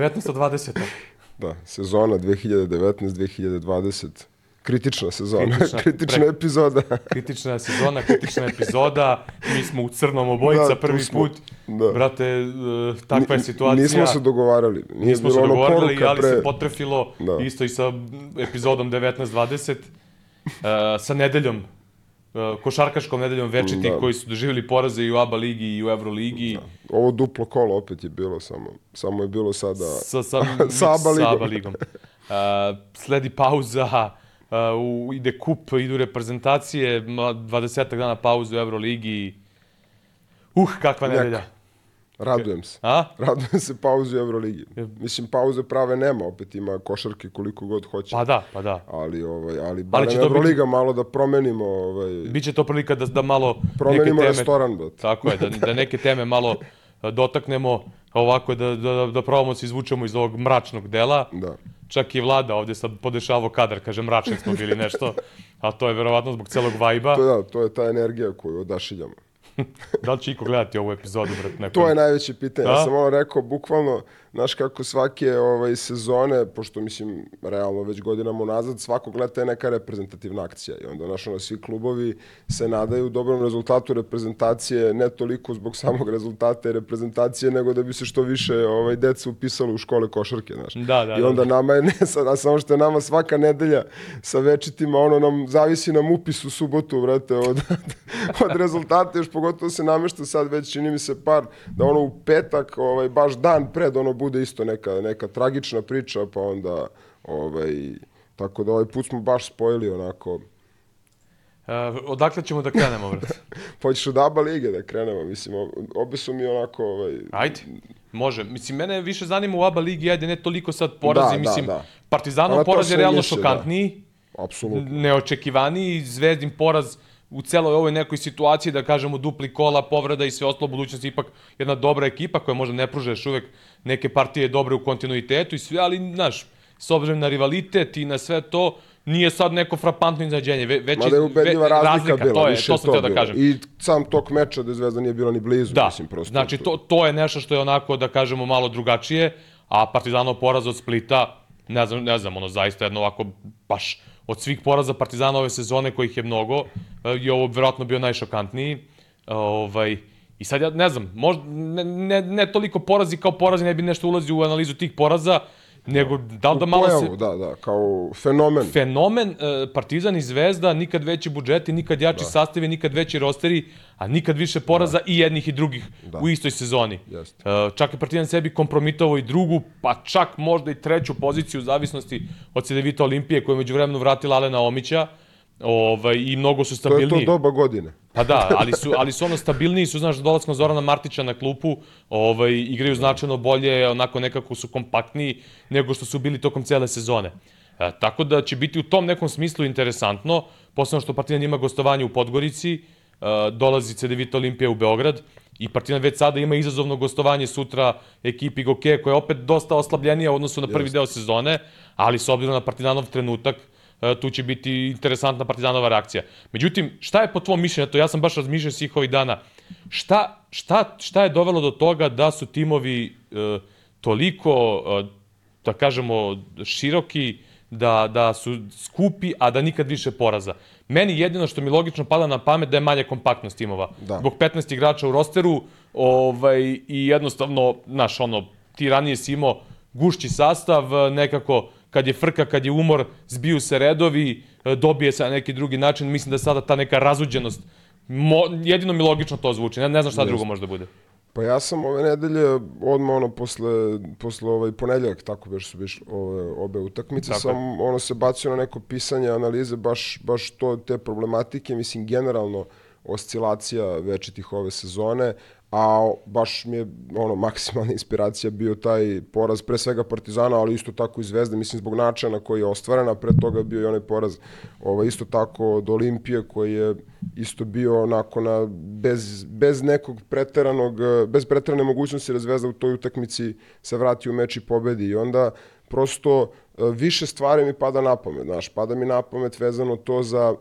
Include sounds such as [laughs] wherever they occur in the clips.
19-20. Da, sezona 2019-2020. Kritična sezona, Kritična, [laughs] kritična, pre- epizoda. Kritična sezona, kritična epizoda. Mi smo u crnom obojica Da, prvi smo. put. Da. Brate, e, takva je situacija. Nismo se dogovarali. Nije Nismo se ono poruka ali pre... se potrefilo Da. isto i sa epizodom 19-20. Uh, sa nedeljom, košarkaškom nedeljom večiti Da. koji su doživjeli poraze i u ABA ligi i u Euroligi. Ovo duplo kolo opet je bilo samo. Samo je bilo sada... sa, sa, [laughs] Sa ABA ligom. Sa ABA ligom. Uh, sledi pauza, uh, u, ide kup, idu reprezentacije, 20 dana pauze u Euroligi. Uh, kakva Neka. Radujem se. A? Radujem se pauzi u Euroligi. Mislim, pauze prave nema, opet ima košarke koliko god hoće. Pa da, pa da. Ali, ovaj, ali barem će to biti- Euroliga malo da promenimo, ovaj, Biće to prilika da, da malo promenimo neke teme... restoran, brate. Tako je, da, [laughs] da neke teme malo dotaknemo, ovako da, da, da probamo se izvučemo iz ovog mračnog dela. Da. Čak i vlada ovdje sad podešavao kadar, kaže mračni smo bili [laughs] nešto, a to je verovatno zbog celog vajba. To, da, to je ta energija koju odašiljamo. Da li će iko gledati ovu epizodu, brat? Neko? To je najveće pitanje. Da? Ja sam ono rekao, bukvalno, znaš kako svake ovaj, sezone, pošto mislim, realno već godinama unazad, svakog leta je neka reprezentativna akcija. I onda, znaš, ono, svi klubovi se nadaju dobrom rezultatu reprezentacije, ne toliko zbog samog rezultata i reprezentacije, nego da bi se što više ovaj, deca upisalo u škole košarke, znaš. Da, da, I onda da. nama je, [laughs] ne sad, a samo što je nama svaka nedelja sa večitima, ono nam, zavisi nam upis u subotu, vrate, od, [laughs] od rezultata, još pogotovo se namešta sad već, čini mi se par, da ono u petak, ovaj, baš dan pred, ono bude isto neka, neka tragična priča, pa onda, ovaj, tako da ovaj put smo baš spojili onako, Uh, odakle ćemo da krenemo, brat? [laughs] pa hoćeš od ABA lige da krenemo, mislim, ob- obe su mi onako, ovaj, Ajde, može. Mislim, mene više zanima u ABA ligi, ajde, ne toliko sad porazi, Da, da, mislim, da. Partizanov Ali to poraz je realno da. šokantniji, apsolutno. neočekivaniji, Zvezdin poraz u celoj ovoj nekoj situaciji, da kažemo dupli kola, povreda i sve ostalo, budućnost ipak jedna dobra ekipa koja možda ne pruža još uvek neke partije dobre u kontinuitetu i sve, ali, znaš, s obzirom na rivalitet i na sve to, nije sad neko frapantno iznenađenje, ve, već Mada je ubedljiva ve- razlika, bila, to je, više to sam teo da kažem. I sam tok meča da je Zvezda nije bila ni blizu, Da, mislim, prosto. znači to, to je nešto što je onako, da kažemo, malo drugačije, a Partizanov poraz od Splita, ne znam, ne znam, ono, zaista jedno ovako, baš od svih poraza Partizana ove sezone, kojih je mnogo, eh, je ovo verovatno bio najšokantniji. Ovaj, I sad ja ne znam, možda, ne, ne, ne toliko porazi kao porazi, ne bi nešto ulazio u analizu tih poraza, nego da li da malo se pojavu, da, da, kao fenomen. fenomen e, Partizan i Zvezda, nikad veći budžeti, nikad jači sastavi, nikad veći rosteri, a nikad više poraza i jednih i drugih u istoj sezoni. Jeste. Čak je Partizan sebi kompromitovao i drugu, pa čak možda i treću poziciju u zavisnosti od Cedevita Olimpije koja je među vremenu vratila Alena Omića. Ovaj, I mnogo su To je stabilniji. to doba godine. Pa da, ali su, ali su ono stabilniji, su, znaš, dolaskom Zorana Martića na klupu, ovaj, igraju značajno bolje, onako nekako su kompaktniji nego što su bili tokom cele sezone. E, tako da će biti u tom nekom smislu interesantno, posebno što Partizan ima gostovanje u Podgorici, e, dolazi CDVita Olimpija u Beograd i Partizan već sada ima izazovno gostovanje sutra ekipi Goke koja je opet dosta oslabljenija u odnosu na prvi deo sezone, ali s obzirom na Partizanov trenutak, tu će biti interesantna partizanova reakcija. Međutim, šta je po tvom mišljenju, to ja sam baš razmišljao svih ovih dana, šta, šta, šta je dovelo do toga da su timovi e, toliko, e, da kažemo, široki, da, da su skupi, a da nikad više poraza. Meni jedino što mi logično pada na pamet da je manja kompaktnost timova. Da. Zbog 15 igrača u rosteru ovaj, i jednostavno, znaš, ono, ti ranije si imao gušći sastav, nekako kad je frka, kad je umor, zbiju se redovi, e, dobije se na neki drugi način. Mislim da sada ta neka razuđenost, mo, jedino mi logično to zvuči, ne, ne znam šta drugo može da bude. Pa ja sam ove nedelje, odmah ono, posle, posle ovaj ponedjeljak, tako već su biš ove, obe utakmice, Tako sam ono se bacio na neko pisanje, analize, baš, baš to, te problematike, mislim, generalno oscilacija večitih ove sezone, a baš mi je ono maksimalna inspiracija bio taj poraz pre svega Partizana, ali isto tako i Zvezde, mislim zbog načina na koji je ostvarena, pre toga bio i onaj poraz ovaj, isto tako od Olimpije koji je isto bio onako na, bez, bez nekog preteranog, bez preterane mogućnosti da Zvezda u toj utakmici se vrati u meč i pobedi. I onda prosto eh, više stvari mi pada na pamet, znaš, pada mi na pamet vezano to za,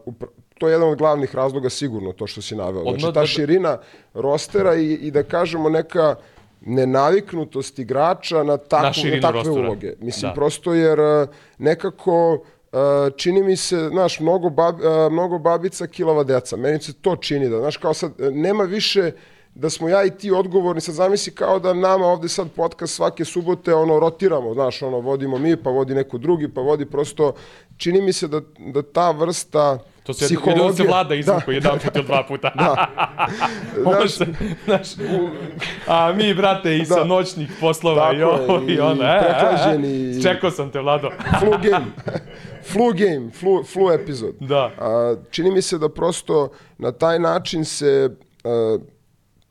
to je jedan od glavnih razloga sigurno to što si naveo. Odmah Znači da- ta širina rostera i, i da kažemo neka nenaviknutost igrača na, Na takvu, na, širinu takve rostora. uloge. Mislim, Da. prosto jer e, nekako e, čini mi se, znaš, mnogo, bab, e, mnogo babica, kilava deca. Meni se to čini da, znaš, kao sad, nema više da smo ja i ti odgovorni, sad zamisli kao da nama ovde sad podcast svake subote ono rotiramo, znaš, ono vodimo mi, pa vodi neko drugi, pa vodi prosto, čini mi se da, da ta vrsta To se jedino da se vlada izvuko jedan put ili dva puta. [laughs] Da. [laughs] Znaš, znaš, a mi, brate, i sa Da. noćnih poslova Tako i ovo i i ono. E, e, prehlađeni e. i- Čekao sam te, Vlado. [laughs] flu game. flu game, flu, flu epizod. Da. A, čini mi se da prosto na taj način se a,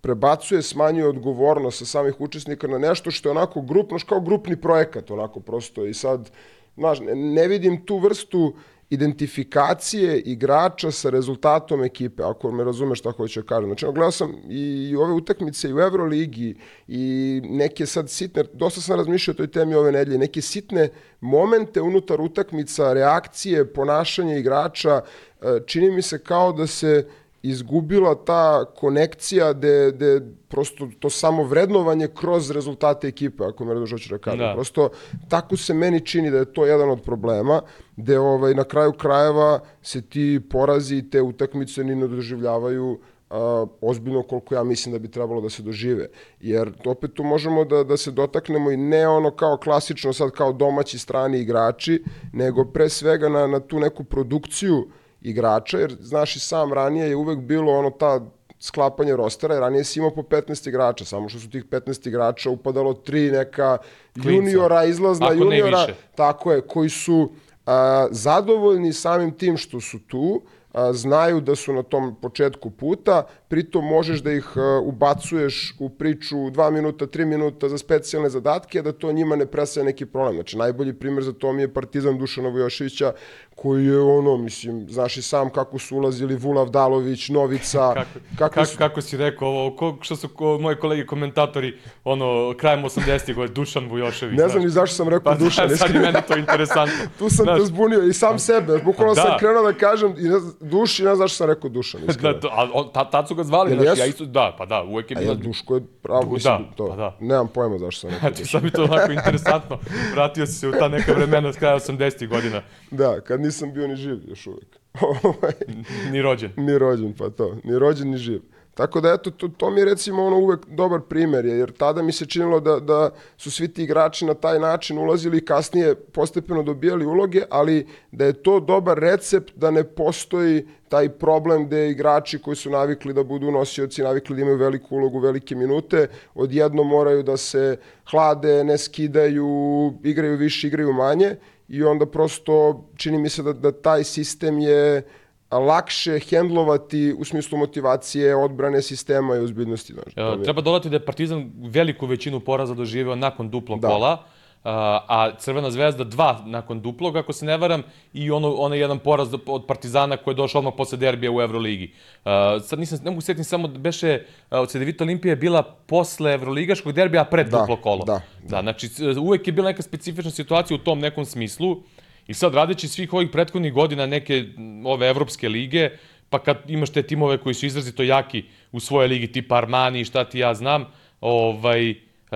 prebacuje, smanjuje odgovornost sa samih učesnika na nešto što je onako grupno, kao grupni projekat, onako prosto. I sad, znaš, ne, ne vidim tu vrstu identifikacije igrača sa rezultatom ekipe, ako me razumeš šta hoću da kažem. Znači, gledao sam i ove utakmice i u Euroligi i neke sad sitne, dosta sam razmišljao o toj temi ove nedelje, neke sitne momente unutar utakmica, reakcije, ponašanja igrača, e, čini mi se kao da se izgubila ta konekcija de, de prosto to samo vrednovanje kroz rezultate ekipe, ako me razumeš hoću da kažem. Da. Prosto tako se meni čini da je to jedan od problema, gde ovaj, na kraju krajeva se ti porazi i te utakmice ni ne doživljavaju a, ozbiljno koliko ja mislim da bi trebalo da se dožive. Jer opet tu možemo da, da se dotaknemo i ne ono kao klasično sad kao domaći strani igrači, nego pre svega na, na tu neku produkciju igrača, jer znaš i sam ranije je uvek bilo ono ta sklapanje rostera, jer ranije si imao po 15 igrača, samo što su tih 15 igrača upadalo tri neka Klinca. juniora, izlazna Ako juniora, tako je, koji su a, zadovoljni samim tim što su tu, a, znaju da su na tom početku puta, pritom možeš da ih a, ubacuješ u priču dva minuta, tri minuta za specijalne zadatke, da to njima ne presaje neki problem. Znači, najbolji primjer za to mi je Partizan Dušana Vujoševića, koji je ono, mislim, znaš i sam kako su ulazili Vulav Dalović, Novica, Kako, [laughs] kako kako, su kako si rekao, ovo, ko, što su ko, moji kolege komentatori, ono, krajem 80-ih, godine, Dušan Vujošević. Ne znam ni zašto sam rekao Pa Dušan. da, sad iskreno. meni to interesantno. [laughs] Tu sam Znaš, te zbunio i sam sebe. Bukvalno Da. sam krenuo da kažem i ne, Duš i ne znam zašto sam rekao Dušan. iskreno. Da, to, a on, ta, tad su ga zvali, znaš, jesu? ja isto, da, pa da, uvek je A bilo... ja, Duško je pravo, Du- mislim, da, to. pa da. Nemam pojma zašto sam rekao Eto, Dušan. sad mi to onako interesantno. Vratio si se u ta neka vremena s kraja 80-ih godina. Da, kad nisam bio ni živ još uvek. [laughs] Ovaj, Ni rođen. ni rođen, pa to. Ni rođen, ni živ. Tako da, eto, to, to mi je recimo ono uvek dobar primer, je, jer tada mi se činilo da, da su svi ti igrači na taj način ulazili i kasnije postepeno dobijali uloge, ali da je to dobar recept da ne postoji taj problem gde igrači koji su navikli da budu nosioci, navikli da imaju veliku ulogu, velike minute, odjedno moraju da se hlade, ne skidaju, igraju više, igraju manje i onda prosto čini mi se da, da taj sistem je lakše hendlovati u smislu motivacije, odbrane sistema i. Znaš, to mi E, Treba dodati da je Partizan veliku većinu poraza doživeo nakon duplog Da. kola, a, Crvena zvezda dva nakon duplog, ako se ne varam, i ono, onaj jedan poraz od Partizana koji je došao odmah posle derbija u Euroligi. A, sad nisam, ne mogu setiti samo da beše a, od Cedevita Olimpija je bila posle Evroligaškog derbija, a pred Da, duplo kolo. da, da. znači, c- uvek je bila neka specifična situacija u tom nekom smislu i sad radeći svih ovih prethodnih godina neke ove evropske lige, pa kad imaš te timove koji su izrazito jaki u svojoj ligi, tipa Armani i šta ti ja znam, ovaj,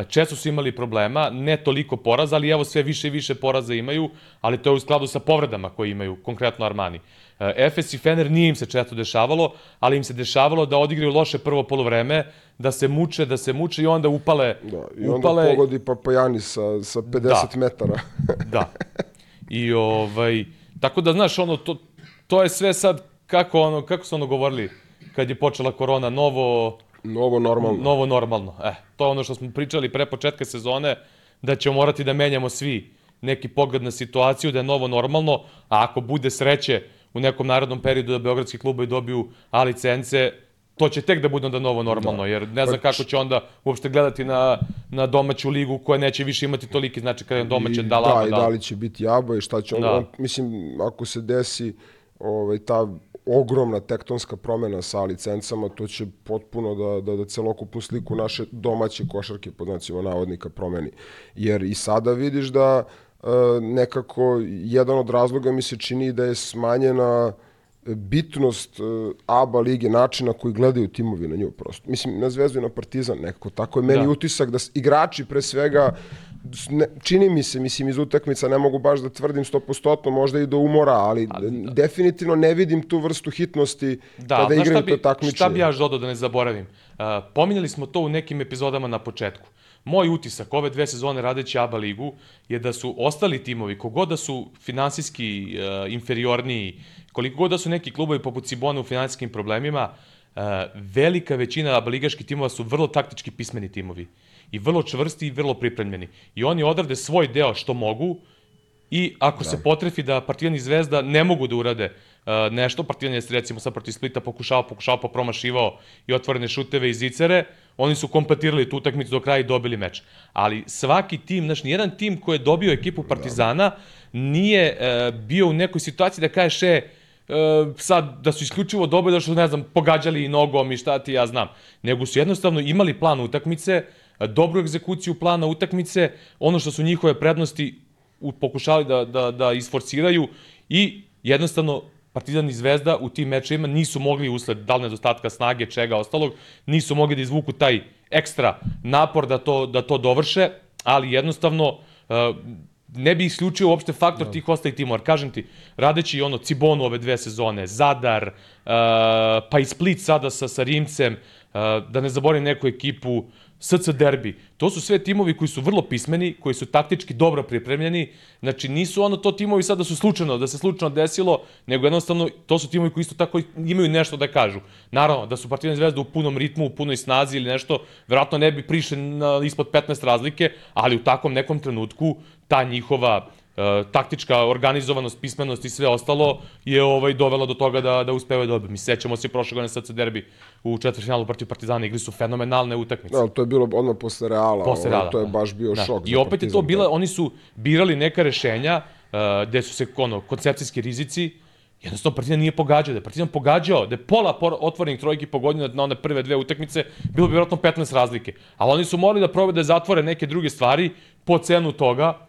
često su imali problema, ne toliko poraza, ali evo sve više i više poraza imaju, ali to je u skladu sa povredama koje imaju, konkretno Armani. E, Efes i Fener nije im se često dešavalo, ali im se dešavalo da odigraju loše prvo polovreme, da se muče, da se muče i onda upale, Da, I onda upale pogodi Papajani sa, sa 50 Da. metara. Da. I ovaj, tako da, znaš, ono, to, to je sve sad, kako, ono, kako su ono govorili, kad je počela korona, novo, Novo normalno. novo normalno. E, to je ono što smo pričali pre početka sezone, da ćemo morati da menjamo svi neki pogled na situaciju, da je novo normalno, a ako bude sreće u nekom narodnom periodu da beogradski klubovi dobiju A licence, to će tek da bude onda novo normalno, jer ne znam kako će onda uopšte gledati na, na domaću ligu koja neće više imati toliki znači kada je domaće I, da lama, da, i da, da li će biti jaba i šta će on, Da. on, mislim, ako se desi ovaj, ta ogromna tektonska promena sa licencama, to će potpuno da, da, da celokupnu sliku naše domaće košarke, pod znacima navodnika, promeni. Jer i sada vidiš da e, nekako jedan od razloga mi se čini da je smanjena bitnost e, ABA lige, načina koji gledaju timovi na nju prosto. Mislim, na Zvezdu i na Partizan nekako. Tako je meni Da. utisak da igrači pre svega ne, čini mi se, mislim, iz utakmica ne mogu baš da tvrdim 100%, možda i do umora, ali, definitivno ne vidim tu vrstu hitnosti Da, kada igraju to takmičenje. šta bi ja još dodao da ne zaboravim? Uh, pominjali smo to u nekim epizodama na početku. Moj utisak ove dve sezone radeći ABA ligu je da su ostali timovi, kogod da su finansijski uh, inferiorniji, koliko god da su neki klubovi poput Cibona u finansijskim problemima, uh, velika većina ABA ligaških timova su vrlo taktički pismeni timovi i vrlo čvrsti i vrlo pripremljeni. I oni odrade svoj deo što mogu, I ako da. se potrefi da Partizan i Zvezda ne mogu da urade uh, nešto, Partizan je recimo sad protiv Splita pokušao, pokušao, pa promašivao i otvorene šuteve i zicere, oni su kompletirali tu utakmicu do kraja i dobili meč. Ali svaki tim, znaš, nijedan tim koji je dobio ekipu Partizana nije uh, bio u nekoj situaciji da kažeš, e, uh, sad da su isključivo dobili da su, ne znam, pogađali i nogom i šta ti ja znam. Nego su jednostavno imali plan utakmice, dobru egzekuciju plana utakmice, ono što su njihove prednosti pokušali da, da, da isforciraju i jednostavno Partizan i Zvezda u tim mečevima nisu mogli usled da li nedostatka snage, čega ostalog, nisu mogli da izvuku taj ekstra napor da to, da to dovrše, ali jednostavno uh, ne bi isključio uopšte faktor tih ostalih timova. Kažem ti, radeći ono Cibonu ove dve sezone, Zadar, uh, pa i Split sada sa, sa Rimcem, uh, da ne zaboravim neku ekipu, SC Derbi. To su sve timovi koji su vrlo pismeni, koji su taktički dobro pripremljeni. Znači nisu ono to timovi sad da su slučajno, da se slučajno desilo, nego jednostavno to su timovi koji isto tako imaju nešto da kažu. Naravno, da su Partizan Zvezda u punom ritmu, u punoj snazi ili nešto, verovatno ne bi prišli na ispod 15 razlike, ali u takvom nekom trenutku ta njihova e, taktička organizovanost, pismenost i sve ostalo je ovaj dovela do toga da da uspevaju da dobiju. Mi se sećamo se prošle godine SC derbi u četvrtfinalu protiv Partizana, igli su fenomenalne utakmice. Da, to je bilo odmah posle Reala. Posle Reala, To je da. baš bio Da. šok. I opet je Partizan, to bila, da. oni su birali neka rešenja uh, gde su se ono, koncepcijski rizici, jednostavno Partizan nije pogađao. Da je Partizan pogađao, da je pola otvorenih trojki pogodio na, na one prve dve utakmice, bilo bi vjerojatno 15 razlike. Ali oni su morali da probaju da zatvore neke druge stvari po cenu toga.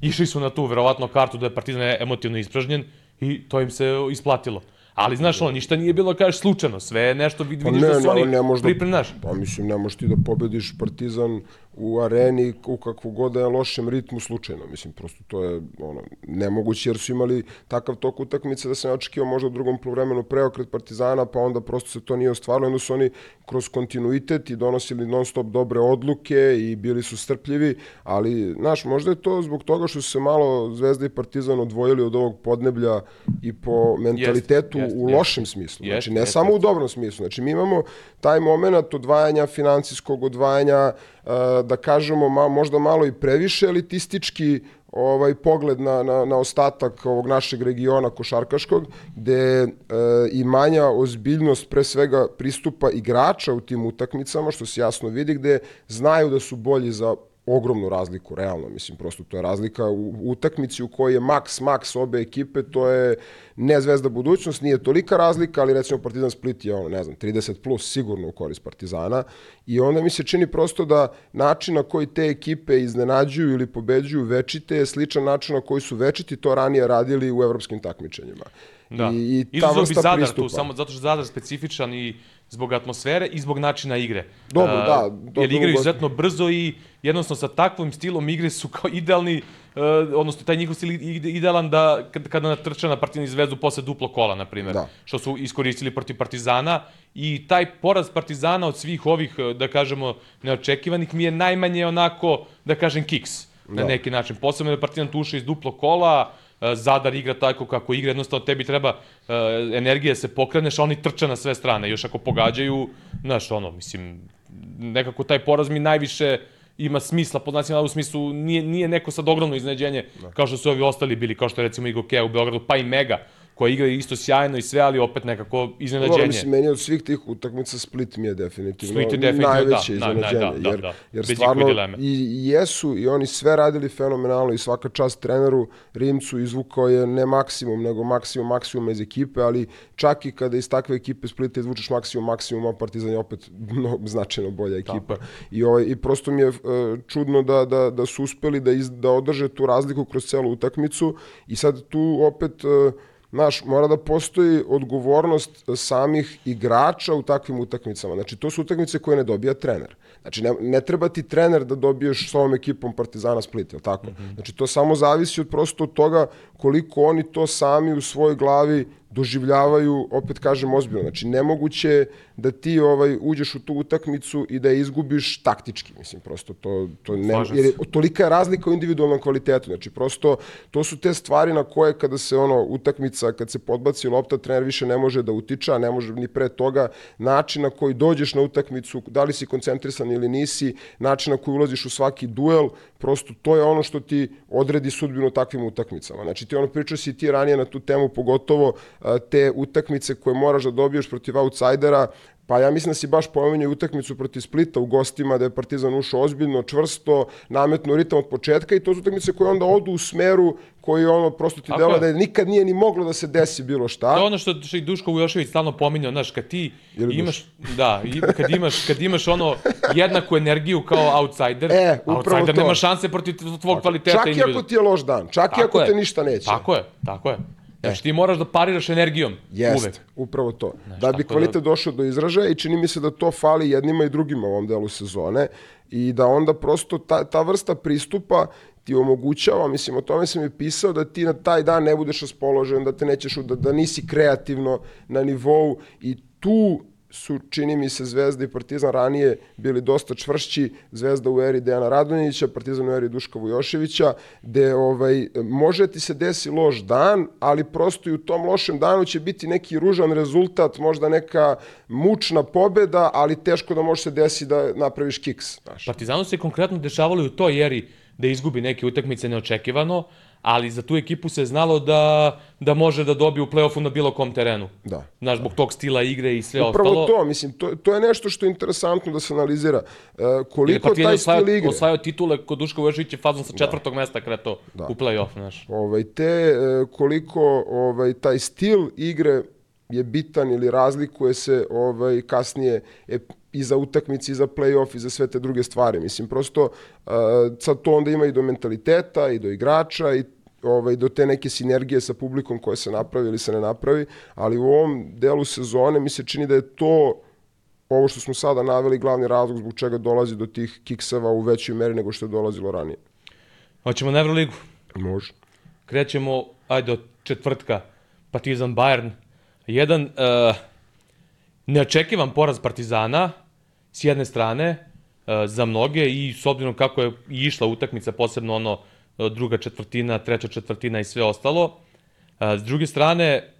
Išli su na tu verovatno kartu da je Partizan emotivno ispražnjen i to im se isplatilo. Ali znaš, ono, ništa nije bilo, kažeš, slučajno. Sve je nešto, Pa vidiš ne, da su ne, oni ne možda- pripremnaš. Pa mislim, ne možeš ti da pobediš Partizan u areni u kakvu god da je lošem ritmu slučajno. Mislim, prosto to je ono, nemoguće jer su imali takav tok utakmice da se ne očekio možda u drugom poluvremenu preokret Partizana, pa onda prosto se to nije ostvarilo. Onda su oni kroz kontinuitet i donosili non stop dobre odluke i bili su strpljivi, ali, znaš, možda je to zbog toga što su se malo Zvezda i Partizan odvojili od ovog podneblja i po mentalitetu jest, u jest. lošem smislu. Jest, Znači, ne jest, samo u jest. dobrom smislu. Znači, mi imamo taj moment odvajanja financijskog, odvajanja, da kažemo, ma, možda malo i previše elitistički ovaj pogled na, na, na ostatak ovog našeg regiona košarkaškog, gde e, i manja ozbiljnost pre svega pristupa igrača u tim utakmicama, što se jasno vidi, gde znaju da su bolji za ogromnu razliku, realno, mislim, prosto to je razlika u utakmici u kojoj je maks, maks obe ekipe, to je ne Zvezda budućnost, nije tolika razlika, ali recimo Partizan Split je, ono, ne znam, 30 plus sigurno u korist Partizana i onda mi se čini prosto da način na koji te ekipe iznenađuju ili pobeđuju večite je sličan način na koji su večiti to ranije radili u evropskim takmičenjima. Da. I, i ta Izuzeo bi Zadar pristupa. tu, samo zato što Zadar specifičan i zbog atmosfere i zbog načina igre. Dobro, A, da, to jer igraju izuzetno brzo i jednostavno sa takvim stilom igre su kao idealni, uh, odnosno taj njihov stil ide idealan da kad, kada natrče na Partizan i Zvezdu posle duplo kola, na primjer, Da. što su iskoristili protiv Partizana i taj poraz Partizana od svih ovih, eh, da kažemo, neočekivanih mi je najmanje onako, da kažem, kiks na Da. neki način. Posebno je Partizan tu ušao iz duplo kola, e, Zadar igra tako kako igra, jednostavno tebi treba uh, energije da se pokreneš, a oni trče na sve strane. Još ako pogađaju, znaš, ono, mislim, nekako taj poraz mi najviše ima smisla, pod znacima u smislu, nije, nije neko sad ogromno iznenađenje, Da. kao što su ovi ostali bili, kao što je recimo Igo Kea u Beogradu, pa i Mega, koja igra isto sjajno i sve, ali opet nekako Dobro, iznenađenje. mislim, meni od svih tih utakmica Split mi je definitivno, Split je definitivno, najveće da, da, iznenađenje. da, da, jer, da, jer bez ikakve stvarno dileme. i, jesu i oni sve radili fenomenalno i svaka čast treneru Rimcu izvukao je ne maksimum, nego maksimum maksimum iz ekipe, ali čak i kada iz takve ekipe Splita izvučeš maksimum maksimuma, Partizan je opet [laughs] no, značajno bolja ekipa. I, ovaj, I prosto mi je e, čudno da, da, da su uspeli da, iz, da održe tu razliku kroz celu utakmicu i sad tu opet... e, znaš, mora da postoji odgovornost samih igrača u takvim utakmicama. Znači, to su utakmice koje ne dobija trener. Znači, ne, ne treba ti trener da dobiješ s ovom ekipom Partizana Split, je tako? Mm -hmm. Znači, to samo zavisi od prosto od toga koliko oni to sami u svojoj glavi doživljavaju, opet kažem, ozbiljno. Znači, nemoguće je da ti ovaj, uđeš u tu utakmicu i da je izgubiš taktički. Mislim, prosto to, to ne, jer je, tolika je razlika u individualnom kvalitetu. Znači, prosto to su te stvari na koje kada se ono utakmica, kad se podbaci lopta, trener više ne može da utiča, ne može ni pre toga. Način na koji dođeš na utakmicu, da li si koncentrisan ili nisi, način na koji ulaziš u svaki duel, prosto to je ono što ti odredi sudbinu takvim utakmicama. Znači, ti ono pričao si ti ranije na tu temu, pogotovo te utakmice koje moraš da dobiješ protiv outsidera, Pa ja mislim da si baš pomenio utakmicu protiv Splita u gostima, da je Partizan ušao ozbiljno, čvrsto, nametno ritam od početka i to su utakmice koje onda odu u smeru koji ono prosto ti dela da je nikad nije ni moglo da se desi bilo šta. To je ono što, i Duško Vujošević stalno pominjao, znaš, kad ti imaš, da, kad imaš, kad imaš ono jednaku energiju kao outsider, e, outsider to. nema šanse protiv tvog kvaliteta. Čak i ako ti je loš dan, čak tako i ako je. te ništa neće. Tako je, tako je. Znači ti moraš da pariraš energijom. Jest, uvek. upravo to. Znaš, da bi kvalitet da... došao do izražaja i čini mi se da to fali jednima i drugima u ovom delu sezone i da onda prosto ta, ta vrsta pristupa ti omogućava, mislim, o tome sam i pisao, da ti na taj dan ne budeš raspoložen, da te nećeš, da, da nisi kreativno na nivou i tu su, čini mi se, Zvezda i Partizan ranije bili dosta čvršći, Zvezda u eri Dejana Radonjića, Partizan u eri Duška Vujoševića, gde ovaj, može ti se desi loš dan, ali prosto i u tom lošem danu će biti neki ružan rezultat, možda neka mučna pobeda, ali teško da može se desi da napraviš kiks. Znaš. Partizanu se konkretno dešavalo u toj eri da izgubi neke utakmice neočekivano, ali za tu ekipu se znalo da, da može da dobije u play-offu na bilo kom terenu. Da. Znaš, zbog tog stila igre i sve Upravo ostalo. Upravo to, mislim, to, to je nešto što je interesantno da se analizira. E, koliko taj osvajao, stil igre... Osvajao titule kod Duška Vujošević je fazom sa da. četvrtog da. mesta kreto da. u play-off, znaš. Ovaj, te, e, koliko ovaj, taj stil igre je bitan ili razlikuje se ovaj kasnije i za utakmice i za play-off i za sve te druge stvari. Mislim, prosto uh, sad to onda ima i do mentaliteta i do igrača i ovaj, do te neke sinergije sa publikom koje se napravi ili se ne napravi, ali u ovom delu sezone mi se čini da je to ovo što smo sada naveli glavni razlog zbog čega dolazi do tih kikseva u većoj meri nego što je dolazilo ranije. Hoćemo na Euroligu? Može. Krećemo, ajde, od četvrtka, Partizan Bayern. Jedan uh, neočekivan poraz Partizana, s jedne strane, uh, za mnoge i s obzirom kako je išla utakmica, posebno ono uh, druga četvrtina, treća četvrtina i sve ostalo. S druge strane,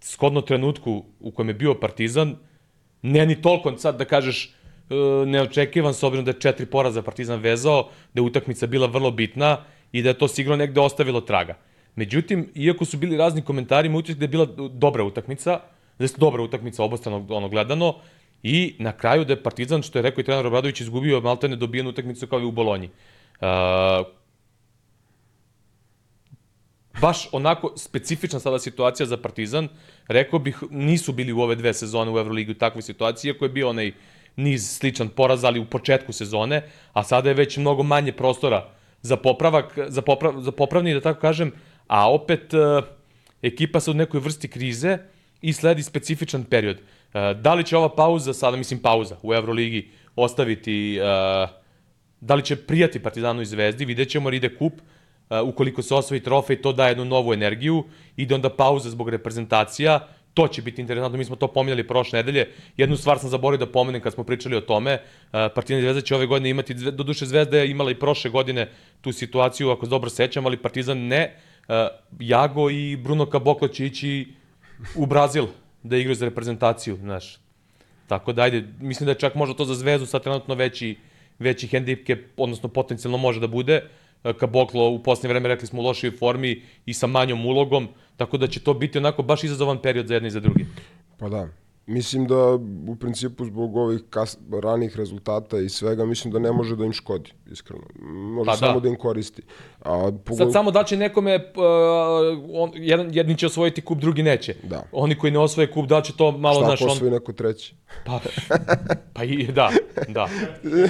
shodno trenutku u kojem je bio Partizan, ne ni toliko sad da kažeš e, neočekivan s obzirom da je četiri poraza Partizan vezao, da je utakmica bila vrlo bitna i da je to sigurno negde ostavilo traga. Međutim, iako su bili razni komentari, ima da je bila dobra utakmica, je dobra utakmica obostrano ono gledano, i na kraju da je Partizan, što je rekao i trener Obradović, izgubio maltene dobijenu utakmicu kao i u Bolonji. Uh, baš onako specifična sada situacija za Partizan. Rekao bih, nisu bili u ove dve sezone u Euroligi u takvoj situaciji, iako je bio onaj niz sličan poraz, ali u početku sezone, a sada je već mnogo manje prostora za popravak, za, poprav, za popravni, da tako kažem, a opet e, ekipa se u nekoj vrsti krize i sledi specifičan period. E, da li će ova pauza, sada mislim pauza u Euroligi, ostaviti, e, da li će prijati Partizanu i Zvezdi, vidjet ćemo, ide kup, uh, ukoliko se osvoji trofej, to daje jednu novu energiju, ide onda pauza zbog reprezentacija, to će biti interesantno, mi smo to pominjali prošle nedelje. Jednu stvar sam zaboravio da pomenem kad smo pričali o tome. Uh, Partizan Zvezda će ove godine imati, do duše Zvezda je imala i prošle godine tu situaciju, ako se dobro sećam, ali Partizan ne. Uh, Jago i Bruno Kaboklo će ići u Brazil da igraju za reprezentaciju, znaš. Tako da, ajde, mislim da je čak možda to za Zvezdu sad trenutno veći, veći hendipke, odnosno potencijalno može da bude. Uh, Kaboklo u posljednje vreme rekli smo u lošoj formi i sa manjom ulogom, tako da će to biti onako baš izazovan period za jedne i za drugi. Pa da, Mislim da u principu zbog ovih kas, ranih rezultata i svega, mislim da ne može da im škodi, iskreno. Može pa samo da. da im koristi. A, pogod... Sad samo da će nekome, uh, on, jedan, jedni će osvojiti kup, drugi neće. Da. Oni koji ne osvoje kup, da će to malo... Šta naš, osvoji on... neko treći? Pa, pa i, da, da.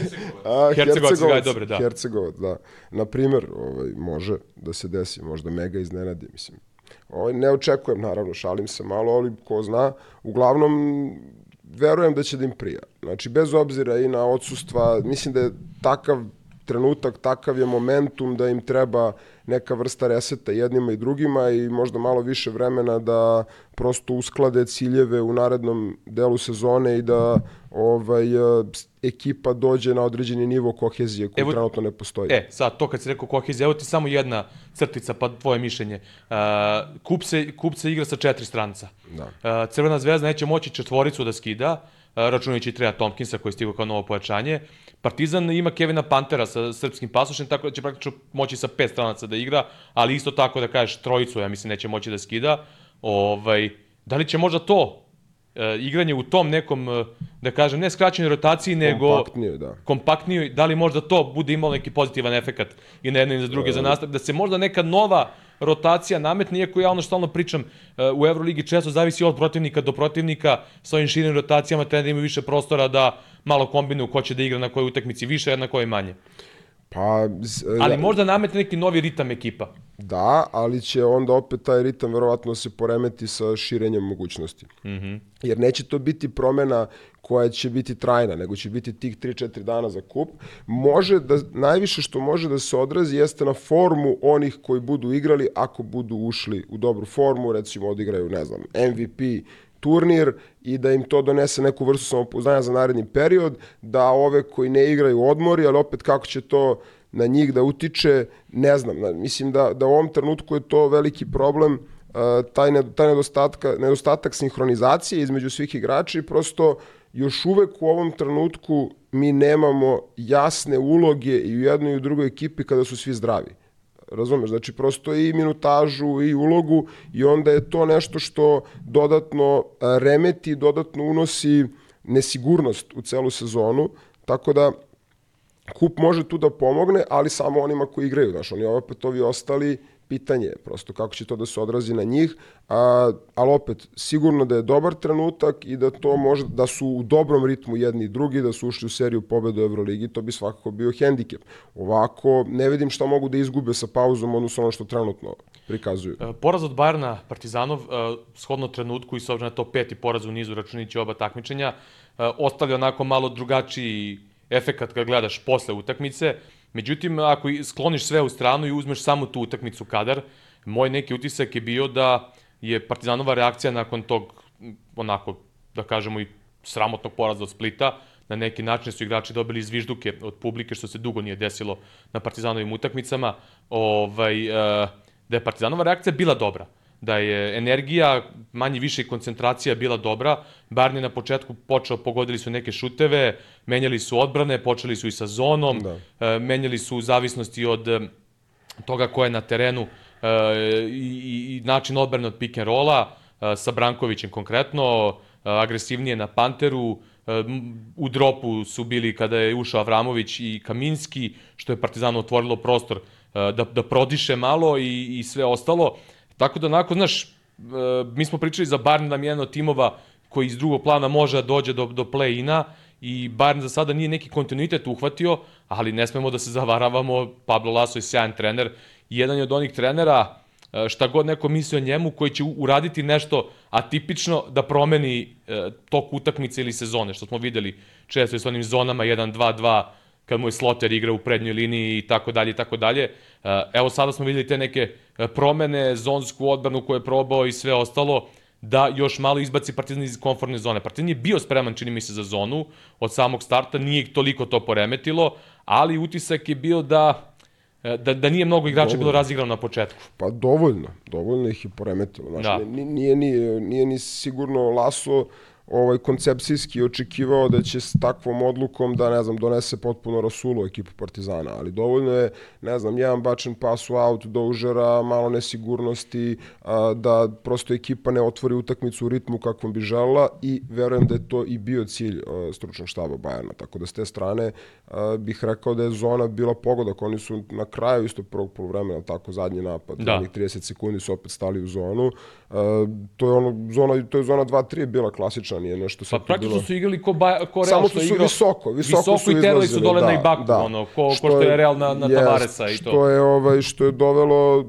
[laughs] Hercegovac, Hercegovac, da. Hercegovac, da. Naprimer, ovaj, može da se desi, možda mega iznenadi, mislim Ovaj, ne očekujem, naravno, šalim se malo, ali ko zna. Uglavnom, verujem da će da im prija. Znači, bez obzira i na odsustva, mislim da je takav trenutak, takav je momentum da im treba neka vrsta reseta jednima i drugima i možda malo više vremena da prosto usklade ciljeve u narednom delu sezone i da ovaj ekipa dođe na određeni nivo kohezije koji evo, trenutno ne postoji. E, sad, to kad si rekao kohezija, evo ti samo jedna crtica, pa tvoje mišljenje. Uh, kup, se, kup se igra sa četiri stranca. Da. Uh, Crvena zvezda neće moći četvoricu da skida, računajući Treja Tompkinsa koji je stigao kao novo pojačanje. Partizan ima Kevina Pantera sa srpskim pasošem, tako da će praktično moći sa pet stranaca da igra, ali isto tako da kažeš trojicu, ja mislim, neće moći da skida. Ovaj, da li će možda to e, igranje u tom nekom, e, da kažem, ne skraćenoj rotaciji, nego kompaktnije, da. kompaktnije, da li možda to bude imalo neki pozitivan efekat i na jedno i za druge, za nastav, da se možda neka nova rotacija nametne, iako ja ono stalno pričam, e, u Euroligi često zavisi od protivnika do protivnika, sa ovim širim rotacijama treba da imaju više prostora da malo kombinuju ko će da igra na kojoj utakmici više, na kojoj manje. Pa, ali možda nametne neki novi ritam ekipa. Da, ali će onda opet taj ritam verovatno se poremeti sa širenjem mogućnosti. Mm -hmm. Jer neće to biti promena koja će biti trajna, nego će biti tih 3-4 dana za kup. Može da, najviše što može da se odrazi jeste na formu onih koji budu igrali ako budu ušli u dobru formu, recimo odigraju, ne znam, MVP turnir i da im to donese neku vrstu samopouzdanja za naredni period, da ove koji ne igraju odmori, ali opet kako će to na njih da utiče, ne znam. Mislim da, da u ovom trenutku je to veliki problem, taj, taj nedostatka, nedostatak sinhronizacije između svih igrača i prosto još uvek u ovom trenutku mi nemamo jasne uloge i u jednoj i u drugoj ekipi kada su svi zdravi. Razumeš, znači prosto i minutažu i ulogu i onda je to nešto što dodatno remeti, dodatno unosi nesigurnost u celu sezonu, tako da kup može tu da pomogne, ali samo onima koji igraju, znaš, oni opet ovi ostali pitanje je prosto kako će to da se odrazi na njih, a, ali opet sigurno da je dobar trenutak i da to može, da su u dobrom ritmu jedni i drugi, da su ušli u seriju pobeda u Euroligi, to bi svakako bio hendikep. Ovako, ne vidim šta mogu da izgube sa pauzom, odnosno ono što trenutno prikazuju. E, poraz od Bajerna Partizanov, e, shodno trenutku i s obzirom na to peti poraz u nizu računići oba takmičenja, e, ostavlja onako malo drugačiji efekat kad gledaš posle utakmice. Međutim, ako skloniš sve u stranu i uzmeš samo tu utakmicu kadar, moj neki utisak je bio da je Partizanova reakcija nakon tog, onako, da kažemo i sramotnog poraza od Splita, na neki način su igrači dobili zvižduke od publike, što se dugo nije desilo na Partizanovim utakmicama, ovaj, uh, da je Partizanova reakcija bila dobra da je energija, manje više i koncentracija bila dobra. Barni na početku počeo, pogodili su neke šuteve, menjali su odbrane, počeli su i sa zonom, da. E, menjali su u zavisnosti od e, toga ko je na terenu e, i, i način odbrane od pick and rolla, sa Brankovićem konkretno, agresivnije na Panteru, u dropu su bili kada je ušao Avramović i Kaminski, što je Partizanu otvorilo prostor da, da prodiše malo i, i sve ostalo. Tako da, onako, znaš, e, mi smo pričali za Barn mi jedan od timova koji iz drugog plana može da dođe do, do play-ina i Barn za sada nije neki kontinuitet uhvatio, ali ne smemo da se [laughs] zavaravamo, Pablo Laso je sjajan trener, jedan je od onih trenera, e, šta god neko misli o njemu, koji će uraditi nešto atipično da promeni e, tok utakmice ili sezone, što smo videli često s onim zonama 1-2-2, kad mu je Sloter igra u prednjoj liniji i tako dalje i tako dalje. E, evo sada smo videli te neke e, promene, zonsku odbranu koju je probao i sve ostalo, da još malo izbaci Partizan iz konformne zone. Partizan je bio spreman, čini mi se, za zonu od samog starta, nije toliko to poremetilo, ali utisak je bio da e, da, da nije mnogo igrača dovoljno. bilo razigrano na početku. Pa dovoljno, dovoljno ih je poremetilo. Znači, da. nije, nije, nije, nije ni sigurno Laso ovaj, koncepcijski očekivao da će s takvom odlukom da, ne znam, donese potpuno rasulu ekipu Partizana, ali dovoljno je, ne znam, jedan bačen pas u aut, doužera, malo nesigurnosti, a, da prosto ekipa ne otvori utakmicu u ritmu kakvom bi žela i verujem da je to i bio cilj a, stručnog štaba Bajerna, tako da s te strane a, bih rekao da je zona bila pogodak, oni su na kraju isto prvog polovremena, tako zadnji napad, da. 30 sekundi su opet stali u zonu, a, to je ono, zona, to je zona 2-3 bila klasična ništa, nije nešto sad pa praktično bilo... su igrali ko, ba, ko Real Samo što su igrao, visoko, visoko, visoko su i terali su dole da, na Ibaku, da. ono, ko, što ko što je Real na, na Tavaresa i to. Što je, ovaj, što je dovelo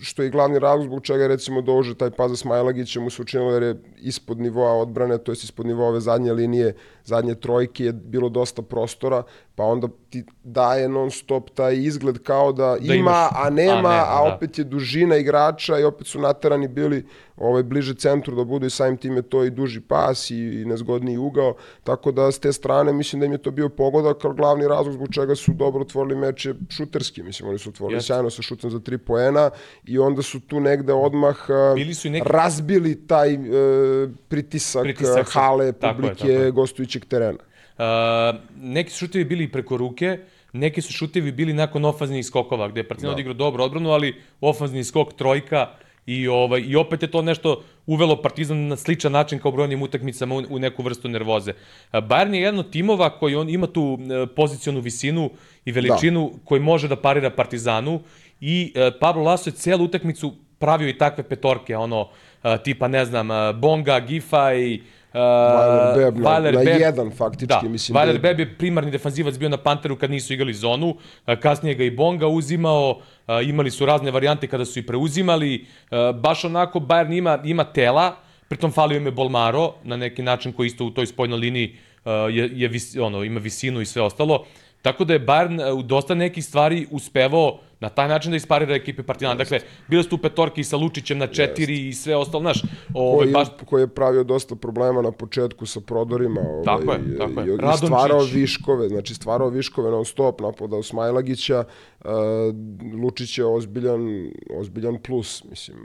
što je glavni razlog zbog čega recimo dože taj Paza Smajlagića mu se učinilo jer je ispod nivoa odbrane, to je ispod nivoa ove zadnje linije, zadnje trojke je bilo dosta prostora, pa onda ti daje non stop taj izgled kao da, da ima, imaš, a nema, a, nema, a da. opet je dužina igrača i opet su naterani bili ovaj, bliže centru da budu i samim tim je to i duži pas i, i nezgodniji ugao, tako da s te strane mislim da im je to bio pogodak, ali glavni razlog zbog čega su dobro otvorili meč je šuterski, mislim oni su otvorili yes. sjajno sa šutem za tri poena i onda su tu negde odmah Bili su neki... razbili taj uh, pritisak, pritisak hale, publike, je, tako gostujućeg terena. Uh, neki su šutevi bili preko ruke, neki su šutevi bili nakon ofanznih skokova, gde je Partizan da. odigrao dobro odbranu, ali ofanzni skok trojka i, ovaj, i opet je to nešto uvelo Partizan na sličan način kao brojnim utakmicama u, u neku vrstu nervoze. Bayern je jedan od timova koji on ima tu e, pozicionu visinu i veličinu da. koji može da parira Partizanu i e, Pablo Laso je celu utakmicu pravio i takve petorke, ono, e, tipa, ne znam, Bonga, Gifa i Uh, Beb na, na Beb, jedan faktički, da, mislim. Weiler Beb je primarni defanzivac bio na Panteru kad nisu igrali zonu, kasnije ga i Bonga uzimao, imali su razne varijante kada su i preuzimali, baš onako Bayern ima, ima tela, pritom falio im je Bolmaro na neki način koji isto u toj spoljnoj liniji je, je vis, ono, ima visinu i sve ostalo. Tako da je Bayern u dosta nekih stvari uspevao na taj način da isparira ekipe Partizana. Dakle, bile su tu petorke i sa Lučićem na četiri Jest. i sve ostalo, znaš. Ovaj, koji, baš... koji je pravio dosta problema na početku sa prodorima. Ovaj, tako je, tako je. I, i stvarao viškove, znači stvarao viškove non stop, napadao Smajlagića, uh, Lučić je ozbiljan, ozbiljan plus, mislim,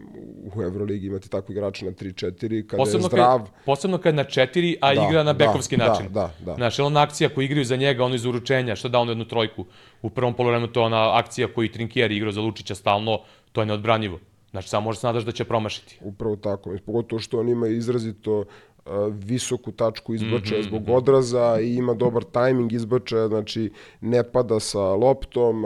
u Euroligi imati takvi igrača na 3-4, kada posebno je zdrav. Kad, posebno kad na 4, a da, igra na da, bekovski da, način. Da, da, da. Znaš, ona akcija koju igraju za njega, ono iz uručenja, što da ono jednu trojku u prvom polovremenu, to je ona akcija koju Trinkieri igrao za Lučića stalno, to je neodbranjivo. Znači, samo možeš nadaš da će promašiti. Upravo tako. Pogotovo što on ima izrazito visoku tačku izbačaja mm -hmm. zbog mhm. odraza i ima dobar tajming izbačaja, znači ne pada sa loptom,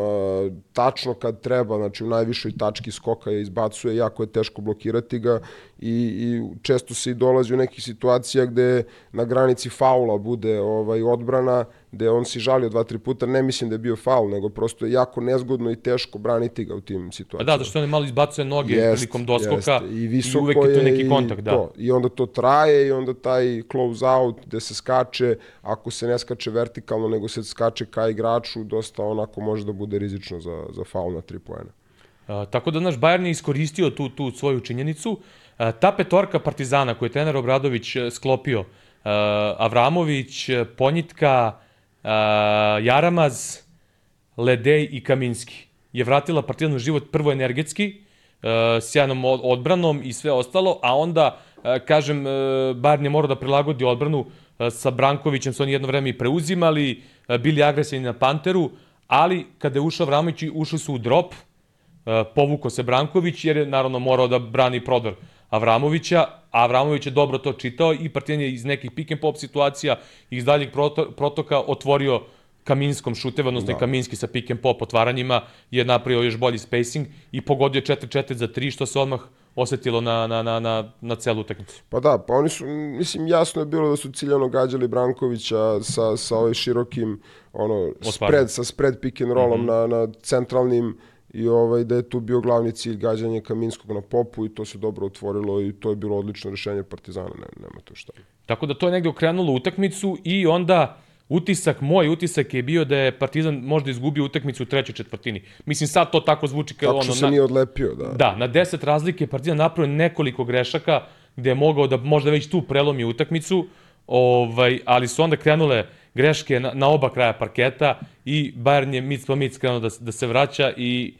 tačno kad treba, znači u najvišoj tački skoka je izbacuje, jako je teško blokirati ga i, i često se i dolazi u nekih situacija gde na granici faula bude ovaj odbrana, gde on si žalio dva, tri puta, ne mislim da je bio faul, nego prosto je jako nezgodno i teško braniti ga u tim situacijama. Pa da, da što on malo izbacuje noge jest, prilikom doskoka jest. i, visoko i uvek je tu neki kontakt. Da. To. I onda to traje i onda taj close out gde se skače, ako se ne skače vertikalno, nego se skače ka igraču, dosta onako može da bude rizično za, za faul na tri poena. A, tako da naš Bayern je iskoristio tu, tu svoju činjenicu. A, ta petorka Partizana koju je trener Obradović e, sklopio, a, Avramović, Ponjitka, Jaramaz, Ledej i Kaminski je vratila Partizan u život prvo energetski, uh, sjajnom odbranom i sve ostalo, a onda, uh, kažem, uh, Bayern je morao da prilagodi odbranu sa Brankovićem, su oni jedno vreme i preuzimali, bili agresivni na Panteru, ali kada je ušao Vramović, ušli su u drop, povuko se Branković, jer je naravno morao da brani prodor Avramovića, Avramović je dobro to čitao i Partizan je iz nekih pick and pop situacija i iz daljeg protoka otvorio Kaminskom šuteve, odnosno da. Kaminski sa pick and pop otvaranjima je napravio još bolji spacing i pogodio 4-4 za 3, što se odmah osetilo na, na, na, na, na celu utakmicu. Pa da, pa oni su, mislim, jasno je bilo da su ciljano gađali Brankovića sa, sa ovim širokim, ono, spread, sa spread pick and rollom mm -hmm. na, na centralnim i ovaj, da je tu bio glavni cilj gađanje Kaminskog na popu i to se dobro otvorilo i to je bilo odlično rešenje Partizana, ne, nema to šta. Tako da to je negde okrenulo utakmicu i onda utisak, moj utisak je bio da je Partizan možda izgubio utakmicu u trećoj četvrtini. Mislim, sad to tako zvuči kao ono... Tako se na, nije odlepio, da. Da, na deset razlike Partizan napravio nekoliko grešaka gde je mogao da možda već tu prelomi utakmicu, ovaj, ali su onda krenule greške na, na oba kraja parketa i Bayern je mic po mic krenuo da, da se vraća i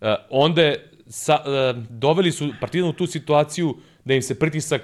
uh, onda je sa, uh, doveli su Partizan u tu situaciju da im se pritisak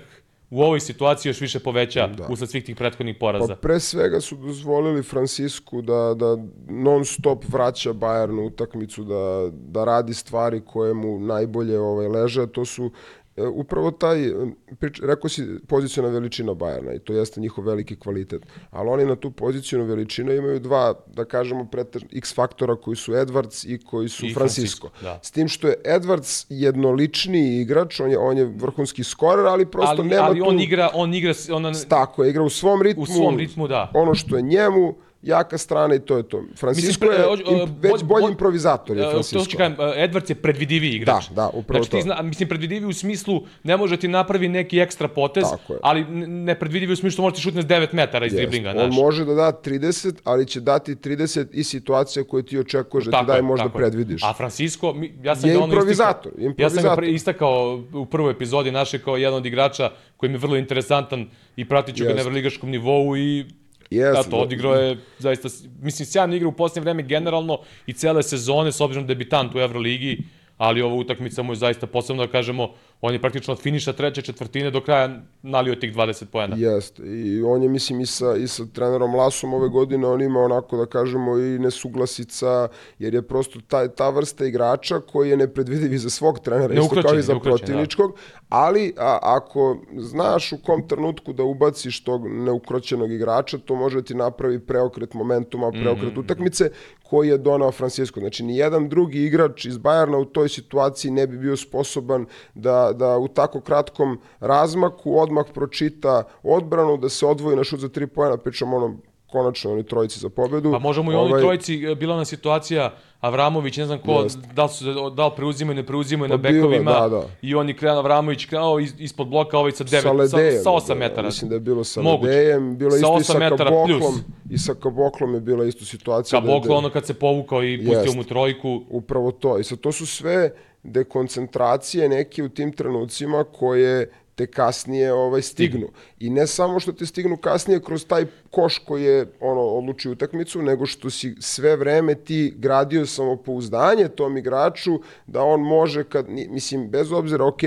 u ovoj situaciji još više poveća da. usled svih tih prethodnih poraza. Pa pre svega su dozvolili Francisku da, da non stop vraća Bayern u utakmicu, da, da radi stvari koje mu najbolje ovaj, leže, to su upravo taj, e, prič, rekao si, pozicijona veličina Bajerna i to jeste njihov veliki kvalitet, ali oni na tu pozicijonu veličinu imaju dva, da kažemo, pretež, x faktora koji su Edwards i koji su I Francisco. Francisco da. S tim što je Edwards jednolični igrač, on je, on je vrhunski skorer, ali prosto ali, nema ali tu... on igra, on igra... Ona... Tako, igra u svom ritmu. U svom ritmu, da. Ono što je njemu, jaka strana i to je to. Francisco Mislim, je o- o- već bolj- bolji bolj- improvizator je E, Francisco. To ću kažem, e, Edwards je predvidiviji igrač. Da, da, upravo znači, ti to. Zna, mislim, predvidivi u smislu ne može ti napravi neki ekstra potez, ali ne predvidivi u smislu što može ti šutne s 9 metara iz Jest. driblinga. On može da da 30, ali će dati 30 i situacija koje ti očekuješ da ti daje je, možda predvidiš. A Francisco, ja sam Je ga ono improvizator, istakao, ja sam ga improvizator. istakao u prvoj epizodi naše kao jedan od igrača koji mi je vrlo interesantan i pratit ću ga na Jeste. evroligaškom nivou i Eto, da. odigrao je zaista, mislim, sjajno igra u posljednje vreme generalno i cele sezone, s obzirom debitant u Euroligi, ali ova utakmica mu je zaista posebno da kažemo, on je praktično od finiša treće četvrtine do kraja nalio tih 20 poena. Jeste. I on je, mislim, i sa, i sa trenerom Lasom ove godine, on ima onako, da kažemo, i nesuglasica, jer je prosto ta, ta vrsta igrača koji je nepredvidiv i za svog trenera, isto Neukraćen, kao i za da. protivničkog, ali a, ako znaš u kom trenutku da ubaciš tog neukroćenog igrača, to može da ti napravi preokret momentuma, preokret Mhm. utakmice, koji je donao Francisco. Znači, ni jedan drugi igrač iz Bajerna u toj situaciji ne bi bio sposoban da, da u tako kratkom razmaku odmah pročita odbranu, da se odvoji na šut za tri pojena, pričamo ono konačno oni trojici za pobedu. Pa možemo i onoj Ovaj, trojici, e, bila ona situacija, Avramović, ne znam ko, Jeste. da li, su, da li preuzimaju, ne preuzimaju na Pa je, bekovima, da, da. i on je krenuo, Avramović krenuo iz, ispod bloka, ovaj sa 9, sa sa, Ledejem. sa je 8 bilo. metara. Mislim da je bilo sa Moguće. Ledejem, bilo je Sa isto i sa Kaboklom. plus. I sa Kaboklom je bila isto situacija. Ka Boklo, ono kad se povukao i pustio Jeste. mu trojku, Upravo to. I sad to su sve dekoncentracije neke u tim trenucima koje te kasnije ovaj stignu. I ne samo što te stignu kasnije kroz taj koš koji je ono odluči utakmicu, nego što si sve vreme ti gradio samopouzdanje tom igraču da on može kad mislim bez obzira ok,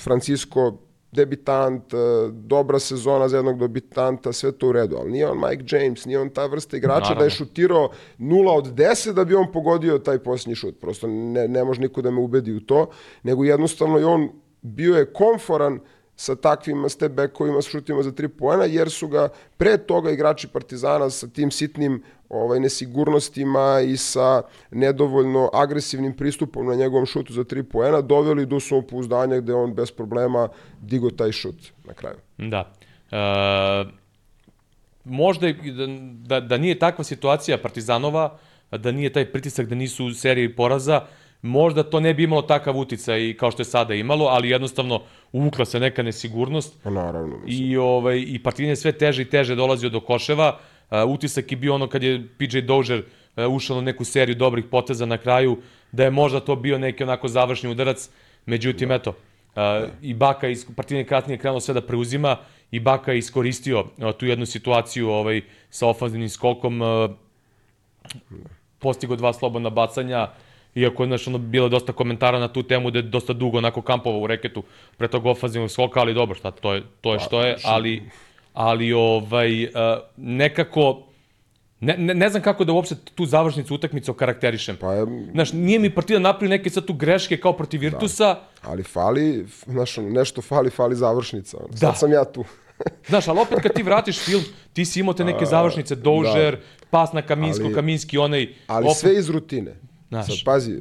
Francisco debitant, e, dobra sezona za jednog debitanta, sve to u redu, ali nije on Mike James, nije on ta vrsta igrača da Naravno. je šutirao 0 od 10 da bi on pogodio taj posljednji šut. Prosto ne, ne može niko da me ubedi u to, nego jednostavno je on bio je konforan sa takvim step backovima, sa šutima za tri poena, jer su ga pre toga igrači Partizana sa tim sitnim ovaj, nesigurnostima i sa nedovoljno agresivnim pristupom na njegovom šutu za tri poena doveli do samopouzdanja gde on bez problema digo taj šut na kraju. Da. E, možda da, da, da nije takva situacija Partizanova, da nije taj pritisak, da nisu u seriji poraza, možda to ne bi imalo takav uticaj kao što je sada imalo, ali jednostavno uvukla se neka nesigurnost Pa naravno. Mislim. i, ovaj, i Partizan je sve teže i teže dolazio do koševa. Utisak je bio ono kad je PJ Dozier ušao na neku seriju dobrih poteza na kraju, da je možda to bio neki onako završni udarac, međutim, eto, e, i Baka iz Partizan je kasnije krenuo sve da preuzima i Baka je iskoristio tu jednu situaciju ovaj, sa ofanzivnim skokom, e, postigo dva slobodna bacanja, iako je znaš, ono, bilo dosta komentara na tu temu da je dosta dugo onako kampovao u reketu pre tog ofanzivnog skoka, ali dobro, šta, to je, to je što je, ali, ali ovaj, uh, nekako, ne, ne, ne znam kako da uopšte tu završnicu utakmice okarakterišem. Pa je, Znaš, nije mi partida napravio neke sad tu greške kao protiv Virtusa, ali fali, znaš, nešto fali, fali završnica. Da. Sad sam ja tu. [laughs] Znaš, ali opet kad ti vratiš film, ti si imao te neke završnice, Dožer, pas na Kaminsko, Ali- Kaminski, onaj... Ali opet- sve iz rutine. Znaš. Sad, pazi, e,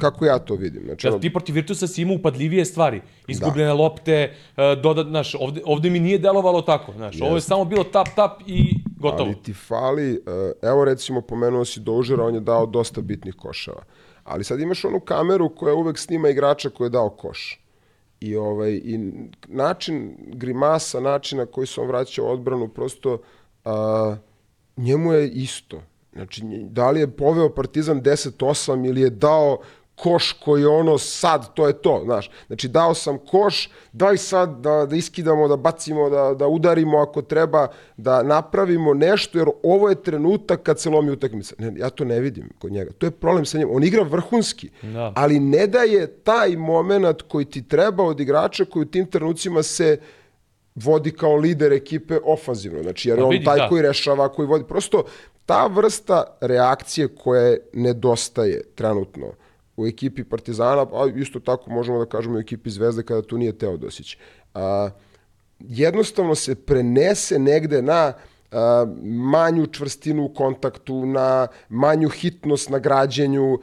kako ja to vidim. Znači, ono, ti protiv Virtusa si imao upadljivije stvari. Izgubljene lopte, e, dodat, znaš, ovde, ovde mi nije delovalo tako, znaš. Ovo je samo bilo tap, tap i gotovo. ali ti fali, e, evo recimo pomenuo si Dožera, on je dao dosta bitnih koševa. Ali sad imaš onu kameru koja uvek snima igrača koji je dao koš. I, ovaj, i način grimasa, način na koji se on vraća u odbranu, prosto a, njemu je isto. Znači, da li je poveo Partizan 10-8 ili je dao koš koji je ono sad, to je to, znaš. Znači, dao sam koš, daj sad da, da iskidamo, da bacimo, da, da udarimo ako treba, da napravimo nešto, jer ovo je trenutak kad se lomi utakmica. Ne, ja to ne vidim kod njega. To je problem sa njim. On igra vrhunski, Da. ali ne daje taj moment koji ti treba od igrača koji u tim trenucima se vodi kao lider ekipe ofanzivno. Znači, jer je Pa on vidi, taj da. koji rešava, koji vodi. Prosto, ta vrsta reakcije koja nedostaje trenutno u ekipi Partizana, a isto tako možemo da kažemo u ekipi Zvezde kada tu nije Teodosić. A, jednostavno se prenese negde na manju čvrstinu u kontaktu, na manju hitnost na građenju,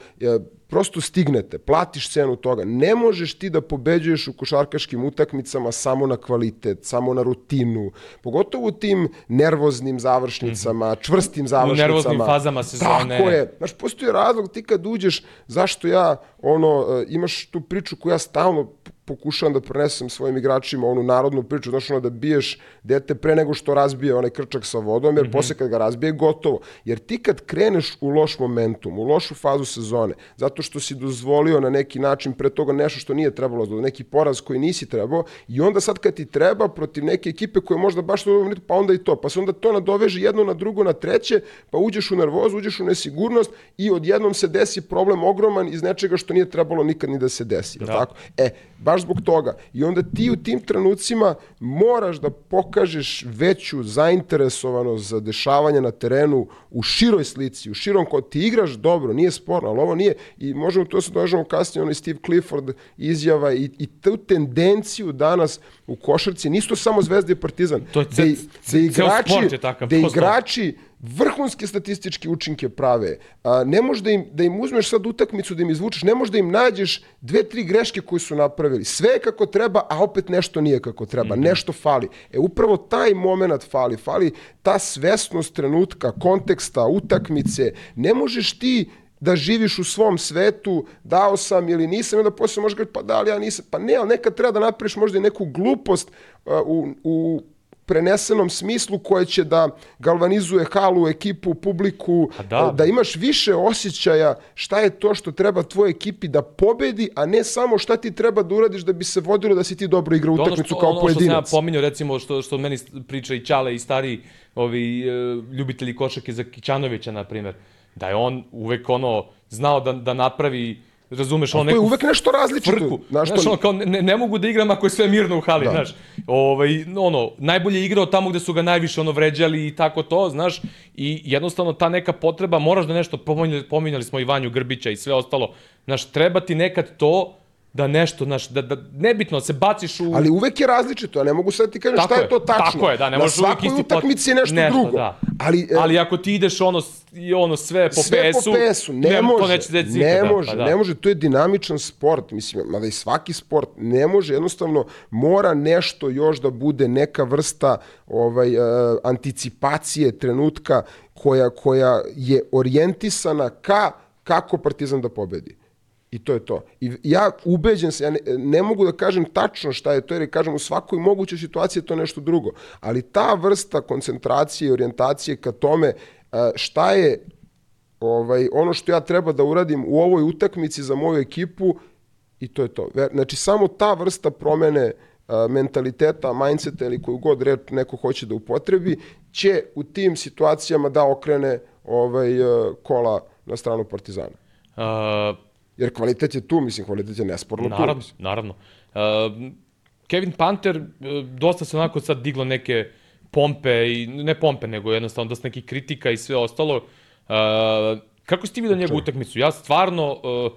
prosto stignete, platiš cenu toga. Ne možeš ti da pobeđuješ u košarkaškim utakmicama samo na kvalitet, samo na rutinu, pogotovo u tim nervoznim završnicama, mhm. čvrstim završnicama. U nervoznim fazama sezone. Tako je. Znaš, postoji razlog ti kad uđeš, zašto ja, ono, e, imaš tu priču koju ja stalno pokušavam da prenesem svojim igračima onu narodnu priču, znaš ono da biješ dete pre nego što razbije onaj krčak sa vodom, jer mm -hmm. posle kad ga razbije gotovo. Jer ti kad kreneš u loš momentum, u lošu fazu sezone, zato što si dozvolio na neki način pre toga nešto što nije trebalo, da neki poraz koji nisi trebao, i onda sad kad ti treba protiv neke ekipe koje možda baš to, pa onda i to, pa se onda to nadoveže jedno na drugo, na treće, pa uđeš u nervozu, uđeš u nesigurnost i odjednom se desi problem ogroman iz nečega što nije trebalo nikad ni da se desi. Da. Tako? E, baš zbog toga. I onda ti u tim trenucima moraš da pokažeš veću zainteresovanost za dešavanje na terenu u široj slici, u širom kod ti igraš dobro, nije sporno, ali ovo nije i možemo to se dođemo kasnije, onaj Steve Clifford izjava i, i tu tendenciju danas u košarci, nisu to samo Zvezda i Partizan. To je ce, de, de igrači, sport je takav. Da igrači vrhunske statističke učinke prave. A, ne možeš da im, da im uzmeš sad utakmicu, da im izvučeš, ne možeš da im nađeš dve, tri greške koje su napravili. Sve je kako treba, a opet nešto nije kako treba. Mm -hmm. Nešto fali. E, upravo taj moment fali. Fali ta svesnost trenutka, konteksta, utakmice. Ne možeš ti da živiš u svom svetu, dao sam ili nisam, i onda posle možeš gledati, pa da, ali ja nisam. Pa ne, ali nekad treba da napraviš možda i neku glupost uh, u, u prenesenom smislu koje će da galvanizuje halu, ekipu, publiku, da. da imaš više osjećaja šta je to što treba tvojoj ekipi da pobedi, a ne samo šta ti treba da uradiš da bi se vodilo da si ti dobro igra utakmicu kao ono pojedinac. Ono što sam ja pominjao, recimo, što, što meni priča i Ćale i stari ovi, e, ljubitelji košake za Kićanovića, na primjer, da je on uvek ono znao da, da napravi Razumeš, on neku... To je uvek nešto različito. Frku. Znaš, znaš, ono, kao, ne, ne mogu da igram ako je sve mirno u hali, da. znaš. Ovaj, ono, najbolje je igrao tamo gde su ga najviše ono vređali i tako to, znaš. I jednostavno ta neka potreba, moraš da nešto, pominjali, pominjali smo i Vanju Grbića i sve ostalo, znaš, treba ti nekad to da nešto, znaš, da, da nebitno se baciš u... Ali uvek je različito, ja ne mogu sad ti kažem šta je, je to tačno. Tako je, da, ne možeš uvek isti utakmici nešto, nešto drugo. Da. Ali, e, ali ako ti ideš ono, ono sve po sve pesu, po pesu, ne, ne može, to neće da ne da, može, pa da. ne može, to je dinamičan sport, mislim, mada i svaki sport ne može, jednostavno mora nešto još da bude neka vrsta ovaj uh, anticipacije trenutka koja koja je orijentisana ka kako Partizan da pobedi. I to je to. I ja ubeđen se, ja ne, ne mogu da kažem tačno šta je to, jer kažem u svakoj mogućoj situaciji je to nešto drugo. Ali ta vrsta koncentracije i orijentacije ka tome šta je ovaj, ono što ja treba da uradim u ovoj utakmici za moju ekipu i to je to. Znači, samo ta vrsta promene mentaliteta, mindseta ili koju god reč neko hoće da upotrebi, će u tim situacijama da okrene ovaj, kola na stranu Partizana. Uh, Jer kvalitet je tu, mislim, kvalitet je nesporno naravno, tu. Naravno, naravno. Uh, Kevin Panter, uh, dosta se onako sad diglo neke pompe, i ne pompe, nego jednostavno dosta nekih kritika i sve ostalo. Uh, kako si ti vidio njegu utakmicu? Ja stvarno, uh,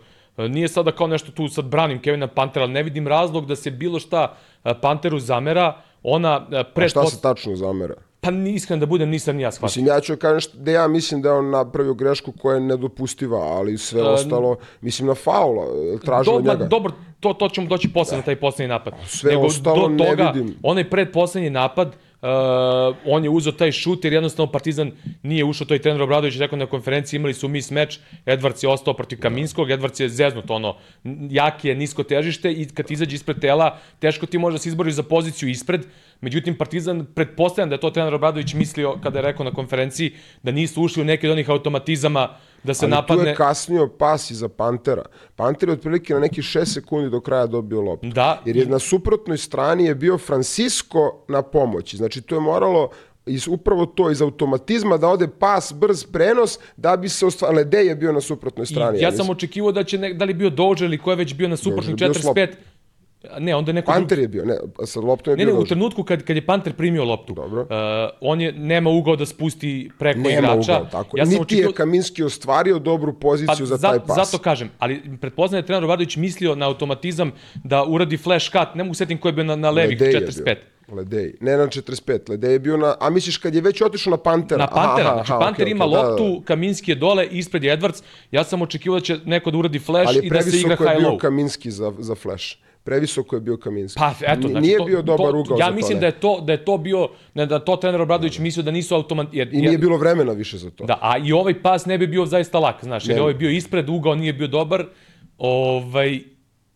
nije sada kao nešto tu sad branim Kevina Pantera, ali ne vidim razlog da se bilo šta Panteru zamera. Ona pred... A šta se tačno zamera? Pa iskren da budem, nisam ni ja shvatio. Mislim, ja ću kažem da ja mislim da je on napravio grešku koja je nedopustiva, ali sve um, ostalo, mislim na faula, tražio do, njega. Dobro, to, to ćemo doći posle da. na taj poslednji napad. Sve Nego, ostalo do toga, ne vidim. Onaj predposlednji napad, uh, on je uzeo taj šut jer jednostavno Partizan nije ušao, to je trener Obradović rekao na konferenciji, imali su mis meč, Edvards je ostao protiv Kaminskog, Edvards je zeznut, ono, jaki je nisko težište i kad izađe ispred tela, teško ti može da se izboriš za poziciju ispred, Međutim, Partizan, pretpostavljam da je to trener Obradović mislio kada je rekao na konferenciji da nisu ušli u neki od onih automatizama da se Ali napadne... Ali tu je kasnio pas iza Pantera. Panter je otprilike na neki 6 sekundi do kraja dobio loptu. Da. Jer je na suprotnoj strani je bio Francisco na pomoći. Znači, to je moralo iz upravo to iz automatizma da ode pas, brz prenos da bi se ostvarilo. Lede je bio na suprotnoj strani. I ja, ja sam očekivao da će ne, da li bio Dođer ili ko je već bio na suprotnoj 45 Ne, onda je neko Panter drugi... je bio, ne, sa loptom je ne, bio. Ne, ne, u trenutku kad, kad je Panter primio loptu, Dobro. Uh, on je, nema ugao da spusti preko nema igrača. Ugao, tako. Ja Niti očekio... je Kaminski ostvario dobru poziciju pa, za taj pas. Zato kažem, ali pretpoznam trener Obradović mislio na automatizam da uradi flash cut, ne mogu setim ko je bio na, na levih 45. Ledej. Ne na 45, Ledej je bio na... A misliš kad je već otišao na Pantera? Na Pantera, Aha, znači aha, Panter okej, ima okej, da, da, loptu, Kaminski je dole, ispred je Edwards. Ja sam očekivao da će neko da uradi flash Ali i da se igra previsoko je high bio low. Kaminski za, za flash. Previsoko je bio Kaminski. Pa eto, znači Nije to, bio dobar to, ugao Ja za to, mislim ne. da je to da je to bio ne, da to trener Obradović mislio da nisu automat jer, I nije jer- bilo vremena više za to. Da, a i ovaj pas ne bi bio zaista lak, znaš, jer Ne. je ovaj bio ispred, ugao nije bio dobar, ovaj,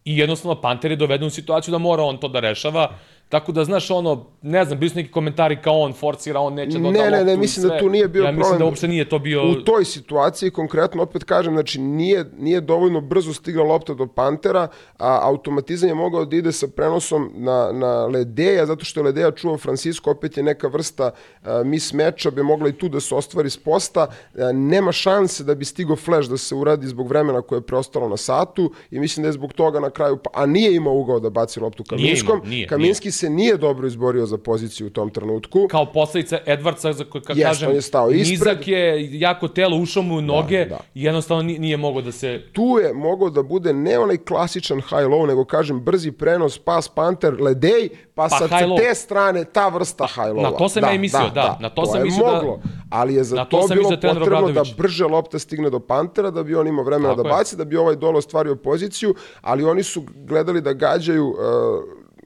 i jednostavno Panter je doveden u situaciju da mora on to da rešava, tako da, znaš, ono, ne znam, bili su neki komentari kao on forcira, on neće da Ne, da ne, ne, i mislim da sve. tu nije bio Ja mislim problem. da uopšte nije to bio... U toj situaciji, konkretno, opet kažem, znači nije, nije dovoljno brzo stigla lopta do Pantera, a automatizam je mogao da ide sa prenosom na, na Ledeja, zato što je Ledeja čuo Francisco, opet je neka vrsta a, mis meča, bi mogla i tu da se ostvari s posta. A, nema šanse da bi stigo flash da se uradi zbog vremena koje je preostalo na satu i mislim da je zbog toga na kraju, pa- a nije imao ugao da baci loptu Nije imao, Kaminskom. nije, Kaminski se nije dobro izborio za poziciju u tom trenutku. kao posledica Edwardsa, za koji, kad Jeste, kažem, on je stao ispred. nizak je, jako telo, ušao mu u noge da. i jednostavno nije, nije mogao da se... tu je mogao da bude ne onaj klasičan high-low, nego kažem brzi prenos, pas Panter, Ledej, pa, Pa sa high-low. te strane ta vrsta high-lowa. Na to sam ja i mislio, da, na to to sam je da- moglo, ali je za to to, bilo trener potrebno da Obradović. brže lopta stigne do Pantera, da bi on imao vremena Tako da je. baci, da bi ovaj dole ostvario poziciju, ali oni su gledali da gađaju uh,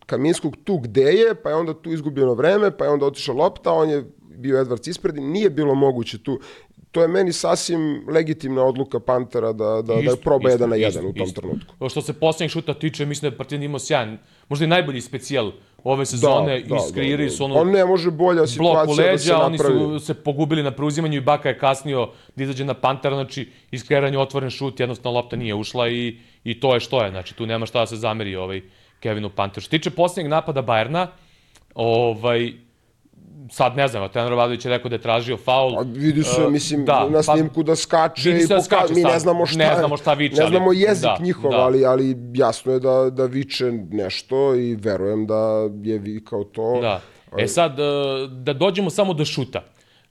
Kaminskog tu gde je, pa je onda tu izgubljeno vreme, pa je onda otišla lopta, on je bio Edwards ispred i nije bilo moguće tu to je meni sasvim legitimna odluka Pantera da, da, da Isto, proba isto, jedan na jedan isto, u tom isto. trenutku. Što se posljednjeg šuta tiče, mislim da je Partizan imao sjajan, možda i najbolji specijal ove sezone, da, iskreirali su ono On ne može bolja blok u situacija da se leđa, oni napravi. su se pogubili na preuzimanju i Baka je kasnio da izađe na Pantera, znači iskreiranje otvoren šut, jednostavno lopta nije ušla i, i to je što je, znači tu nema šta da se zameri ovaj Kevinu Panteru. Što tiče posljednjeg napada Bajerna, ovaj, sad ne znam, trener Obradović je rekao da je tražio faul. A vidi se, E, mislim, da, na pa- snimku da skače i da poka- skače mi ne znamo šta, Ne znamo šta viče, ne ali- znamo jezik da, njihov, da. ali, ali jasno je da, da viče nešto i verujem da je vikao to. Da. E sad, e, da dođemo samo do šuta.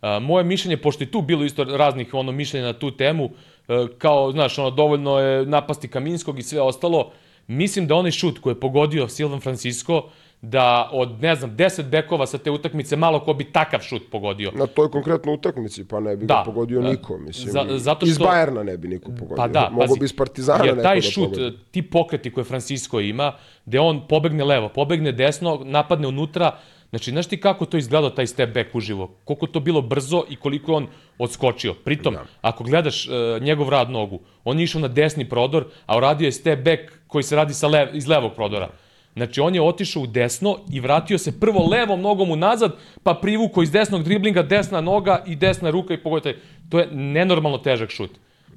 E, Moje mišljenje, pošto je tu bilo isto raznih ono mišljenja na tu temu, kao, znaš, ono, dovoljno je napasti Kaminskog i sve ostalo, mislim da onaj šut koji je pogodio Silvan Francisco, da od, ne znam, 10 bekova sa te utakmice, malo ko bi takav šut pogodio. Na toj konkretnoj utakmici, pa ne bi Da, ga pogodio da. niko, mislim. Za- zato Iz što- Bajerna ne bi niko pogodio. Pa da, Mogu pazi, bi iz Partizana jer taj da šut, ti pokreti koje Francisco ima, gde on pobegne levo, pobegne desno, napadne unutra, znači, znaš ti kako to izgledao taj step back uživo? Koliko to bilo brzo i koliko on odskočio. Pritom, Da. ako gledaš uh, njegov rad nogu, on je išao na desni prodor, a uradio je step back koji se radi sa lev, iz levog prodora. Znači, on je otišao u desno i vratio se prvo levom nogom unazad, pa privukao iz desnog driblinga desna noga i desna ruka i pogodite. To je nenormalno težak šut.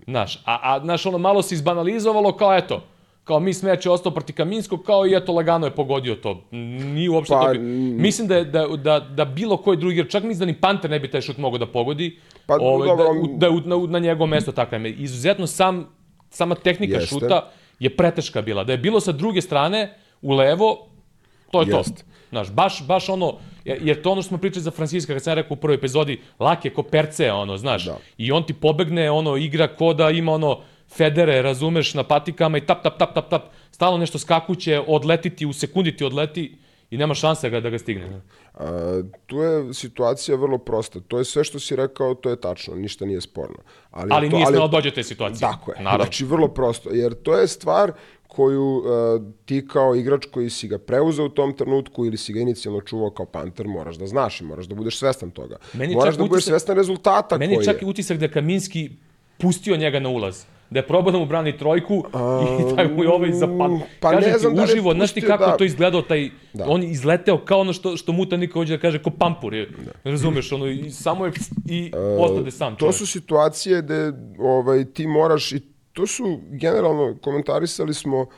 Znaš, a, a znaš, ono malo se izbanalizovalo kao eto, kao mi smeće je ostao proti Kaminskog, kao i eto lagano je pogodio to. Nije uopšte Pa, pa, to bio. Mislim da, je, da, da, da bilo koji drugi, jer čak mislim da ni Panter ne bi taj šut mogao da pogodi, Pa, ovaj, dobro, da, da na, na njegovo mesto tako je. Izuzetno sam, sama tehnika Jeste. šuta je preteška bila. Da je bilo sa druge strane, u levo, to je Jeste. to. Znaš, baš, baš ono, jer to ono što smo pričali za Franciska, kad sam rekao u prvoj epizodi, lak je ko perce, ono, znaš. Da. I on ti pobegne, ono, igra ko da ima ono, federe, razumeš, na patikama i tap, tap, tap, tap, tap, stalno nešto skakuće, odletiti, u sekundi ti odleti i nema šanse ga, da ga stigne. A, tu je situacija vrlo prosta. To je sve što si rekao, to je tačno, ništa nije sporno. Ali, Ali to, nije smelo dođe do te situacije. Tako je. Naravno. Znači, vrlo prosto. Jer to je stvar koju uh, ti kao igrač koji si ga preuzeo u tom trenutku ili si ga inicijalno čuvao kao panter, moraš da znaš i moraš da budeš svestan toga. Meni moraš da budeš utisak- svestan rezultata Meni je koji čak i utisak da Kaminski pustio njega na ulaz. Da je probao da mu brani trojku i da [laughs] mu je ovaj zapad. pa Kažem ne znam ti, da uživo, znaš ti kako da- to izgledao taj... Da. On izleteo kao ono što, što Muta niko hoće da kaže, ko pampur. Je, Razumeš, ono, i samo je i ostade sam To čovjek. su situacije gde ovaj, ti moraš i to su generalno komentarisali smo uh,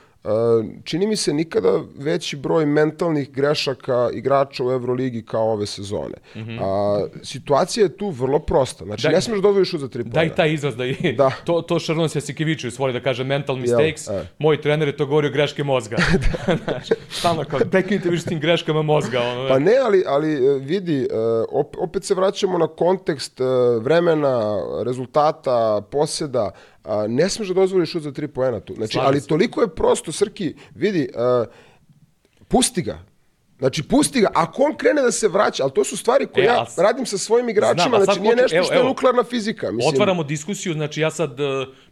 čini mi se nikada veći broj mentalnih grešaka igrača u Euroligi kao ove sezone. A, situacija je tu vrlo prosta. Znači, Daj- ne smeš da odvojiš za tri Da pojena. taj izraz da je, Da. to, to Šarnon Jasikeviću voli da kaže mental mistakes, e. moj trener je to govorio greške mozga. [laughs] [laughs] Stalno kao, prekinite više s tim greškama mozga. Ono, Pa ne, ali, ali e, vidi, e, op- opet se vraćamo na kontekst e, vremena, rezultata, posjeda. A, Ne smeš da dozvoliš šut za tri poena tu. Znači, ali se. toliko je prosto, Srki, vidi, e, pusti ga. Znači, pusti ga. Ako on krene da se vraća, ali to su stvari koje E, ja a s- radim sa svojim igračima, Znam, a znači nije nešto evo, što je evo. nuklearna fizika. Mislim, Otvaramo diskusiju, znači ja sad uh,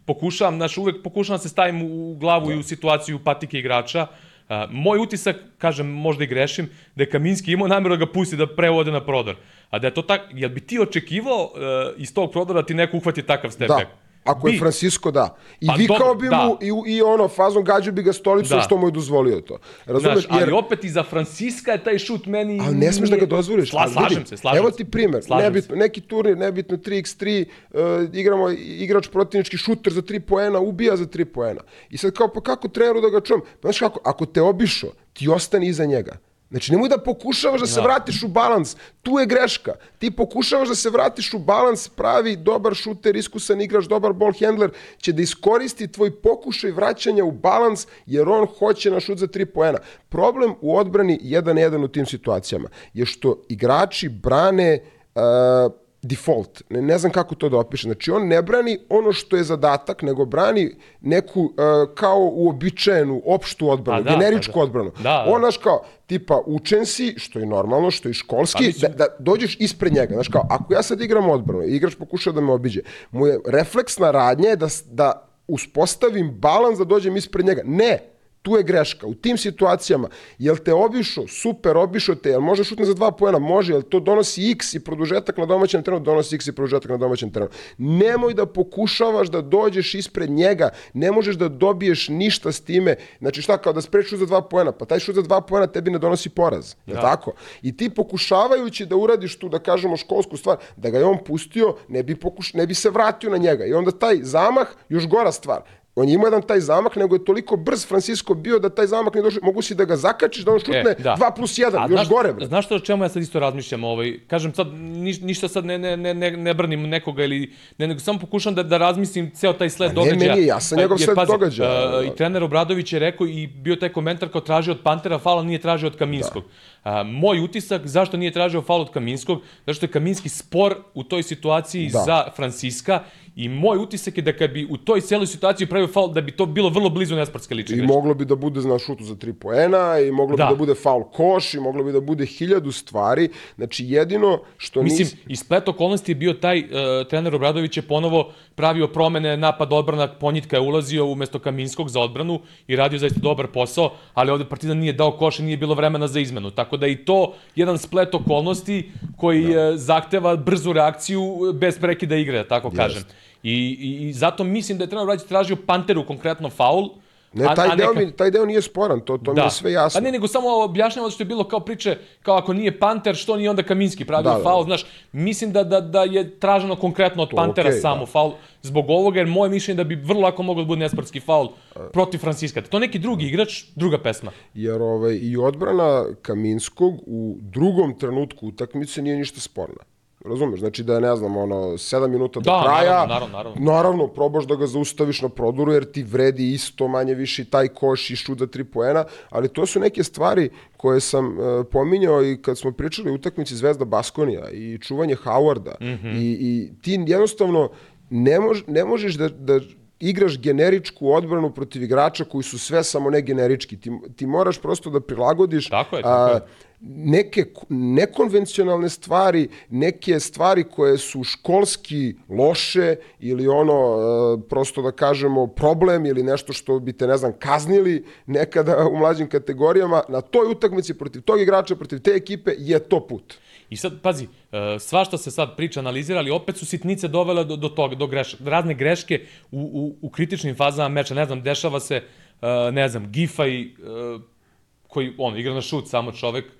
pokušavam, znači uvek pokušavam da se stavim u glavu i u situaciju patike igrača. Uh, moj utisak, kažem, možda i grešim, da je Kaminski imao namjeru da ga pusti da prevode na prodor. A da je to tak, jel bi ti očekivao uh, iz tog prodora da ti neko uhvati takav step Da. Ako je Bi. Francisco, da. I Pa vikao dobro, bi da. mu i, i ono, fazom gađu bi ga stolicom Da. što mu je dozvolio to. Razumeš? Znaš, ali opet i za Franciska je taj šut meni... Ali ne smeš da ga dozvoliš. Sla, slažem se, slažem Evo ti primer, Slažem nebitno, neki turnir, nebitno 3x3, uh, igramo, igrač protivnički šuter za 3 poena, ubija za 3 poena. I sad kao, pa kako treneru da ga čujem? Pa znaš kako, ako te obišo, ti ostani iza njega. Znači, nemoj da pokušavaš da se vratiš u balans. Tu je greška. Ti pokušavaš da se vratiš u balans, pravi, dobar šuter, iskusan igrač, dobar ball handler, će da iskoristi tvoj pokušaj vraćanja u balans, jer on hoće na šut za tri poena. Problem u odbrani 1-1 u tim situacijama je što igrači brane uh, default. Ne, ne znam kako to da opišem. Znači, on ne brani ono što je zadatak, nego brani neku uh, kao uobičajenu, opštu odbranu, da, generičku pa da. odbranu. Da, da. On, znaš, kao, tipa, učen si, što je normalno, što je školski, Pa mislim- da, da dođeš ispred njega. Znaš, kao, ako ja sad igram odbranu i igrač pokuša da me obiđe, mu je refleksna radnja je da, da uspostavim balans da dođem ispred njega. Ne, tu je greška. U tim situacijama, jel te obišao, super, obišao te, jel može šutne za dva pojena? Može, jel to donosi x i produžetak na domaćem terenu? Donosi x i produžetak na domaćem terenu. Nemoj da pokušavaš da dođeš ispred njega, ne možeš da dobiješ ništa s time. Znači šta, kao da spreš šut za dva pojena, pa taj šut za dva pojena tebi ne donosi poraz. Je Da. tako? I ti pokušavajući da uradiš tu, da kažemo, školsku stvar, da ga je on pustio, ne bi, pokuš, ne bi se vratio na njega. I onda taj zamah, još gora stvar, on je imao jedan taj zamah, nego je toliko brz Francisco bio da taj zamah ne došao, mogu si da ga zakačiš, da on šutne E, da. 2 plus 1, A još znaš, gore. Bre. Znaš što o čemu ja sad isto razmišljam? Ovaj, kažem sad, niš, ništa sad ne, ne, ne, ne, ne branim nekoga ili ne, nego samo pokušam da, da razmislim ceo taj sled ne, događaja. meni je jasan njegov sled pazi, događaja. a, I trener Obradović je rekao i bio taj komentar kao tražio od Pantera faul, nije tražio od Kaminskog. A, moj utisak zašto nije tražio faul od Kaminskog, zato što je Kaminski spor u toj situaciji Da. za Franciska i moj utisak je da kad bi u toj celoj situaciji pravio faul, da bi to bilo vrlo blizu nesportske lične I greške. moglo bi da bude na šutu za tri poena, i moglo Da. bi da bude faul koš, i moglo bi da bude hiljadu stvari. Znači, jedino što Mislim, nis... i splet okolnosti je bio taj, uh, trener Obradović je ponovo pravio promene, napad odbrana, Ponjitka je ulazio umesto Kaminskog za odbranu i radio zaista dobar posao, ali ovde Partizan nije dao koš i nije bilo vremena za izmenu. Tako da i to jedan splet okolnosti koji da. zahteva brzu reakciju bez prekida igre, da tako kažem. I, i, I zato mislim da je trener Obradović tražio Panteru konkretno faul, Ne, taj, deo, mi, taj deo nije sporan, to, to mi je sve jasno. Pa ne, nego samo objašnjamo što je bilo kao priče, kao ako nije Panter, što nije onda Kaminski pravio Da, da, da, faul, da. znaš, mislim da, da, da je traženo konkretno od Pantera okej, samo da. faul zbog ovoga, jer moje mišljenje da bi vrlo lako moglo da bude nesportski faul protiv Franciska. To neki drugi igrač, druga pesma. Jer ovaj, i odbrana Kaminskog u drugom trenutku utakmice nije ništa sporna. Razumeš? Znači da je, ne znam, ono, 7 minuta do Da, kraja. naravno, naravno, naravno. Naravno, probaš da ga zaustaviš na prodoru, jer ti vredi isto manje više taj koš i šut za tri poena, ali to su neke stvari koje sam uh, pominjao i kad smo pričali o utakmici Zvezda Baskonija i čuvanje Howarda mm -hmm. i, i ti jednostavno ne, mož, ne možeš da, da igraš generičku odbranu protiv igrača koji su sve samo ne generički. Ti, ti moraš prosto da prilagodiš Tako je, tako je. neke nekonvencionalne stvari, neke stvari koje su školski loše ili ono, e, prosto da kažemo, problem ili nešto što bi te, ne znam, kaznili nekada u mlađim kategorijama, na toj utakmici protiv tog igrača, protiv te ekipe je to put. I sad, pazi, e, svašta se sad priča, analizira, ali opet su sitnice dovele do, do toga, do greš, razne greške u, u, u kritičnim fazama meča. Ne znam, dešava se, e, ne znam, Gifaj, e, koji, on, igra na šut, samo čovek,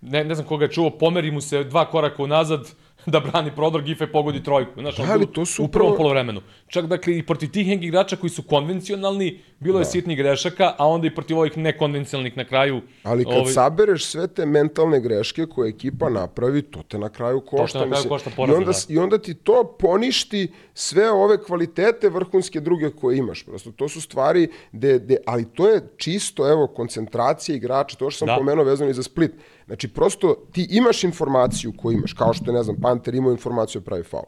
ne, ne znam koga je čuo, pomeri mu se dva koraka unazad, [laughs] da brani prodor, Gife pogodi trojku. Znaš, Da, ali to su u prvom upravo- polovremenu. Čak, dakle, i protiv tih nekih igrača koji su konvencionalni, bilo je sitnih grešaka, a onda i protiv ovih nekonvencionalnih na kraju. Ali kad ovaj, sabereš sve te mentalne greške koje ekipa napravi, to te na kraju košta. na kraju košta I poraza, onda, da. I onda ti to poništi sve ove kvalitete vrhunske druge koje imaš. Prosto to su stvari, de, de, ali to je čisto, evo, koncentracija igrača, to što sam Da. pomenuo vezano i za Split. Znači, prosto ti imaš informaciju koju imaš, kao što je, ne znam, Panter imao informaciju o pravi faul.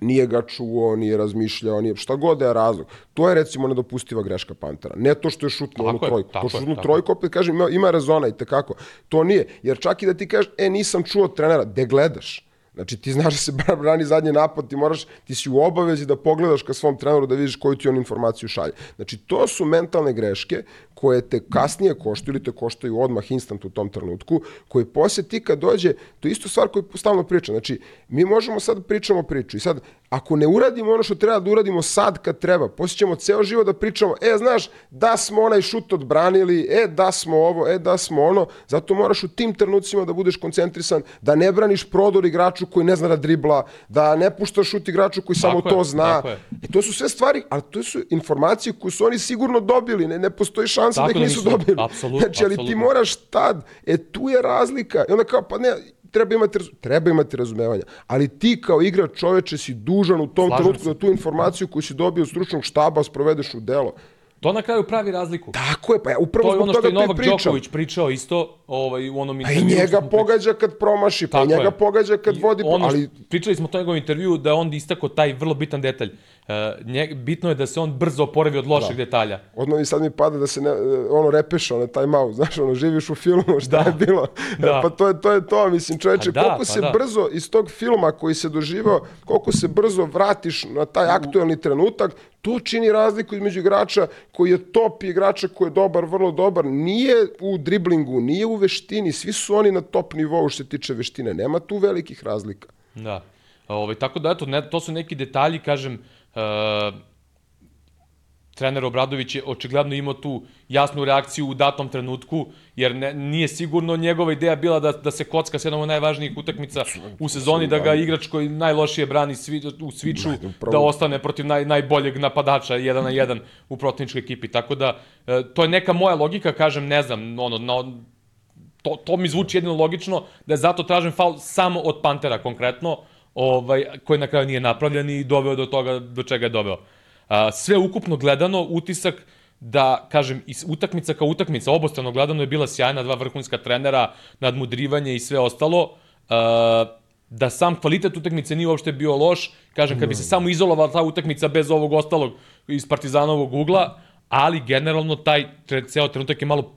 nije ga čuo, nije razmišljao, nije šta god da je razlog. To je recimo nedopustiva greška Pantera. Ne to što je šutnuo onu trojku. To što je, tako trojku, opet kažem, ima, ima rezona i tekako. To nije. Jer čak i da ti kažeš, e, nisam čuo trenera, de gledaš. Znači, ti znaš da se brani zadnji napad, ti moraš, ti si u obavezi da pogledaš ka svom treneru da vidiš koju ti on informaciju šalje. Znači, to su mentalne greške koje te kasnije koštaju ili te koštaju odmah instant u tom trenutku, koji posle ti kad dođe, to je isto stvar koju stalno pričam. Znači, mi možemo sad da pričamo priču i sad, ako ne uradimo ono što treba da uradimo sad kad treba, posle ćemo ceo život da pričamo, e, znaš, da smo onaj šut odbranili, e, da smo ovo, e, da smo ono, zato moraš u tim trenucima da budeš koncentrisan, da ne braniš prodor igraču koji ne zna da dribla, da ne puštaš šut igraču koji samo Tako je, to zna. je. I to su sve stvari, ali to su informacije koje su oni sigurno dobili, ne, ne postoji šansa da Tako ih da nisu nisu, dobili. apsolutno, Znači, ali ti apsolutno. moraš tad, e tu je razlika. I onda kao, pa ne, treba imati, treba imati razumevanja. Ali ti kao igrač čoveče si dužan u tom Slažem trenutku se. da tu informaciju koju si dobio od stručnog štaba sprovedeš u delo. To na kraju pravi razliku. Tako je, pa ja upravo To je zbog ono što toga je Novak pričam. Đoković pričao isto ovaj, u onom Pa i intervju. njega pogađa kad promaši, pa i njega je. pogađa kad I vodi, ono ali Pričali smo to u njegovom intervju da je on istako taj vrlo bitan detalj. Uh, nje, bitno je da se on brzo oporavi od loših detalja. Odmah mi sad mi pada da se ne, ono repeša, ono time out, znaš, ono živiš u filmu, [laughs] šta Da. je bilo. [laughs] Da. Pa to je, to je to, mislim, čoveče, da, koliko pa se da. brzo iz tog filma koji se doživao, koliko se brzo vratiš na taj aktuelni trenutak, to čini razliku između igrača koji je top i igrača koji je dobar, vrlo dobar. Nije u driblingu, nije u veštini, svi su oni na top nivou što se tiče veštine. Nema tu velikih razlika. Da. Ovaj, tako da, eto, ne, to su neki detalji, kažem, uh, trener Obradović je očigledno imao tu jasnu reakciju u datom trenutku, jer ne, nije sigurno njegova ideja bila da, da se kocka s jednom od najvažnijih utakmica u sezoni, da ga igrač koji najlošije brani svi, u sviču, da ostane protiv naj, najboljeg napadača, jedan na jedan u protivničkoj ekipi. Tako da, e, to je neka moja logika, kažem, ne znam, ono, na, to, to mi zvuči jedino logično, da je zato tražen faul samo od Pantera konkretno, ovaj, koji na kraju nije napravljen i doveo do toga do čega je doveo. A, sve ukupno gledano, utisak da, kažem, utakmica kao utakmica, obostrano gledano je bila sjajna, dva vrhunska trenera, nadmudrivanje i sve ostalo. A, da sam kvalitet utakmice nije uopšte bio loš, kažem, kad bi se samo izolovala ta utakmica bez ovog ostalog iz Partizanovog ugla, ali generalno taj tre, ceo trenutak je malo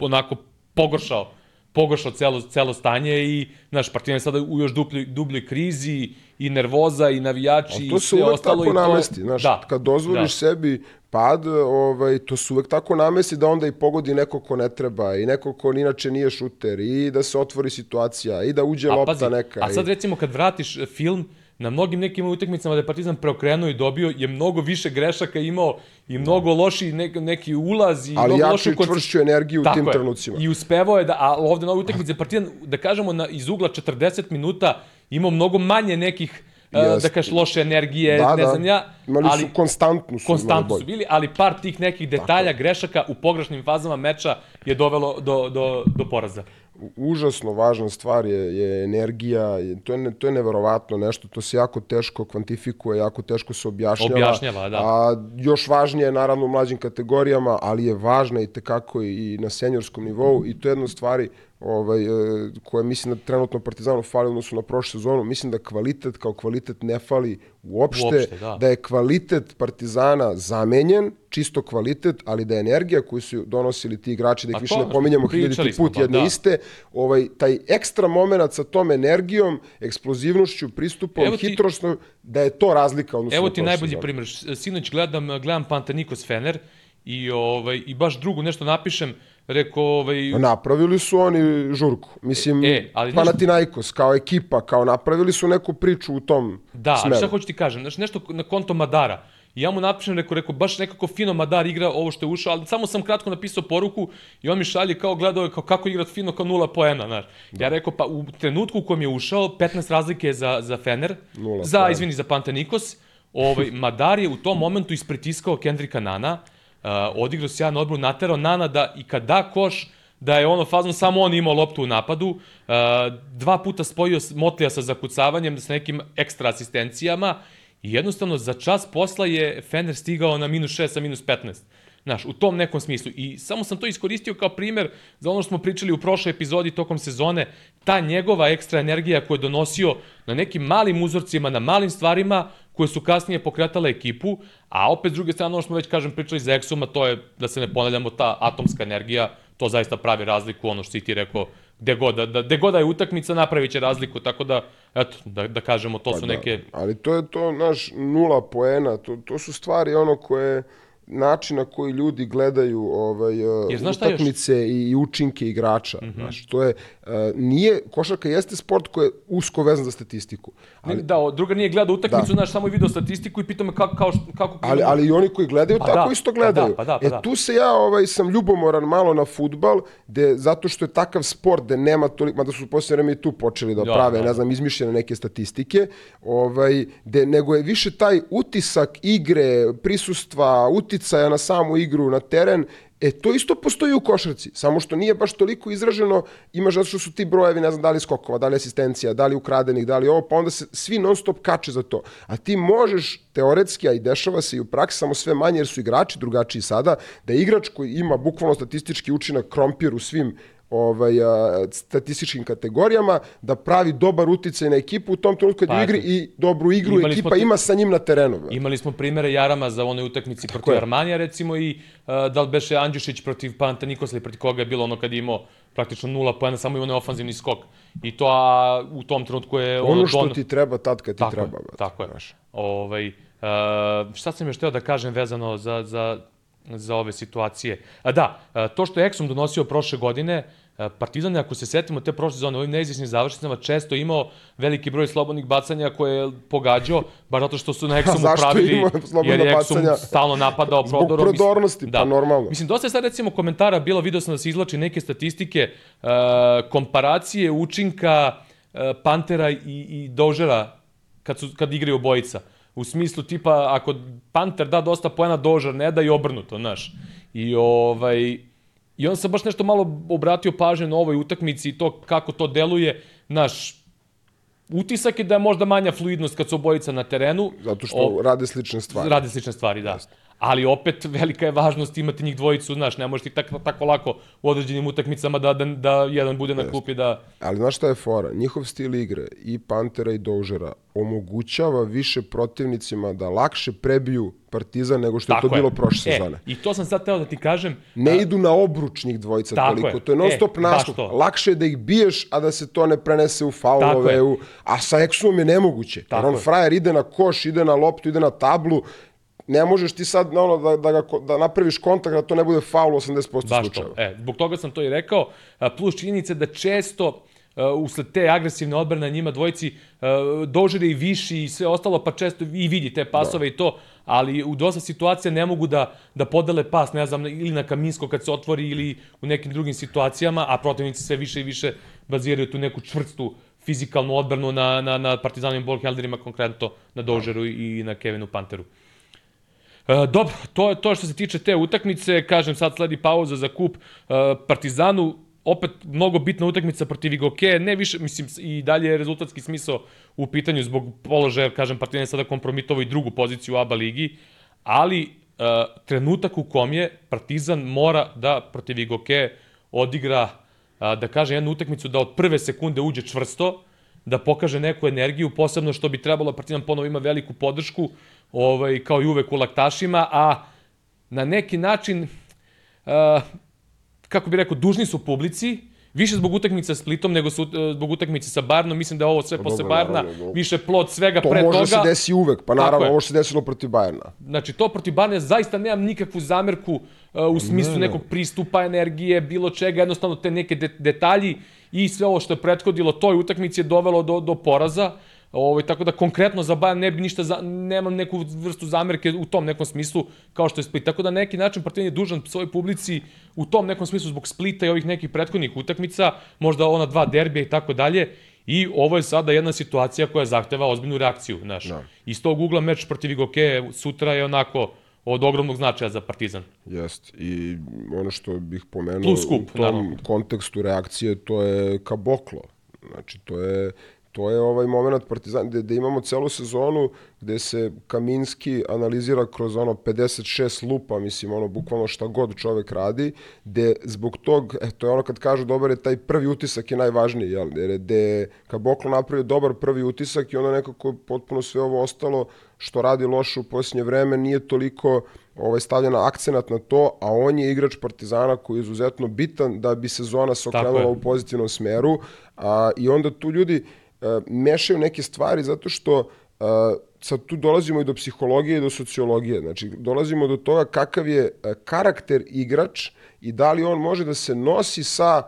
onako pogoršao pogoršao celo, celo stanje i naš Partizan je sada u još dupli, dubljoj krizi i nervoza i navijači To i se sve uvek ostalo. tako i to, namesti, znaš, da, kad dozvoliš da. sebi pad, ovaj, to se uvek tako namesti da onda i pogodi neko ko ne treba i neko ko inače nije šuter i da se otvori situacija i da uđe A, lopta pazi, neka. a sad i... recimo kad vratiš e, film, na mnogim nekim utakmicama da je Partizan preokrenuo i dobio, je mnogo više grešaka imao i mnogo loši ne, neki ulaz i Ali mnogo lošu i čvršću energiju u Tako tim je. trenucima. I uspevao je da, a ovde na ovoj utakmici Partizan, da kažemo, na, iz ugla 40 minuta imao mnogo manje nekih, e, da kažeš, loše energije, Da, ne da. znam ja, Imali ali su konstantnu su konstantno su bili, ali par tih nekih detalja, grešaka u pogrešnim fazama meča je dovelo do, do, do poraza. Užasno važna stvar je, je energija, je, to, je, ne- to je neverovatno nešto, to se jako teško kvantifikuje, jako teško se objašnjava. Objašnjava, da. A još važnije je naravno u mlađim kategorijama, ali je važna i tekako i na seniorskom nivou i to je jedna od stvari ovaj, e, koja mislim da trenutno Partizanu fali u odnosu na prošlu sezonu. Mislim da kvalitet kao kvalitet ne fali uopšte, Uopšte, da. da je kvalitet Partizana zamenjen, čisto kvalitet, ali da je energija koju su donosili ti igrači, da ih Pa više to, ne pominjemo pričali hiljaditi put pa jedne da. iste, ovaj, taj ekstra moment sa tom energijom, eksplozivnošću, pristupom, Evo ti- da je to razlika odnosno Evo na ti najbolji sezonu. primjer. Sinoć gledam, gledam Pantanikos Fener i, ovaj, i baš drugo nešto napišem, rekao, ovaj, Pa Napravili su oni žurku. Mislim, E, ali znaš- Panathinaikos kao ekipa, kao napravili su neku priču u tom Da, ali smeru. šta hoću ti kažem, znaš, nešto na konto Madara. I ja mu napišem, rekao, rekao, baš nekako fino Madar igra ovo što je ušao, ali samo sam kratko napisao poruku i on mi šalje kao gledao je kao kako igrat fino kao nula poena, znaš. Ja rekao, pa u trenutku u kojem je ušao, 15 razlike za, za Fener, Nula za, poena. izvini, za Pantanikos, ovaj, Madar je u tom momentu ispritiskao Kendrika Nana, uh, odigrao se jedan odbor, naterao Nana da i kad da koš, da je ono fazno samo on imao loptu u napadu, uh, dva puta spojio s- Motlija sa zakucavanjem, sa nekim ekstra asistencijama i jednostavno za čas posla je Fener stigao na minus 6 sa minus 15. Znaš, u tom nekom smislu. I samo sam to iskoristio kao primer za ono što smo pričali u prošloj epizodi tokom sezone, ta njegova ekstra energija koju je donosio na nekim malim uzorcima, na malim stvarima, koje su kasnije pokretale ekipu, a opet s druge strane, ono što smo već, kažem, pričali za Exuma, to je, da se ne ponavljamo, ta atomska energija, to zaista pravi razliku, ono što si ti rekao, gde god, da, da, gde god da je utakmica, napravit će razliku, tako da, eto, da, da kažemo, to Pa su da, neke... Ali to je to, naš, nula poena, to, to su stvari ono koje način na koji ljudi gledaju ovaj Jer znaš šta još? Utakmice i, i učinke igrača. Mm -hmm. Znaš, to je uh, nije košarka jeste sport koji je usko vezan za statistiku. Ali, da, druga nije gledao utakmicu, Da. znaš, samo je video statistiku i pitao me kako, kao, kako Ali, ali i oni koji gledaju Pa tako da, isto pa da, gledaju. pa da, pa e da. tu se ja ovaj sam ljubomoran malo na futbal, gde zato što je takav sport da nema toliko, mada su posljednje vreme i tu počeli da Da, prave, da. ne znam, izmišljene neke statistike, ovaj, gde, nego je više taj utisak igre, prisustva, uticaja na samu igru, na teren, E, to isto postoji u košarci, samo što nije baš toliko izraženo, imaš zato što su ti brojevi, ne znam, da li skokova, da li asistencija, da li ukradenih, da li ovo, pa onda se svi non stop kače za to. A ti možeš teoretski, a i dešava se i u praksi, samo sve manje jer su igrači drugačiji sada, da igrač koji ima bukvalno statistički učinak krompir u svim ovaj, a, statističkim kategorijama, da pravi dobar uticaj na ekipu u tom trenutku kad Pa, je igri i dobru igru Imali ekipa te- ima sa njim na terenu. brate. Imali smo primere Jarama za onoj utakmici protiv je. Armanija, recimo, i uh, da li beše Andjušić protiv Panathinaikosa ili protiv koga je bilo ono kad je imao praktično nula poena, samo i onaj ofanzivni skok. I to a, u tom trenutku je ono, Ono što don- ti treba tad kad ti Tako treba. je, tako je. Ovaj, uh, šta sam još teo da kažem vezano za, za, za ove situacije? A da, uh, to što je Exum donosio prošle godine, uh, Partizan, ako se setimo te prošle sezone, ovim neizvisnim završnicama često imao veliki broj slobodnih bacanja koje je pogađao, bar zato što su na [laughs] Exumu pravili, jer je Exum stalno napadao Zbog prodorom. Mislim- prodornosti, pa normalno. Mislim, dosta je sad recimo komentara bilo, video sam da se izlači neke statistike, uh, komparacije učinka uh, Pantera i, i Dožera kad, su, kad igraju obojica. U smislu tipa, ako Panter da dosta poena, Dožer ne da i obrnuto, znaš. I ovaj... I on sam baš nešto malo obratio pažnju na ovoj utakmici i to kako to deluje. Naš, utisak je da je možda manja fluidnost kad su obojica na terenu. Zato što O- rade slične stvari. Rade slične stvari, da. Ali opet velika je važnost imati njih dvojicu, znaš, ne možeš ti tako, tako lako u određenim utakmicama da, da, da jedan bude na klupi da... Ali znaš šta je fora? Njihov stil igre i Pantera i Dožera omogućava više protivnicima da lakše prebiju Partizan nego što je to bilo prošle sezone. E, I to sam sad teo da ti kažem. Ne idu na obruč njih dvojica Tako toliko. je. To je non E, stop baš nastup. Lakše je da ih biješ, a da se to ne prenese u Tako faulove. je. U, a sa Exumom je nemoguće. Tako jer on je. frajer ide na koš, ide na loptu, ide na tablu. Ne možeš ti sad na ono, da, da, ga, da napraviš kontakt da to ne bude faul u 80% Baš slučajeva. to. E, zbog toga sam to i rekao. Plus činjenica da često uh, usled te agresivne odbrane njima dvojici uh, dožere i viši i sve ostalo, pa često i vidi te pasove i to, ali u dosta situacija ne mogu da, da podele pas, ne znam, ili na Kaminsko kad se otvori ili u nekim drugim situacijama, a protivnici sve više i više baziraju tu neku čvrstu fizikalnu odbranu na, na, na partizanovim ballhelderima, konkretno na Dožeru i na Kevinu Panteru. E, dobro, to je to što se tiče te utakmice. Kažem, sad sledi pauza za kup e, Partizanu. Opet mnogo bitna utakmica protiv Igoke, ne više, mislim, i dalje je rezultatski smisao u pitanju zbog položaja, kažem, Partizan je sada kompromitovao i drugu poziciju u ABA ligi, ali e, trenutak u kom je Partizan mora da protiv Igoke odigra, a, da kaže, jednu utakmicu da od prve sekunde uđe čvrsto, da pokaže neku energiju, posebno što bi trebalo, Partizan ponovo ima veliku podršku, ovaj, kao i uvek u laktašima, a na neki način, uh, kako bi rekao, dužni su publici, više zbog utakmice sa Splitom nego su, uh, zbog utakmice sa Barnom, mislim da je ovo sve posle dobro, Barna, naravno, dobro. više plod svega To pre može toga. da se desi uvek, pa naravno ovo se desilo protiv Bajerna. Znači, to protiv Barna ja zaista nemam nikakvu zamerku uh, u smislu ne. nekog pristupa, energije, bilo čega, jednostavno te neke de detalji i sve ovo što je prethodilo toj utakmici je dovelo do, do poraza. Ovaj, tako da konkretno za Bayern ne bi ništa, za, nemam neku vrstu zamerke u tom nekom smislu kao što je Split. Tako da neki način Partizan je dužan svojoj publici u tom nekom smislu zbog Splita i ovih nekih prethodnih utakmica, možda ona dva derbija i tako dalje. I ovo je sada jedna situacija koja zahteva ozbiljnu reakciju, znaš. Da. Iz tog ugla meč protiv Igoke sutra je onako od ogromnog značaja za Partizan. Jest. I ono što bih pomenuo Plus kup, u tom naravno. kontekstu reakcije, to je kaboklo. Znači, to je To je ovaj moment Partizan, gde, gde imamo celu sezonu gde se Kaminski analizira kroz ono 56 lupa, mislim, ono, bukvalno šta god čovek radi, gde zbog tog, e, to je ono kad kažu dobar je taj prvi utisak je najvažniji, jel, gde, gde Kaboklo napravio dobar prvi utisak i onda nekako potpuno sve ovo ostalo što radi loše u posljednje vreme nije toliko ovaj, stavljena akcenat na to, a on je igrač Partizana koji je izuzetno bitan da bi sezona se okrenula u pozitivnom smeru a, i onda tu ljudi a, e, mešaju neke stvari zato što a, e, sad tu dolazimo i do psihologije i do sociologije. Znači, dolazimo do toga kakav je e, karakter igrač i da li on može da se nosi sa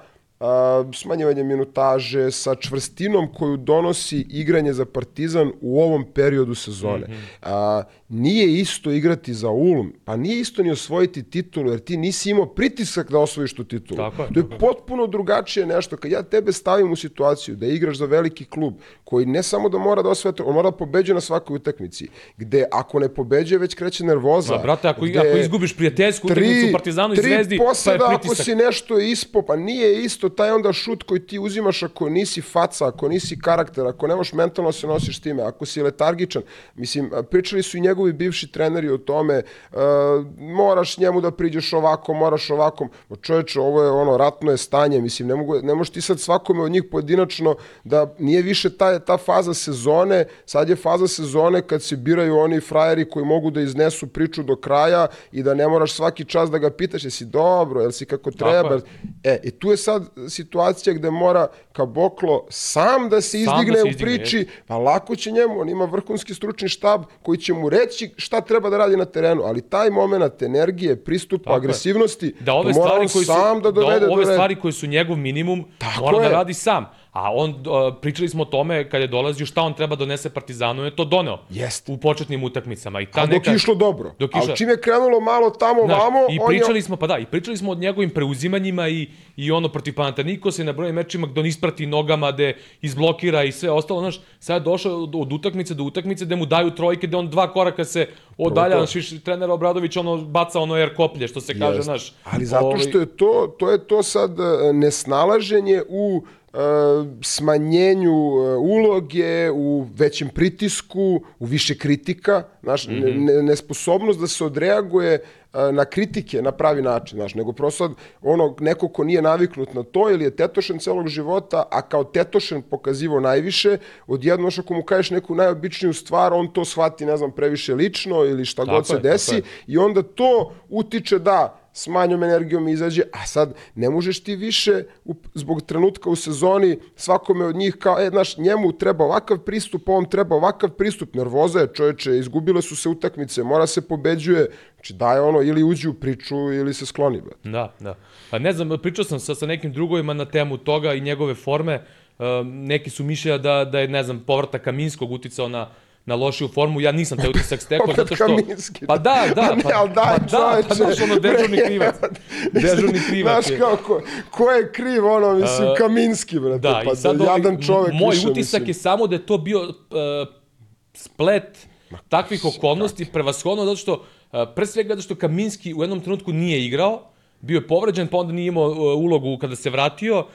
smanjivanje minutaže, sa čvrstinom koju donosi igranje za Partizan u ovom periodu sezone. Mm -hmm. Nije isto igrati za Ulm, pa nije isto ni osvojiti titulu, jer ti nisi imao pritisak da osvojiš tu titulu. Tako, to je potpuno drugačije nešto. Kad ja tebe stavim u situaciju da igraš za veliki klub, koji ne samo da mora da osvoje, on mora da pobeđuje na svakoj utakmici, gde ako ne pobeđuje, već kreće nervoza. Da, brate, ako, ako izgubiš prijateljsku utakmicu u Partizanu i Zvezdi, pa je pritisak. ako si nešto ispo, pa nije isto taj onda šut koji ti uzimaš ako nisi faca, ako nisi karakter, ako nemaš mentalno se nosiš time, ako si letargičan. Mislim, pričali su i njegovi bivši treneri o tome, uh, moraš njemu da priđeš ovako, moraš ovako. Čoveče, ovo je ono, ratno je stanje, mislim, ne, mogu, ne možeš ti sad svakome od njih pojedinačno da nije više ta, ta faza sezone, sad je faza sezone kad se biraju oni frajeri koji mogu da iznesu priču do kraja i da ne moraš svaki čas da ga pitaš jesi dobro, jel si kako treba. E, i tu je sad situacija gde mora Kaboklo sam da se izdigne, da se izdigne u priči, je. pa lako će njemu, on ima vrhunski stručni štab koji će mu reći šta treba da radi na terenu, ali taj moment energije, pristupa, Tako agresivnosti, da ove stvari koji su, sam da dovede da ove do stvari koji su njegov minimum, Tako mora da je. da radi sam. A on, pričali smo o tome kad je dolazio šta on treba donese Partizanu, je to doneo. Jest. U početnim utakmicama. I ta A dok neka, išlo dobro. Dok išlo... A čim je krenulo malo tamo, Znaš, vamo... I pričali je... smo, pa da, i pričali smo o njegovim preuzimanjima i, i ono protiv Panatanikosa i na brojim mečima gde on isprati nogama, gde izblokira i sve ostalo. Znaš, sad je došao od, od utakmice do utakmice gde mu daju trojke, gde on dva koraka se odalja. Znaš, trener Obradović ono baca ono air koplje, što se kaže, znaš. Ali zato ovaj- što je to, to je to sad e, nesnalaženje u smanjenju e, uloge, u većem pritisku, u više kritika, znaš, mm -hmm. ne, nesposobnost da se odreaguje e, na kritike na pravi način, znaš, nego prosto ono, neko ko nije naviknut na to ili je tetošen celog života, a kao tetošen pokazivo najviše, odjedno ako mu kažeš neku najobičniju stvar, on to shvati, ne znam, previše lično ili šta tako god se je, desi i onda to utiče da s manjom energijom izađe, a sad ne možeš ti više u, zbog trenutka u sezoni svakome od njih kao, e, znaš, njemu treba ovakav pristup, on treba ovakav pristup, nervoza je čoveče, izgubile su se utakmice, mora se pobeđuje, znači daj ono, ili uđi u priču ili se skloni. Be. Da, da. Pa ne znam, pričao sam sa, sa nekim drugovima na temu toga i njegove forme, uh, neki su mišlja da, da je, ne znam, povratak Kaminskog uticao na na lošiju formu, ja nisam taj utisak stekao zato što... Kaminski. Pa da, da, pa, ne, ali daj, pa da, pa znaš ono dežurni krivac. dežurni krivac Znaš kao, ko, ko je kriv, ono, mislim, uh, Kaminski, brate, da, pa sad, da, jadan čovek Moj više, utisak mislim. je samo da je to bio uh, splet takvih okolnosti, prevashodno zato što, uh, pre svega zato što Kaminski u jednom trenutku nije igrao, bio je povređen, pa onda nije imao uh, ulogu kada se vratio, uh,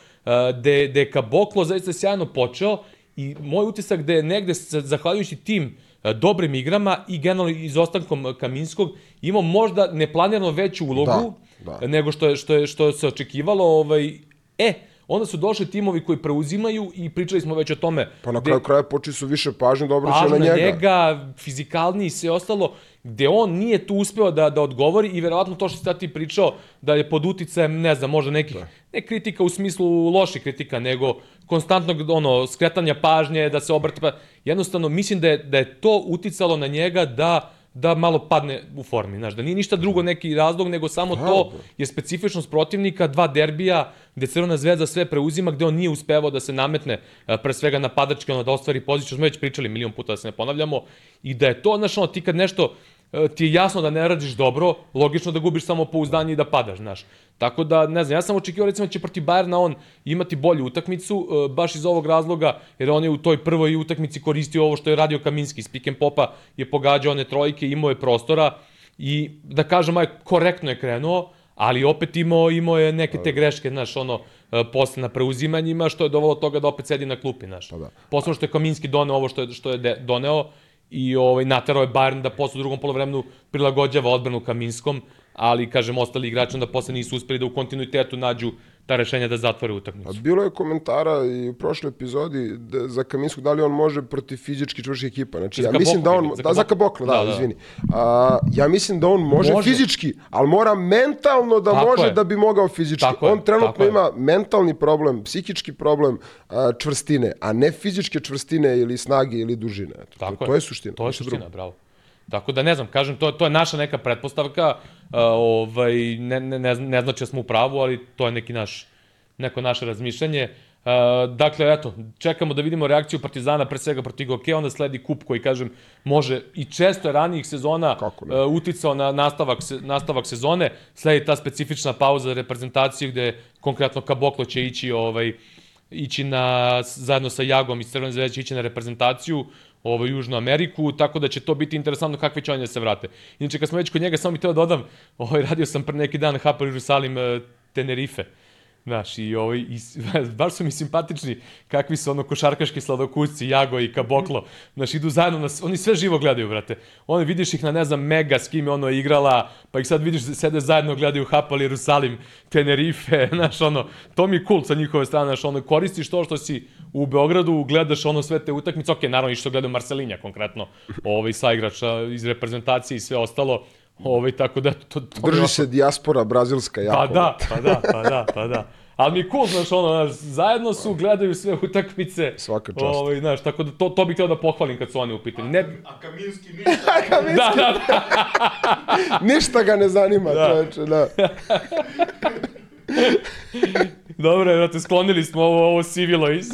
de, de Kaboklo zaista sjajno počeo I moj utisak da je negde, zahvaljujući tim e, dobrim igrama i generalno izostankom Kaminskog, imao možda neplanirano veću ulogu da, da. nego što je, što je, što se očekivalo. Ovaj, e, onda su došli timovi koji preuzimaju i pričali smo već o tome. Pa na kraju kraja počeli su više pažnje da obraćaju na njega. Pažnje na njega, fizikalni i sve ostalo gde on nije tu uspeo da, da odgovori i verovatno to što si sad ti pričao da je pod uticajem, ne znam, možda nekih, da. ne kritika u smislu loših kritika, nego konstantnog ono, skretanja pažnje, da se obrati, pa jednostavno mislim da je, da je to uticalo na njega da da malo padne u formi, znaš, da nije ništa drugo neki razlog, nego samo to je specifičnost protivnika, dva derbija, gde Crvena zvezda sve preuzima, gde on nije uspevao da se nametne pre svega napadački, ono da ostvari poziciju, smo već pričali milion puta da se ne ponavljamo, i da je to, znaš, ono, ti kad nešto, E, ti je jasno da ne radiš dobro, logično da gubiš samo pouzdanje i da padaš, znaš. Tako da, ne znam, ja sam očekivao recimo da će protiv Bajerna on imati bolju utakmicu, e, baš iz ovog razloga, jer on je u toj prvoj utakmici koristio ovo što je radio Kaminski, s pick and popa je pogađao one trojke, imao je prostora i da kažem, aj, korektno je krenuo, ali opet imao, imao je neke te greške, znaš, ono, e, posle na preuzimanjima, što je dovelo do toga da opet sedi na klupi, znaš. Pa da. Posle što je Kaminski doneo ovo što je, što je de, doneo i ovaj, naterao je Bayern da posle u drugom polovremenu prilagođava odbranu Kaminskom, ali, kažem, ostali igrači onda posle nisu uspeli da u kontinuitetu nađu ta rešenja da zatvore utakmicu. A bilo je komentara i u prošloj epizodi da, za Kaminskog da li on može protiv fizički čvrših ekipa. Znači, ja mislim da on, za da, za Kaboklo. Kaboklo, da, Da, da. izvini. A, ja mislim da on može, Može. fizički, ali mora mentalno da Tako može je. da bi mogao fizički. Tako je, on trenutno tako je. ima mentalni problem, psihički problem a, čvrstine, a ne fizičke čvrstine ili snage ili dužine. Eto, Tako to, to je suština. To je suština, bravo. Tako da ne znam, kažem, to, to je naša neka pretpostavka, uh, ovaj, ne, ne, ne, ne znači da smo u pravu, ali to je neki naš, neko naše razmišljanje. Uh, dakle, eto, čekamo da vidimo reakciju Partizana, pre svega protiv Goke, onda sledi kup koji, kažem, može i često je ranijih sezona uh, uticao na nastavak, se, nastavak sezone, sledi ta specifična pauza reprezentacije gde konkretno Kaboklo će ići ovaj, ići na, zajedno sa Jagom iz Crvene zvezde će ići na reprezentaciju ovaj, Južnu Ameriku, tako da će to biti interesantno kakve će oni da se vrate. Inače, kad smo već kod njega, samo mi teo dodam, ovaj, radio sam pre neki dan Hapar Jerusalim eh, Tenerife. Znaš, i, ovaj, i, [laughs] baš su mi simpatični kakvi su ono košarkaški sladokusci, Jago i Kaboklo. Znaš, idu zajedno, na, s- oni sve živo gledaju, brate. Oni vidiš ih na, ne znam, Mega, s kim je ono igrala, pa ih sad vidiš da sede zajedno, gledaju Hapal Jerusalim, Tenerife, [laughs] znaš, ono, to mi je cool sa njihove strane, znaš, ono, koristiš to što si u Beogradu, gledaš ono sve te utakmice, ok, naravno i što gledaju Marcelinja konkretno, ovaj, saigrača iz reprezentacije i sve ostalo, ovaj, tako da, to, to Drži se dijaspora brazilska jako. Pa da, pa da, pa da, pa da. Ali mi je cool, znaš, ono, znaš, zajedno su, gledaju sve utakmice. Svaka čast. Ovaj, znaš, tako da to, to bih htio da pohvalim kad su oni u pitanju. Ne, A Kaminski ništa. [laughs] da, da, da. [laughs] Ništa ga ne zanima, Da. čoveče, da. [laughs] Dobro, brate, sklonili smo ovo, ovo sivilo iz...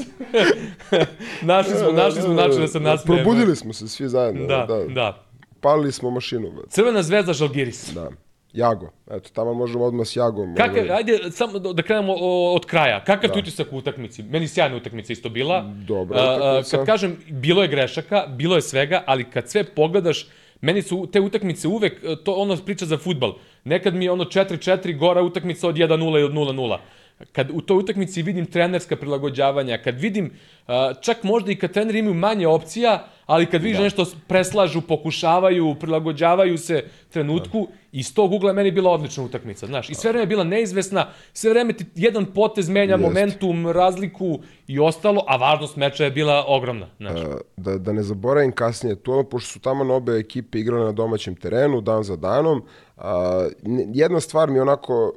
našli smo, našli smo način da se nasmejemo. Probudili smo se svi zajedno. Da, da. da. Palili smo mašinu. Crvena zvezda Žalgiris. Da. Jago. Eto, tamo možemo odmah s Jagom. Kakav, ovaj, ajde, samo da da krenemo o- od kraja. Kakav Da. ti utisak u utakmici? Meni sjajna utakmica isto bila. Dobra A, a, utakmica. Kad kažem, bilo je grešaka, bilo je svega, ali kad sve pogledaš, meni su te utakmice uvek, e, to ono priča za futbal. Nekad mi je ono 4-4 gora utakmica od 1-0 i od 0-0. Kad u toj utakmici vidim trenerska prilagođavanja, kad vidim, čak možda i kad treneri imaju manje opcija, ali kad vidiš da. nešto preslažu, pokušavaju, prilagođavaju se trenutku, iz tog ugla je meni bila odlična utakmica, znaš. I sve vreme je bila neizvesna, sve vreme ti jedan potez menja Jeste. momentum, razliku i ostalo, a važnost meča je bila ogromna, znaš. da, da ne zaboravim kasnije, to ono, pošto su tamo obe ekipe igrale na domaćem terenu, dan za danom, a, jedna stvar mi onako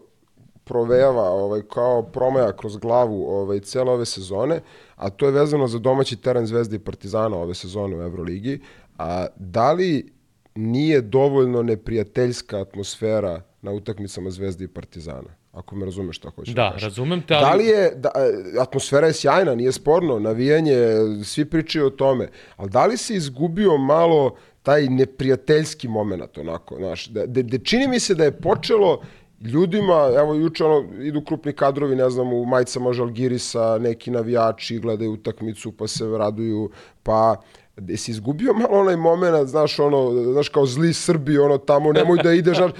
provejava ovaj, kao promaja kroz glavu ovaj, cele ove sezone, a to je vezano za domaći teren Zvezde i Partizana ove sezone u Euroligi. A, da li nije dovoljno neprijateljska atmosfera na utakmicama Zvezde i Partizana? Ako me razumeš šta hoćeš Da, kažem. razumem te, ali... Da li je, da, e, atmosfera je sjajna, nije sporno, navijanje, svi pričaju o tome, ali da li se izgubio malo taj neprijateljski moment, onako, znaš, da, da, da čini mi se da je počelo ljudima, evo juče ono, idu krupni kadrovi, ne znam, u majicama Žalgirisa, neki navijači gledaju utakmicu pa se raduju, pa si izgubio malo onaj moment, znaš, ono, znaš, kao zli Srbi, ono, tamo, nemoj da ideš, znaš,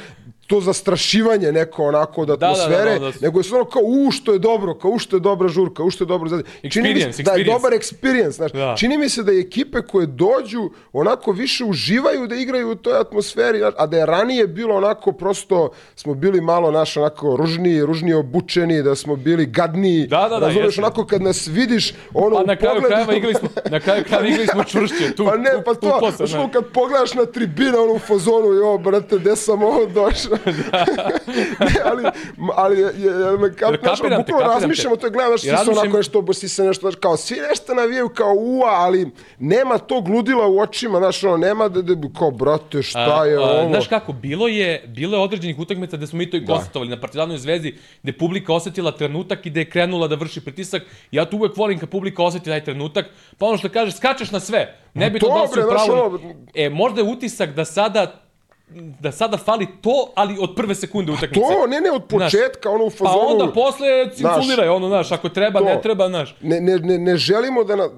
to zastrašivanje neko onako od da, da, atmosfere, da, da. nego je stvarno kao u što je dobro, kao u što je dobra žurka, u što je dobro. Čini mi se da je dobar experience, znaš. Da. Čini mi se da ekipe koje dođu onako više uživaju da igraju u toj atmosferi, znaš, a da je ranije bilo onako prosto smo bili malo naš onako ružniji, ružnije obučeni, da smo bili gadniji. Da, da, da, razumeš, jeste. onako kad nas vidiš, ono Pa na kraju pogledu- krajeva igrali smo, na kraju krajeva igrali smo čvršće. Tu, pa ne, tu- pa tu to, ne. ono kad pogledaš na tribine, ono u fazonu, jo, brate, gde sam ovo došao? [laughs] ne, ali, ali, je, je, je, me kap, Jer znaš, te, bukvalno kapiram razmišljamo, te. to je gledaš, svi I su razmišljam- onako nešto, svi se nešto, znaš, kao, svi nešto navijaju kao ua, ali nema tog ludila u očima, znaš, ono, nema da, da kao, brate, šta je A, ovo? Znaš kako, bilo je, bilo je određenih utakmica gde smo mi to i Da. konstatovali na Partizanu i Zvezdi, gde publika osetila trenutak i da je krenula da vrši pritisak. Ja to uvek volim kad publika oseti taj trenutak, pa ono što kažeš, skačeš na sve. Ne bi to da li pravo. ono- E, možda je utisak da sada da sada fali to, ali od prve sekunde utakmice. To, ne, ne, od početka, ono u Pa fazonu... onda posle cinculiraj, ono, znaš, ako treba, to. ne treba, znaš. Ne, ne, ne, ne želimo da na, e,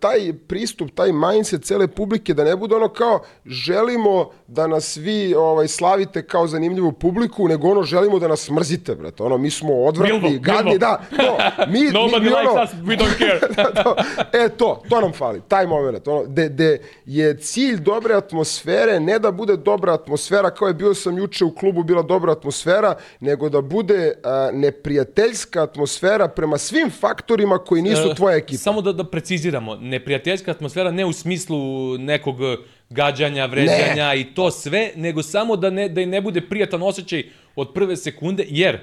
taj pristup, taj mindset cele publike da ne bude ono kao želimo da nas vi ovaj, slavite kao zanimljivu publiku, nego ono želimo da nas mrzite, brate. Ono, mi smo odvratni, Bilbo, gadni, Bilbo. da. To, mi, Nobody mi, mi likes ono, us, we don't care. [laughs] to, e, to, to nam fali, taj moment. Ono, de, de je cilj dobre atmosfere, ne da bude dobra atmosfera, kao je bio sam juče u klubu, bila dobra atmosfera, nego da bude a, neprijateljska atmosfera prema svim faktorima koji nisu E, tvoja ekipa. Samo da, da preciziramo, neprijateljska atmosfera ne u smislu nekog gađanja, vređanja i to sve, nego samo da ne, da im ne bude prijatan osjećaj od prve sekunde, jer,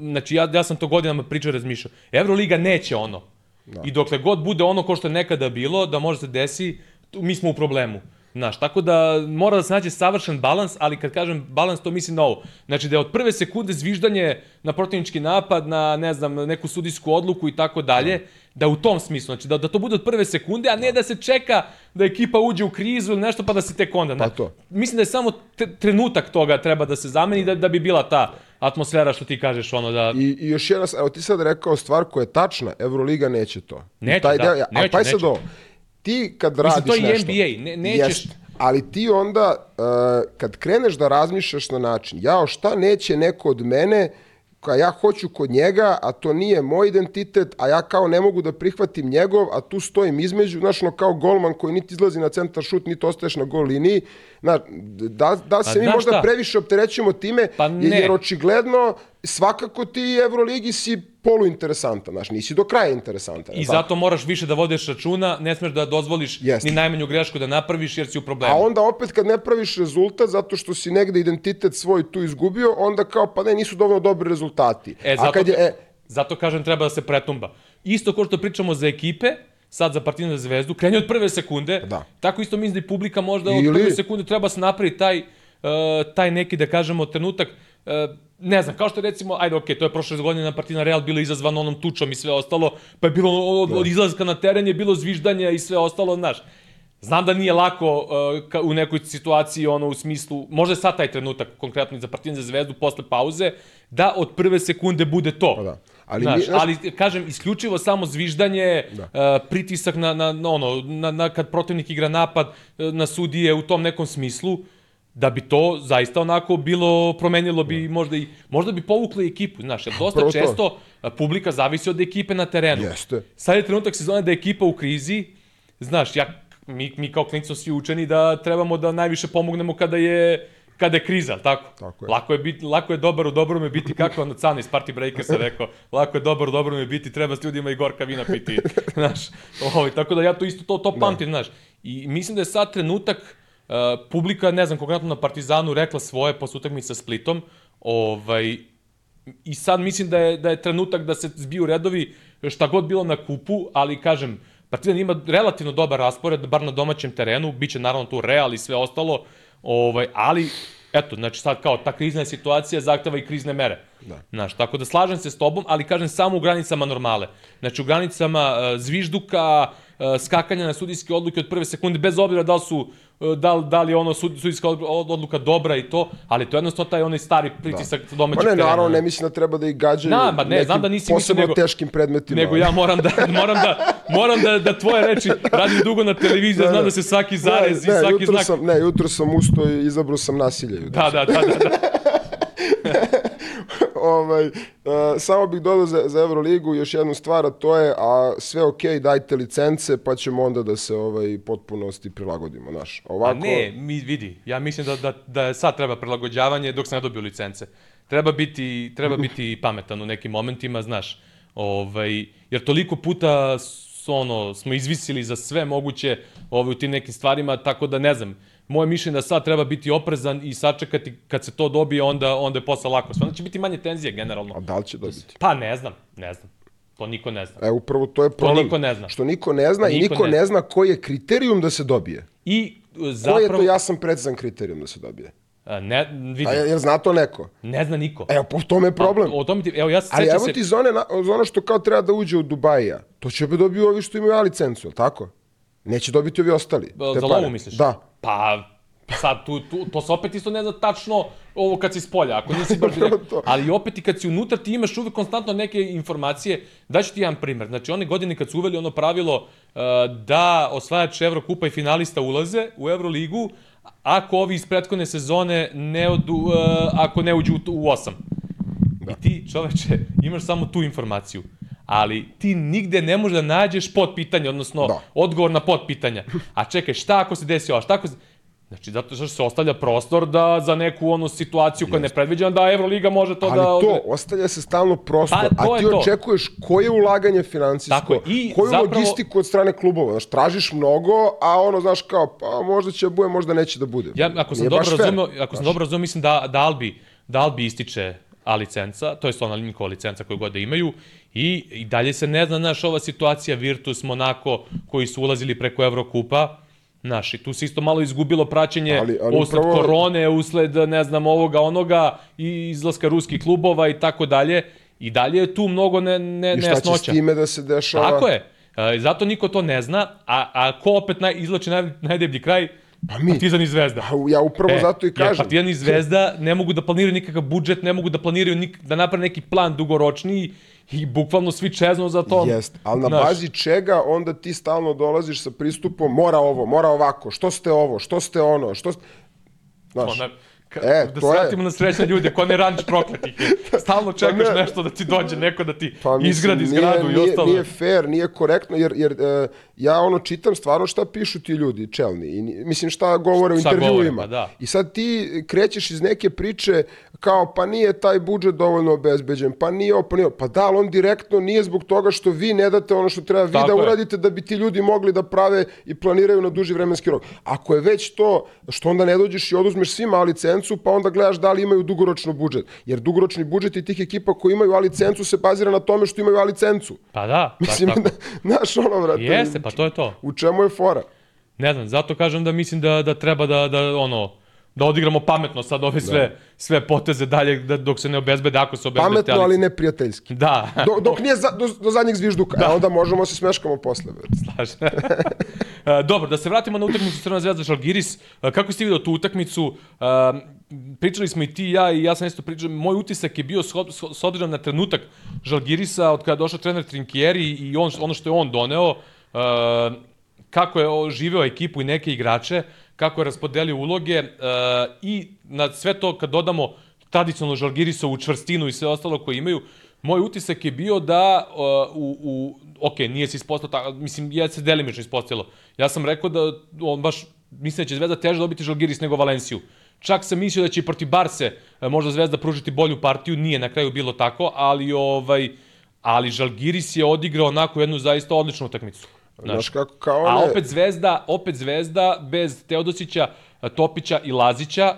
znači ja, ja sam to godinama pričao i razmišljao, Euroliga neće ono. Da. I dokle god bude ono ko što je nekada bilo, da može se desi, tu, mi smo u problemu. Znaš, tako da mora da se nađe savršen balans, ali kad kažem balans, to mislim na ovo. Znači da je od prve sekunde zviždanje na protivnički napad, na, ne znam, neku sudijsku odluku i tako dalje, da u tom smislu, znači da, da to bude od prve sekunde, a ne da se čeka da ekipa uđe u krizu ili nešto pa da se tek onda. Pa to. Mislim da je samo tre- trenutak toga treba da se zameni da, da bi bila ta atmosfera što ti kažeš, ono da... I, I još jedna, evo ti sad rekao stvar koja je tačna, Euroliga neće to. Neće, Taj da, deo- a neće, pa sad neće. ovo, ti kad Mislim, radiš to je nešto... NBA, ne- nećeš- Jest, ali ti onda, uh, kad kreneš da razmišljaš na način, jao šta neće neko od mene, koja ja hoću kod njega, a to nije moj identitet, a ja kao ne mogu da prihvatim njegov, a tu stojim između, znaš, no kao golman koji niti izlazi na centar šut, niti ostaješ na gol liniji, znaš, da, da se Pa mi možda šta? previše opterećujemo time, Pa ne. jer očigledno svakako ti Euroligi si poluinteresantan, znaš, nisi do kraja interesantan. I tako? zato moraš više da vodiš računa, ne smeš da dozvoliš Jeste. ni najmanju grešku da napraviš jer si u problemu. A onda opet kad ne praviš rezultat zato što si negde identitet svoj tu izgubio, onda kao pa ne, nisu dovoljno dobri rezultati. E, A zato, kad je, e, zato kažem treba da se pretumba. Isto kao što pričamo za ekipe, sad za Partizan za Zvezdu, kreni od prve sekunde, Da. tako isto mislim da i publika možda od Ili- prve sekunde treba se napraviti taj, uh, taj neki, da kažemo, trenutak, uh, ne znam, kao što recimo, ajde, okej, to je prošle godine na Partizan Real bilo izazvano onom tučom i sve ostalo, pa je bilo od, od izlaska na teren je bilo zviždanje i sve ostalo, znaš. Znam da nije lako uh, ka, u nekoj situaciji, ono, u smislu, možda je sad taj trenutak, konkretno za Partizan za Zvezdu, posle pauze, da od prve sekunde bude to. Pa da. Ali Ali, mi- znaš, znaš- ali kažem, isključivo samo zviždanje, da. uh, pritisak na, na, na, ono, na, na, kad protivnik igra napad uh, na sudije u tom nekom smislu, da bi to zaista onako bilo, promenilo bi možda i, možda bi povuklo i ekipu, znaš, jer dosta Upravo to. često publika zavisi od ekipe na terenu. Jeste. Sad je trenutak sezone da je ekipa u krizi, znaš, ja, mi, mi kao klinici smo svi učeni da trebamo da najviše pomognemo kada je kada je kriza, tako? Tako je. Lako je, biti, lako je dobar u dobrome biti, kako on od Cana iz Party Breakersa rekao, [laughs] lako je dobar u dobrome biti, treba s ljudima i gorka vina piti, [laughs] znaš. Ovaj, tako da ja to isto to, to pamtim, znaš. I mislim da je sad trenutak, publika, ne znam, konkretno na Partizanu rekla svoje posle utakmice sa Splitom, ovaj, i sad mislim da je, da je trenutak da se zbiju redovi šta god bilo na kupu, ali kažem, Partizan ima relativno dobar raspored, bar na domaćem terenu, bit će naravno tu Real i sve ostalo, ovaj, ali eto, znači sad kao ta krizna situacija zahteva i krizne mere. Da. Znaš, tako da slažem se s tobom, ali kažem samo u granicama normale. Znači u granicama uh, zvižduka, uh, skakanja na sudijske odluke od prve sekunde, bez obzira da li su da li, da li je ono sud, sudijska od- odluka dobra i to, ali to je jednostavno taj onaj stari pritisak da. domaćeg Pa ne, terena. naravno, ne mislim da treba da ih gađaju Na, ma ne, nekim znam da nisi posebno nego- teškim predmetima. Nego ja moram da, [laughs] moram da, moram da, da tvoje reči, radim dugo na televiziji, znam da se svaki zarez ne, i ne, svaki jutro znak... Sam, ne, jutro sam ustao i izabrao sam nasilje. Jutro. Da, da, da, da, da. [laughs] ovaj, uh, samo bih dodao za, za Euroligu još jednu stvar, a to je, a sve okej, dajte licence, pa ćemo onda da se ovaj potpunosti prilagodimo, znaš. A Ovako, ne, mi vidi, ja mislim da, da, da sad treba prilagođavanje dok se ne dobiju licence. Treba biti, treba [laughs] biti pametan u nekim momentima, znaš. Ovaj, jer toliko puta ono, smo izvisili za sve moguće ovaj, u tim nekim stvarima, tako da ne znam, moje mišljenje da sad treba biti oprezan i sačekati kad se to dobije, onda, onda je posle lako. Sve onda će biti manje tenzije generalno. A da li će dobiti? Pa ne znam, ne znam. To niko ne zna. E, upravo to je problem. niko ne zna. Što niko ne zna i Niko niko ne ne, zna. zna koji je kriterijum da se dobije. I e, Koji je zapravo... to jasan precizan kriterijum da se dobije? A, Ne, vidi, A je- jel zna to neko? ne zna niko. Evo, po tome je problem. Pa, o tome ti, evo ja se Ali evo se... ti za, one, na- za ono što kao treba da uđe u Dubajija. To će opet dobiju ovi što imaju A licencu, tako? Neće dobiti ovi ostali. Za lovu misliš? Da. Pa, sad, tu, tu, to se opet isto ne zna tačno ovo kad si s polja, ako nisi baš [laughs] direkt, ali opet i kad si unutra ti imaš uvek konstantno neke informacije. Daću ti jedan primer. Znači, one godine kad su uveli ono pravilo uh, da osvajač Evrokupa i finalista ulaze u Evroligu, ako ovi iz prethodne sezone ne odu, uh, ako ne uđu u, u osam. Da. I ti, čoveče, imaš samo tu informaciju. Ali ti nigde ne možeš da nađeš potpitanje, odnosno Da. odgovor na potpitanja. A čekaj, šta ako se desi ovo, šta ako se... Znači, zato što se ostavlja prostor da za neku onu situaciju koja je nepredviđena, da Evroliga može to Ali da... to, ostavlja se stalno prostor, Pa, a ti to. očekuješ koje ulaganje finansijsko, Tako. I koju zapravo- logistiku od strane klubova. Znaš, tražiš mnogo, a ono, znaš, kao, pa možda će da bude, možda neće da bude. Ja, ako sam Nije dobro razumeo, ako sam dobro razumeo, mislim da, da Albi, da Albi ističe A licenca, to je ona njihova licenca koju god da imaju, i, i dalje se ne zna, znaš, ova situacija Virtus, Monako, koji su ulazili preko Evrokupa, Znaš, i tu se isto malo izgubilo praćenje Ali- ali usled upravo- korone, usled, ne znam, ovoga, onoga, i izlaska ruskih klubova i tako dalje. I dalje je tu mnogo ne, ne, I šta će s time da se dešava? Tako je. E, zato niko to ne zna, a, a ko opet naj, izlači naj, najdeblji kraj? Pa mi. Partizan i Zvezda. Pa Ja upravo zato i kažem. Partizan i Zvezda ne mogu da planiraju nikakav budžet, ne mogu da planiraju nik, da naprave neki plan dugoročniji i bukvalno svi čeznu za to. Jest, ali na Znaš, bazi čega onda ti stalno dolaziš sa pristupom mora ovo, mora ovako, što ste ovo, što ste ono, što ste... Znaš, ka, E, da se je- vratimo na srećne ljude, ko ne ranč prokletih. [laughs] Stalno čekaš Pa ne. nešto da ti dođe neko da ti pa mislim, izgradi nije, zgradu i nije, ostalo. Nije fair, nije korektno, jer, jer e, ja ono čitam stvarno šta pišu ti ljudi, čelni, i, mislim šta govore u govore, intervjuima. pa da. I sad ti krećeš iz neke priče kao pa nije taj budžet dovoljno obezbeđen, pa nije ovo, pa nije ovo. Pa da, ali on direktno nije zbog toga što vi ne date ono što treba vi Tako da je. uradite da bi ti ljudi mogli da prave i planiraju na duži vremenski rok. Ako je već to, što onda ne dođeš i oduzmeš svima A licencu, pa onda gledaš da li imaju dugoročno budžet. Jer dugoročni budžet i tih ekipa koji imaju A licencu se bazira na tome što imaju A licencu. Pa da, [laughs] Mislim, tako. da, znaš ono, vrate, Jeste, pa to je to. u čemu je fora? Ne znam, zato kažem da mislim da, da treba da, da ono, da odigramo pametno sad ove sve, sve poteze dalje da, dok se ne obezbede, ako se obezbede. Pametno, ali neprijateljski. Da, Do, dok nije za, do, do zadnjeg zvižduka, da. a onda možemo se smeškamo posle. Slažem. [laughs] E, Dobro, da se vratimo na utakmicu Crvena zvezda Žalgiris. E, Kako ste vidio tu utakmicu? E, Pričali smo i ti i ja i ja sam isto pričao. Moj utisak je bio s, obzirom na trenutak Žalgirisa od kada je došao trener Trinkieri i on, ono što je on doneo, e, kako je o- živeo ekipu i neke igrače, kako je raspodelio uloge e, i na sve to kad dodamo tradicionalno Žalgirisovu čvrstinu i sve ostalo koje imaju, moj utisak je bio da uh, u, u ok, nije se ispostavilo tako, mislim, je se delimično ispostavilo. Ja sam rekao da on baš, mislim da će Zvezda teže dobiti Žalgiris nego Valenciju. Čak sam mislio da će i protiv Barse e, možda Zvezda pružiti bolju partiju, nije na kraju bilo tako, ali ovaj ali Žalgiris je odigrao onako jednu zaista odličnu utakmicu. Znaš kako, kao A one, opet Zvezda, opet Zvezda bez Teodosića, Topića i Lazića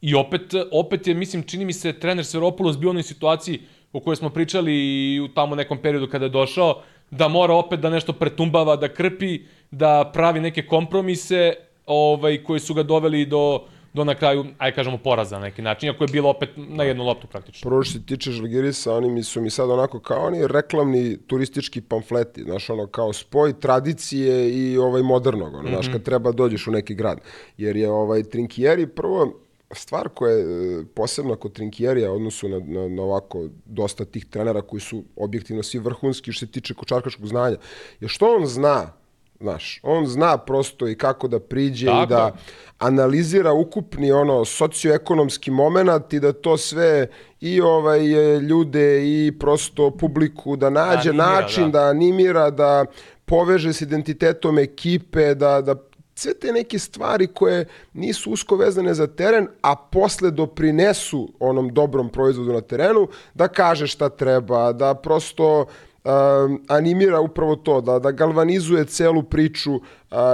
i opet, opet je, mislim, čini mi se, trener Seropoulos bio u onoj situaciji o kojoj smo pričali i u tamo nekom periodu kada je došao, da mora opet da nešto pretumbava, da krpi, da pravi neke kompromise ovaj, koji su ga doveli do, do na kraju, aj kažemo, poraza na neki način, iako je bilo opet na jednu loptu praktično. prvo što se tiče Žalgirisa, oni mi su mi sad onako kao oni reklamni turistički pamfleti, znaš, ono kao spoj tradicije i ovaj modernog, ono, znaš, kad treba dođeš u neki grad. Jer je ovaj Trinkieri prvo, stvar koja je e, posebna kod Trinkierija u odnosu na, na, na ovako dosta tih trenera koji su objektivno svi vrhunski što se tiče kočarkaškog znanja, je što on zna, znaš, on zna prosto i kako da priđe Tako i da analizira ukupni ono socioekonomski moment i da to sve i ovaj e, ljude i prosto publiku da nađe Animira, način da. da animira da poveže s identitetom ekipe da da sve te neke stvari koje nisu usko vezane za teren, a posle doprinesu onom dobrom proizvodu na terenu, da kaže šta treba, da prosto um, animira upravo to, da, da galvanizuje celu priču uh,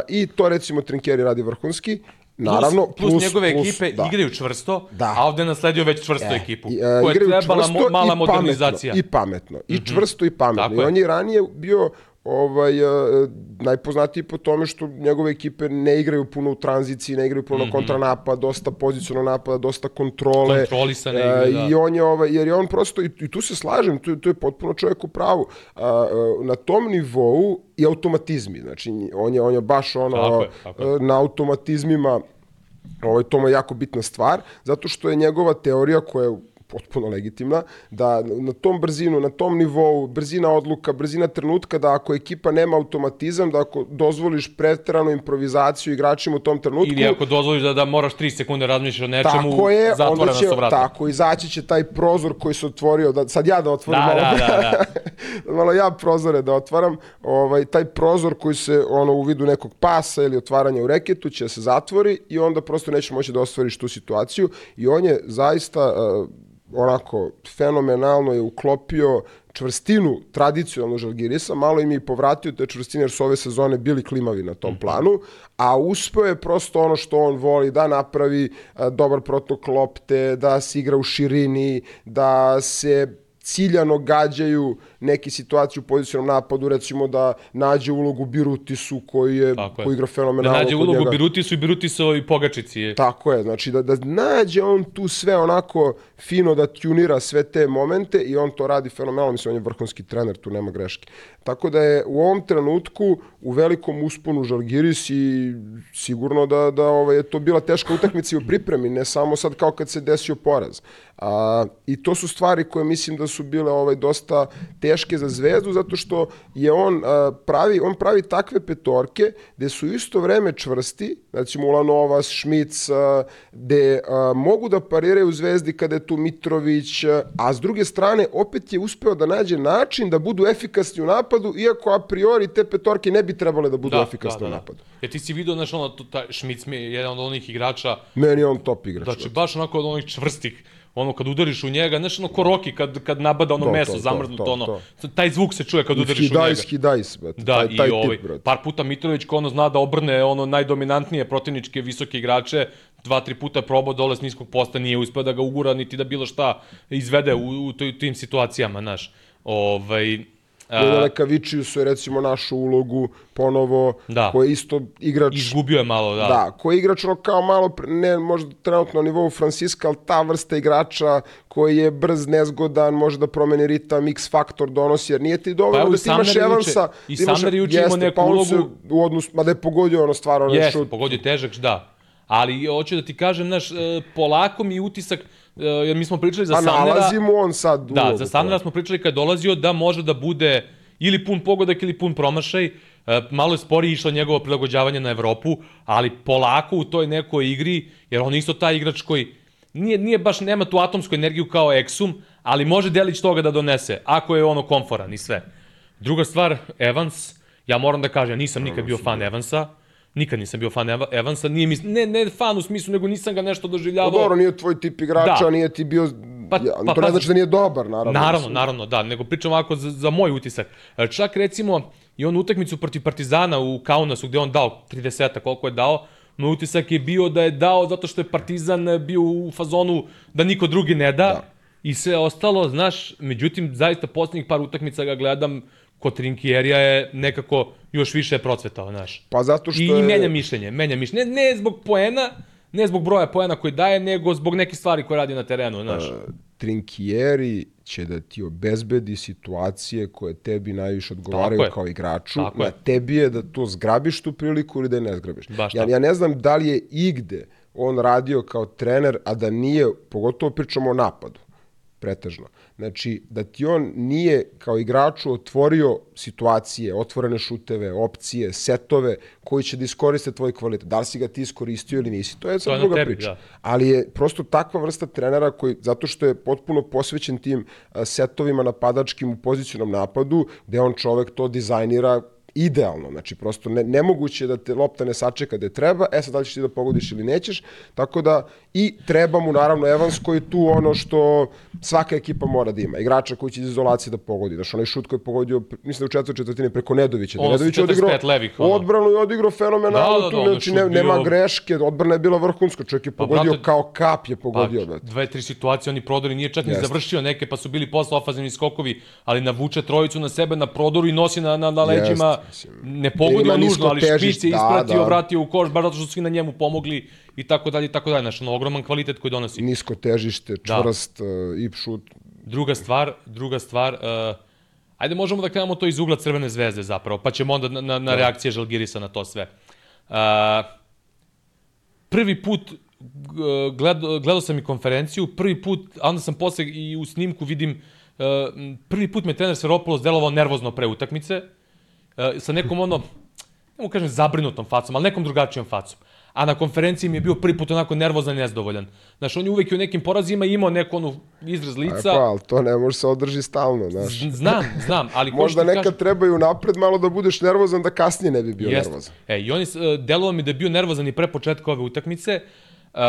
i to recimo Trinkeri radi vrhunski. Naravno, plus, plus, njegove ekipe da. igraju čvrsto, Da. a ovde je nasledio već čvrstu ekipu, I, koja uh, je igraju trebala mo, mala i modernizacija. Pametno, I pametno. I čvrsto i pametno. Tako I je. on je ranije bio ovaj, uh, najpoznatiji po tome što njegove ekipe ne igraju puno u tranziciji, ne igraju puno mm -hmm. kontranapada, dosta pozicionalnog napada, dosta kontrole. Kontrolisane E, igre, da. I on je, ovaj, jer je on prosto, i, i tu se slažem, tu, tu je potpuno čovjek u pravu, a, a, na tom nivou i automatizmi, znači on je, on je baš ono, Tako je, tako je. na automatizmima Ovaj, to je jako bitna stvar, zato što je njegova teorija koja je potpuno legitimna, da na tom brzinu, na tom nivou, brzina odluka, brzina trenutka, da ako ekipa nema automatizam, da ako dozvoliš preteranu improvizaciju igračima u tom trenutku... Ili ako dozvoliš da, da moraš 3 sekunde razmišljaš o nečemu, tako je, zatvorena će, su vrata. Tako, izaći će taj prozor koji se otvorio, da, sad ja da otvorim Da, malo, da, da, da. [laughs] malo ja prozore da otvaram, ovaj, taj prozor koji se ono u vidu nekog pasa ili otvaranja u reketu će se zatvori i onda prosto neće moći da ostvariš tu situaciju i on je zaista uh, onako fenomenalno je uklopio čvrstinu tradicionalno Žalgirisa, malo im je i povratio te čvrstine jer su ove sezone bili klimavi na tom planu, a uspeo je prosto ono što on voli da napravi a, dobar protok lopte, da se igra u širini, da se ciljano gađaju neke situacije u pozicionom napadu, recimo da nađe ulogu Birutisu koji je, Tako je. koji igra Da fenomenalno nađe kod ulogu njega. Birutisu i Birutisovoj pogačici. Tako je, znači da, da nađe on tu sve onako fino da tunira sve te momente i on to radi fenomenalno, mislim on je vrhunski trener, tu nema greške. Tako da je u ovom trenutku u velikom usponu Žalgiris i sigurno da, da ovaj, je to bila teška utakmica i u pripremi, ne samo sad kao kad se desio poraz. A, I to su stvari koje mislim da su bile ovaj, dosta teške za zvezdu, zato što je on a, pravi, on pravi takve petorke gde su isto vreme čvrsti, znači Ulanovas, Šmic, gde mogu da pariraju zvezdi kada je tu Mitrović, a, s druge strane opet je uspeo da nađe način da budu efikasni u napadu, iako a priori te petorke ne bi trebale da budu efikasne u napadu. Jer ti si vidio, znaš, ono, taj Šmic mi je jedan od onih igrača, Meni je on top igrač. znači, baš onako od onih čvrstih, ono, kad udariš u njega, znaš, ono, ko Rocky, kad, kad nabada ono To, meso to, to, zamrznuto, to, ono, taj zvuk se čuje kad udariš u njega. Hidajs, Hidajs, brate. Da, taj, taj i ovaj, tip, brate. par puta Mitrović ko ono zna da obrne ono najdominantnije protivničke visoke igrače, dva, tri puta probao dole s niskog posta, nije uspeo da ga ugura, niti da bilo šta izvede u, u, toj- tim situacijama, znaš. Ovaj, Luna a, Lekavičius je recimo našu ulogu ponovo, Da. koji je isto igrač... izgubio je malo, da. Da, koji je igrač ono kao malo, ne možda trenutno na nivou Franciska, ali ta vrsta igrača koji je brz, nezgodan, može da promeni ritam, x faktor donosi, jer nije ti dovoljno Pa da ti imaš Evansa. i da je juče imao jeste, neku pa se ulogu- u odnosu, mada je pogodio ono stvar, ono Jeste, šut. pogodio težak, da. Ali hoću da ti kažem, znaš, e, polako mi je utisak, jer mi smo pričali za A Samnera... nalazi mu on sad Da, za Samnera smo pričali kad je dolazio da može da bude ili pun pogodak ili pun promašaj. E, malo je sporije išlo njegovo prilagođavanje na Evropu, ali polako u toj nekoj igri, jer on je isto taj igrač koji nije, nije baš, nema tu atomsku energiju kao Exum, ali može delić toga da donese, ako je ono komforan i sve. Druga stvar, Evans, ja moram da kažem, ja nisam nikad bio fan Evansa, nikad nisam bio fan Eva- Evansa, nije mi, ne, ne fan u smislu, nego nisam ga nešto Pa doživljavao. dobro, nije tvoj tip igrača, Da. nije ti bio... Pa- ja, pa to ne pazi. znači da nije dobar, naravno. Naravno, mislim. naravno, da, nego pričam ovako za, za moj utisak. E, Čak recimo i on utakmicu protiv Partizana u Kaunasu gde on dao 30 koliko je dao, moj utisak je bio da je dao zato što je Partizan bio u fazonu da niko drugi ne da, Da. i sve ostalo, znaš, međutim, zaista poslednjih par utakmica ga gledam, kod Trinkierija je nekako još više procvetao, znaš. Pa zato što I, je... I menja mišljenje, menja mišljenje. Ne, ne zbog poena, ne zbog broja poena koji daje, nego zbog nekih stvari koje radi na terenu, znaš. Trinkieri će da ti obezbedi situacije koje tebi najviše odgovaraju kao igraču. Tako na je. tebi je da to zgrabiš tu priliku ili da je ne zgrabiš. Baš ja, tako. ja ne znam da li je igde on radio kao trener, a da nije, pogotovo pričamo o napadu, pretežno. Znači, da ti on nije kao igraču otvorio situacije, otvorene šuteve, opcije, setove koji će da iskoriste tvoj kvalitet. Da li si ga ti iskoristio ili nisi, to je To sad je na druga tebi, priča. da. Ali je prosto takva vrsta trenera koji, zato što je potpuno posvećen tim setovima napadačkim u pozicionom napadu, gde on čovek to dizajnira idealno, znači prosto ne, nemoguće da te lopta ne sačeka gde treba, e sad da li ćeš ti da pogodiš ili nećeš, tako da i treba mu naravno Evans koji je tu ono što svaka ekipa mora da ima, igrača koji će iz izolacije da pogodi, znaš onaj šut koji je pogodio, mislim da u četvrtoj četvrtini preko Nedovića, da Nedović je 45 odigrao levih, ono. odbranu i odigrao fenomenalno Da, da, da, onaj znači ne, nema bio- greške, odbrana je bila vrhunska, čovjek je pogodio brate, kao kap je Pa, pogodio, brate. dve, tri situacije, oni prodori, nije čak ni završio neke, pa su bili posle ofazivni skokovi, ali navuče trojicu na sebe na prodoru i nosi na, na, na leđima, Ne pogodio nužno, ali špic je da, ispratio, da. vratio u koš, bar zato što su svi na njemu pomogli i tako dalje i tako dalje. Znaš, ono, ogroman kvalitet koji donosi. Nisko težište, čvrst uh, i šut. Druga stvar, druga stvar, uh, ajde možemo da krenemo to iz ugla Crvene zvezde zapravo, pa ćemo onda na, na, na reakcije Žalgirisa na to sve. Uh, prvi put gledao, gledao sam i konferenciju, prvi put, a onda sam posle i u snimku vidim, uh, prvi put me trener Seropoulos delovao nervozno pre utakmice, sa nekom ono, ne mogu kažem zabrinutom facom, ali nekom drugačijom facom. A na konferenciji mi je bio prvi put onako nervozan i nezdovoljan. Znaš, on je uvek i u nekim porazima imao neku onu izraz E lica. pa, ali to ne može se održi stalno, znaš. Znam, znam, ali Možda nekad kažem- trebaju napred malo da budeš nervozan da kasnije ne bi bio Jeste. nervozan. E, i on je, uh, delovao mi da je bio nervozan i pre početka ove utakmice. Uh,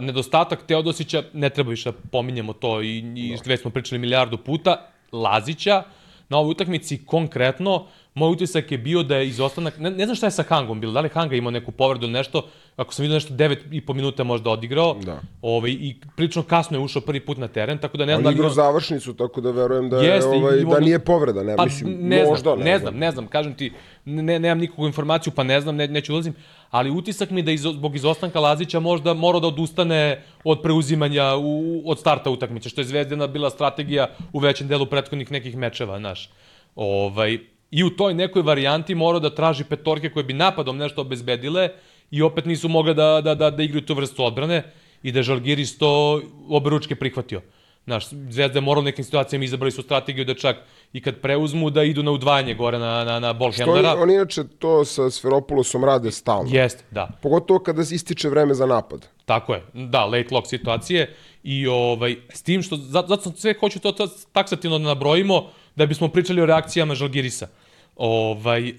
nedostatak Teodosića, ne treba više da pominjemo to i, i već smo pričali milijardu puta, Lazića, na ovoj utakmici konkretno, moj utisak je bio da je izostanak, ne, ne znam šta je sa Hangom bilo, da li Hanga imao neku povredu ili nešto, ako sam vidio nešto 9 i po minuta možda odigrao, Da. ovaj, i prilično kasno je ušao prvi put na teren, tako da ne znam On da li igra on- završnicu, tako da verujem da, je, Jeste, ovaj, imao- da nije povreda, ne, Pa mislim, ne možda, znam, ne znam, ne znam, kažem ti, ne, nemam nikakvu informaciju, pa ne znam, ne, neću ulazim, ali utisak mi je da izo, zbog izostanka Lazića možda mora da odustane od preuzimanja u, od starta utakmice, što je Zvezdina bila strategija u većem delu prethodnih nekih mečeva, znaš. Ovaj, I u toj nekoj varijanti mora da traži petorke koje bi napadom nešto obezbedile i opet nisu mogle da, da, da, da igraju tu vrstu odbrane i da je Žalgiris to obe ručke prihvatio. Znaš, Zvezda je morala u nekim situacijama izabrali su strategiju da čak i kad preuzmu da idu na udvajanje gore na, na, na To, handlera. oni inače to sa Sferopoulosom rade stalno. Jeste, da. Pogotovo kada ističe vreme za napad. Tako je, da, late lock situacije i ovaj, s tim što, zato, zato sam sve hoću to, to taksativno da nabrojimo, da bismo pričali o reakcijama Žalgirisa. Ovaj, e,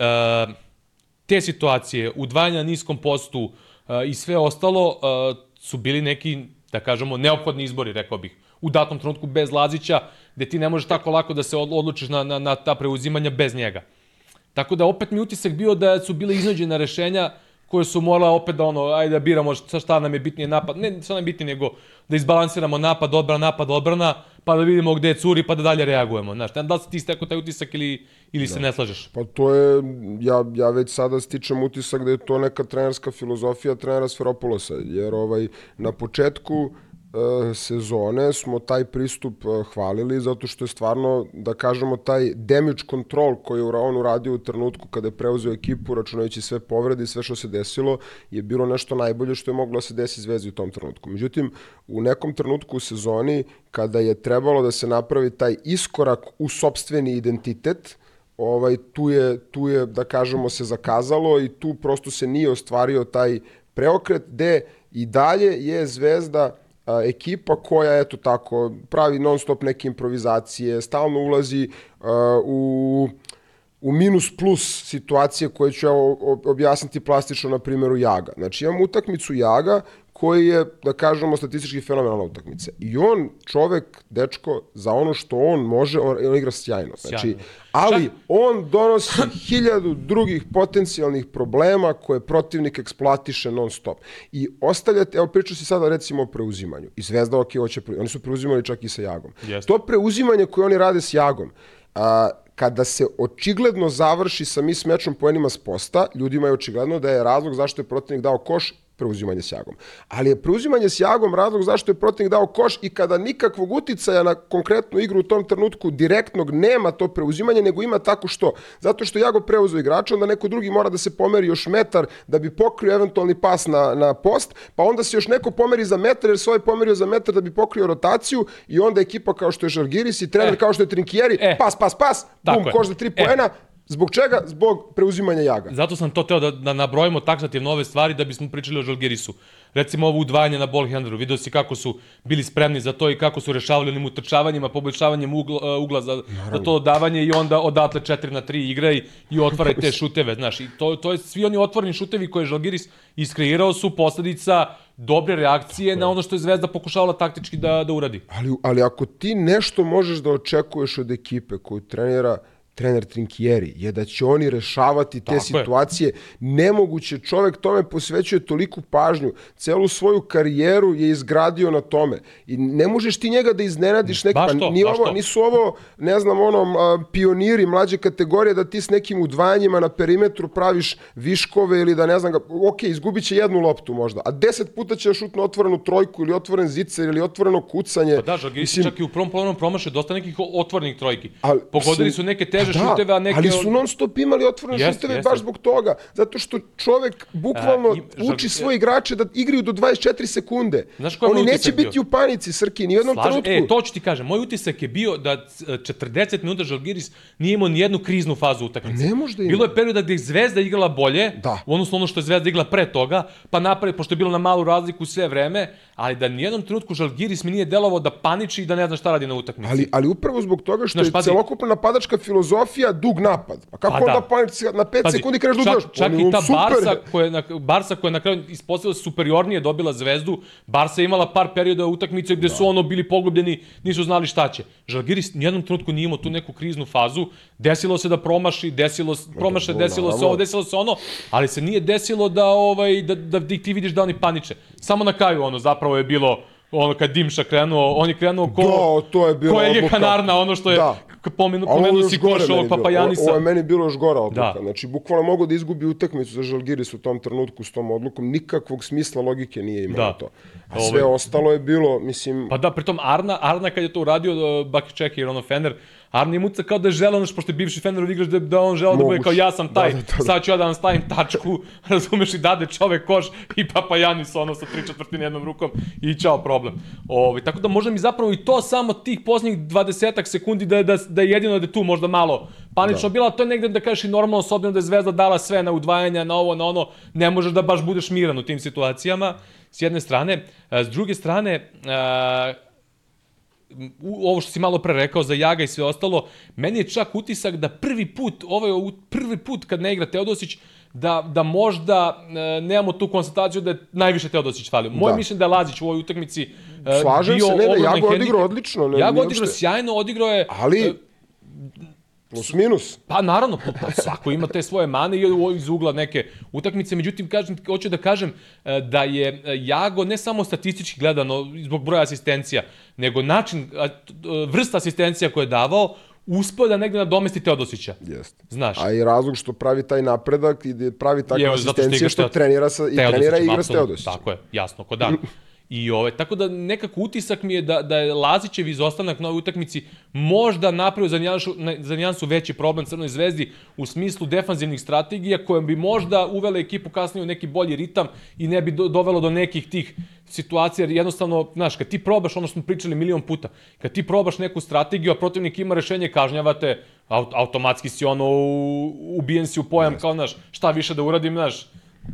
te situacije, udvajanja na niskom postu e, i sve ostalo e, su bili neki, da kažemo, neophodni izbori, rekao bih. U datom trenutku bez Lazića, gde ti ne možeš tako lako da se od- odlučiš na, na, na ta preuzimanja bez njega. Tako da opet mi utisak bio da su bile iznađena rešenja koje su morala opet da ono, ajde da biramo šta, šta nam je bitnije napad, ne šta nam je bitnije, nego da izbalansiramo napad, odbrana, napad, odbrana, pa da vidimo gde je curi, pa da dalje reagujemo. Znaš, da li si ti stekao taj utisak ili, ili se ne slažeš? Pa to je, ja, ja već sada stičem utisak da je to neka trenerska filozofija trenera Sferopoulosa, jer ovaj, na početku sezone smo taj pristup e, hvalili zato što je stvarno, da kažemo, taj damage control koji je on uradio u trenutku kada je preuzeo ekipu, računajući sve povrede i sve što se desilo, je bilo nešto najbolje što je moglo da se desi Zvezdi u tom trenutku. Međutim, u nekom trenutku u sezoni, kada je trebalo da se napravi taj iskorak u sobstveni identitet, ovaj tu je tu je da kažemo se zakazalo i tu prosto se nije ostvario taj preokret gde i dalje je Zvezda a, ekipa koja eto tako pravi non stop neke improvizacije, stalno ulazi a, u u minus plus situacije koje ću ja objasniti plastično na primjeru Jaga. Znači imamo utakmicu Jaga koji je, da kažemo, statistički fenomenalna utakmica. I on, čovek, dečko, za ono što on može, on, on igra sjajno. Znači, Sjajno. ali Čak- on donosi hiljadu drugih potencijalnih problema koje protivnik eksploatiše non stop. I ostavljate, evo pričao si sada recimo o preuzimanju. I Zvezda, ok, hoće, oni su preuzimali čak i sa Jagom. Jeste. To preuzimanje koje oni rade s Jagom, a, kada se očigledno završi sa mis mečom poenima s posta, ljudima je očigledno da je razlog zašto je protivnik dao koš preuzimanje s Jagom. Ali je preuzimanje s Jagom razlog zašto je protivnik dao koš i kada nikakvog uticaja na konkretnu igru u tom trenutku direktnog nema to preuzimanje, nego ima tako što. Zato što Jago preuzeo igrača, onda neko drugi mora da se pomeri još metar da bi pokrio eventualni pas na, na post, pa onda se još neko pomeri za metar jer se ovaj pomerio za metar da bi pokrio rotaciju i onda ekipa kao što je Žalgiris i trener E. kao što je Trinkieri, E. pas, pas, pas, Tako bum, je. koš za tri E. Zbog čega? Zbog preuzimanja Jaga. Zato sam to teo da, da nabrojimo taksativno ove stvari da bismo pričali o Žalgirisu. Recimo ovo udvajanje na ball handleru, vidio si kako su bili spremni za to i kako su rešavali onim utrčavanjima, poboljšavanjem ugla, uh, ugla za, za to davanje i onda odatle 4 na 3 igraj i otvaraj te [laughs] šuteve, znaš. I to, to je svi oni otvoreni šutevi koje je Žalgiris iskreirao su posledica dobre reakcije na ono što je Zvezda pokušavala taktički da, da uradi. Ali, ali ako ti nešto možeš da očekuješ od ekipe koju trenira trener Trinkieri, je da će oni rešavati te Tako je. situacije. Nemoguće, čovek tome posvećuje toliku pažnju. Celu svoju karijeru je izgradio na tome. I ne možeš ti njega da iznenadiš neki, Baš to, ni baš ovo, to. nisu ovo, ne znam, onom, a, pioniri mlađe kategorije da ti s nekim udvajanjima na perimetru praviš viškove ili da ne znam ga, ok, izgubit će jednu loptu možda, a deset puta će da šutne otvorenu trojku ili otvoren zicer ili otvoreno kucanje. Pa da, Žalgiris je čak i u prvom polovremenu promašio dosta nekih otvornih trojki. Ali, Pogodili mislim- su neke sveže šuteve, a neke... ali su non stop imali otvorene Jeste, šuteve jeste. baš zbog toga. Zato što čovek bukvalno A, im- uči žal- svoje igrače da igraju do 24 sekunde. Znaš Oni neće bio? biti u panici, Srki, ni u jednom Slažem, trenutku. e, to ću ti kažem. Moj utisak je bio da c- 40 minuta Žalgiris nije imao ni jednu kriznu fazu utakmice. Ne može da ima. Bilo je perioda gde je Zvezda igrala bolje, Da. u odnosno ono što je Zvezda igrala pre toga, pa napravi, pošto je bilo na malu razliku sve vreme, ali da nijednom trenutku Žalgiris mi nije delovao da paniči i da ne zna šta radi na utakmici. Ali, ali upravo zbog toga što Znaš, je pazi- celokupna napadačka filozofija dug napad. Pa kako Pa da. onda panici na 5 Pazi, sekundi kreneš da čak, udaš? čak je i ta super. Barsa koja, na, Barsa koja je na kraju ispostavila superiornije dobila zvezdu, Barsa je imala par perioda utakmice gde su ono bili pogubljeni, nisu znali šta će. Žalgiris nijednom trenutku nije imao tu neku kriznu fazu, desilo se da promaši, desilo, promaše, desilo se ovo, desilo se ono, ali se nije desilo da, ovaj, da, da, da ti vidiš da oni paniče. Samo na kraju ono zapravo je bilo ono kad Dimša krenuo, on je krenuo ko, Da, to je bila ko je. Kanarna, ono što je, Da. pomenu, još si koš ovog bilo. Papajanisa. Ovo, je meni bilo još gora odluka. Da. Znači, bukvalno mogu da izgubi utakmicu za Žalgiris u tom trenutku s tom odlukom. Nikakvog smisla logike nije imalo Da. to. A sve Ovaj- ostalo je bilo, mislim... Pa da, pritom Arna, Arna kad je to uradio, uh, Baki Čeki i ono Fener, Arna im uca kao da je želeo, znaš, pošto je bivši Fenerov igrač, da, da on želeo da bude kao ja sam taj, Da, da, da, da. sad ću ja da vam stavim tačku, [laughs] razumeš, i dade čovek koš i Papajanis ono sa tri četvrtine jednom rukom i čao problem. Ovi, tako da možda mi zapravo i to samo tih posljednjih 20 sekundi da, je- da, da je jedino da je tu možda malo panično bila, to je negde da kažeš i normalno, s obzirom da je Zvezda dala sve na udvajanja, na ovo, na ono, ne možeš da baš budeš miran u tim situacijama, s jedne strane. S druge strane, a, u- ovo što si malo pre rekao za Jaga i sve ostalo, meni je čak utisak da prvi put, ovo je u- prvi put kad ne igra Teodosić, da, da možda e, nemamo tu konstataciju da je najviše Teodosić falio. Moje Da. mišljenje da je Lazić u ovoj utakmici e, Slažem bio se, ne, ne, Jago je odigrao odlično, ne, Jago odigrao sjajno, odigrao je... Ali, e, plus minus. Pa naravno, pa, pa svako ima te svoje mane i iz ugla neke utakmice, međutim, kažem, hoću da kažem e, da je e, Jago ne samo statistički gledano zbog broja asistencija, nego način, vrsta asistencija koje je davao, uspeo da negde nadomesti Teodosića. Jeste. Znaš. A i razlog što pravi taj napredak i da pravi takve što asistencije što Teo- trenira sa, i trenira i igra s. Teodosićem. Tako je, jasno, ko dan. [laughs] I ove, tako da nekako utisak mi je da, da je Lazićev izostanak na ovoj utakmici možda napravio za nijansu, za nijansu veći problem Crnoj zvezdi u smislu defanzivnih strategija koje bi možda uvele ekipu kasnije u neki bolji ritam i ne bi do, dovelo do nekih tih situacija, jer jednostavno, znaš, kad ti probaš ono smo pričali milion puta, kad ti probaš neku strategiju, a protivnik ima rešenje, kažnjavate, aut, automatski si ono, ubijen si u pojam, kao, znaš, šta više da uradim, znaš,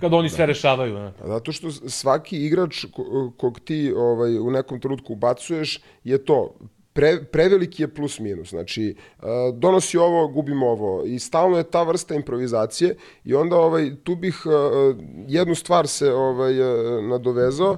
kad oni sve rešavaju. Ne? Pa Zato što svaki igrač ko- kog ti ovaj, u nekom trenutku ubacuješ je to pre, preveliki je plus minus. Znači, uh, donosi ovo, gubimo ovo. I stalno je ta vrsta improvizacije i onda ovaj, tu bih uh, jednu stvar se ovaj, uh, nadovezao.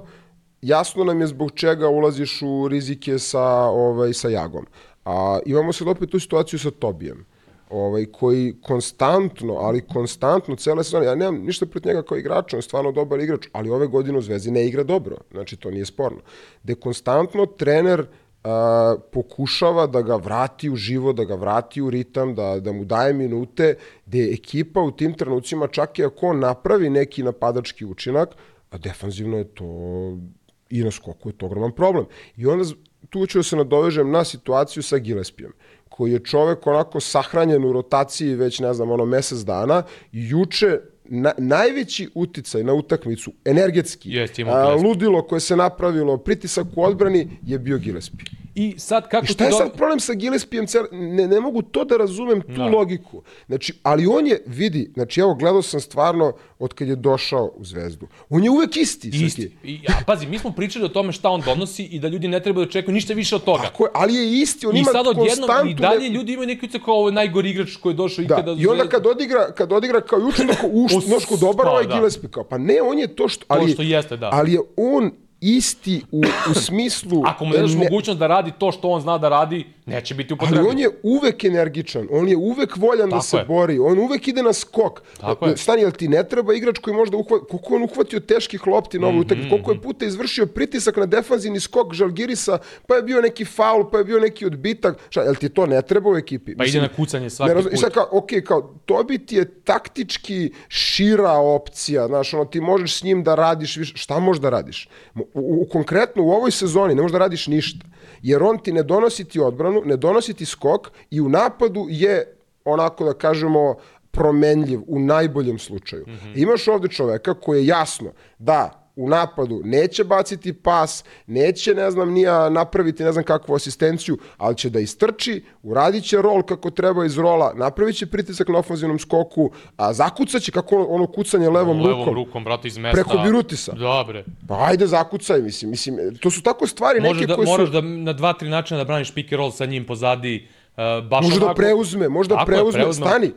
Jasno nam je zbog čega ulaziš u rizike sa, ovaj, sa Jagom. A imamo sad opet tu situaciju sa Tobijem ovaj, koji konstantno, ali konstantno cele sezone, ja nemam ništa protiv njega kao igrača, on je stvarno dobar igrač, ali ove godine u Zvezdi ne igra dobro, znači to nije sporno. Gde konstantno trener a, pokušava da ga vrati u živo, da ga vrati u ritam, da, da mu daje minute, gde je ekipa u tim trenucima, čak i ako napravi neki napadački učinak, a defanzivno je to i na skoku je to ogroman problem. I onda tu ću da se nadovežem na situaciju sa Gilespijem koji je čovek onako sahranjen u rotaciji već, ne znam, ono mesec dana, juče na, najveći uticaj na utakmicu, energetski, Jeste, imao a, ludilo koje se napravilo, pritisak u odbrani, je bio Gillespie. I sad kako I šta je ti sad problem sa Gillespijem? Ne, ne mogu to da razumem, tu Da. logiku. Znači, ali on je, vidi, znači evo, gledao sam stvarno od kad je došao u Zvezdu. On je uvek isti. Isti. I, a pazi, mi smo pričali o tome šta on donosi i da ljudi ne trebaju da očekuju ništa više od toga. Tako je, ali je isti, on I ima sad odjednom konstantnu... i dalje neku- ljudi imaju neki utisak kao ovo je najgori igrač koji je došao Da, ikada. i onda kad odigra, kad odigra kao juče, onda kao, Us- nošku dobar pa, ovaj da. Gillespie, kao, pa ne, on je to što... Ali, što jeste, da. Ali je on isti u, u smislu... [laughs] Ako mu daš ne- mogućnost da radi to što on zna da radi, neće biti Ali upotrebljiv. on je uvek energičan, on je uvek voljan da Tako se je. bori, on uvek ide na skok. Tako je. Stani, jel ti ne treba igrač koji možda uhvati, koliko on uhvatio teških lopti na ovoj Mhm, utakmici, koliko je puta izvršio pritisak na defanzivni skok Žalgirisa, pa je bio neki faul, pa je bio neki odbitak. Šta, jel ti to ne treba u ekipi? Pa ide na kucanje svaki ne razum- put. I sad kao, ok, kao, to bi ti je taktički šira opcija, znaš, ono, ti možeš s njim da radiš više, šta možeš da radiš? U, u, konkretno u ovoj sezoni ne možeš da radiš ništa, jer on ti ne donosi ti odbranu, ne donosi ti skok i u napadu je onako da kažemo promenljiv u najboljem slučaju. Mm -hmm. Imaš ovde čoveka koji je jasno da u napadu neće baciti pas, neće, ne znam, nija napraviti ne znam kakvu asistenciju, ali će da istrči, uradit će rol kako treba iz rola, napravit će pritisak na ofenzivnom skoku, a zakucat će kako ono kucanje levom, levom rukom. rukom, brate, iz mesta. Preko Birutisa. Dobre. Pa ajde zakucaj, mislim. mislim to su tako stvari Možeš neke da, koje su... moraš da na dva, tri načina da braniš pick and roll sa njim pozadi. Uh, baš Može da onako- preuzme, može da preuzme, preuzme. stani.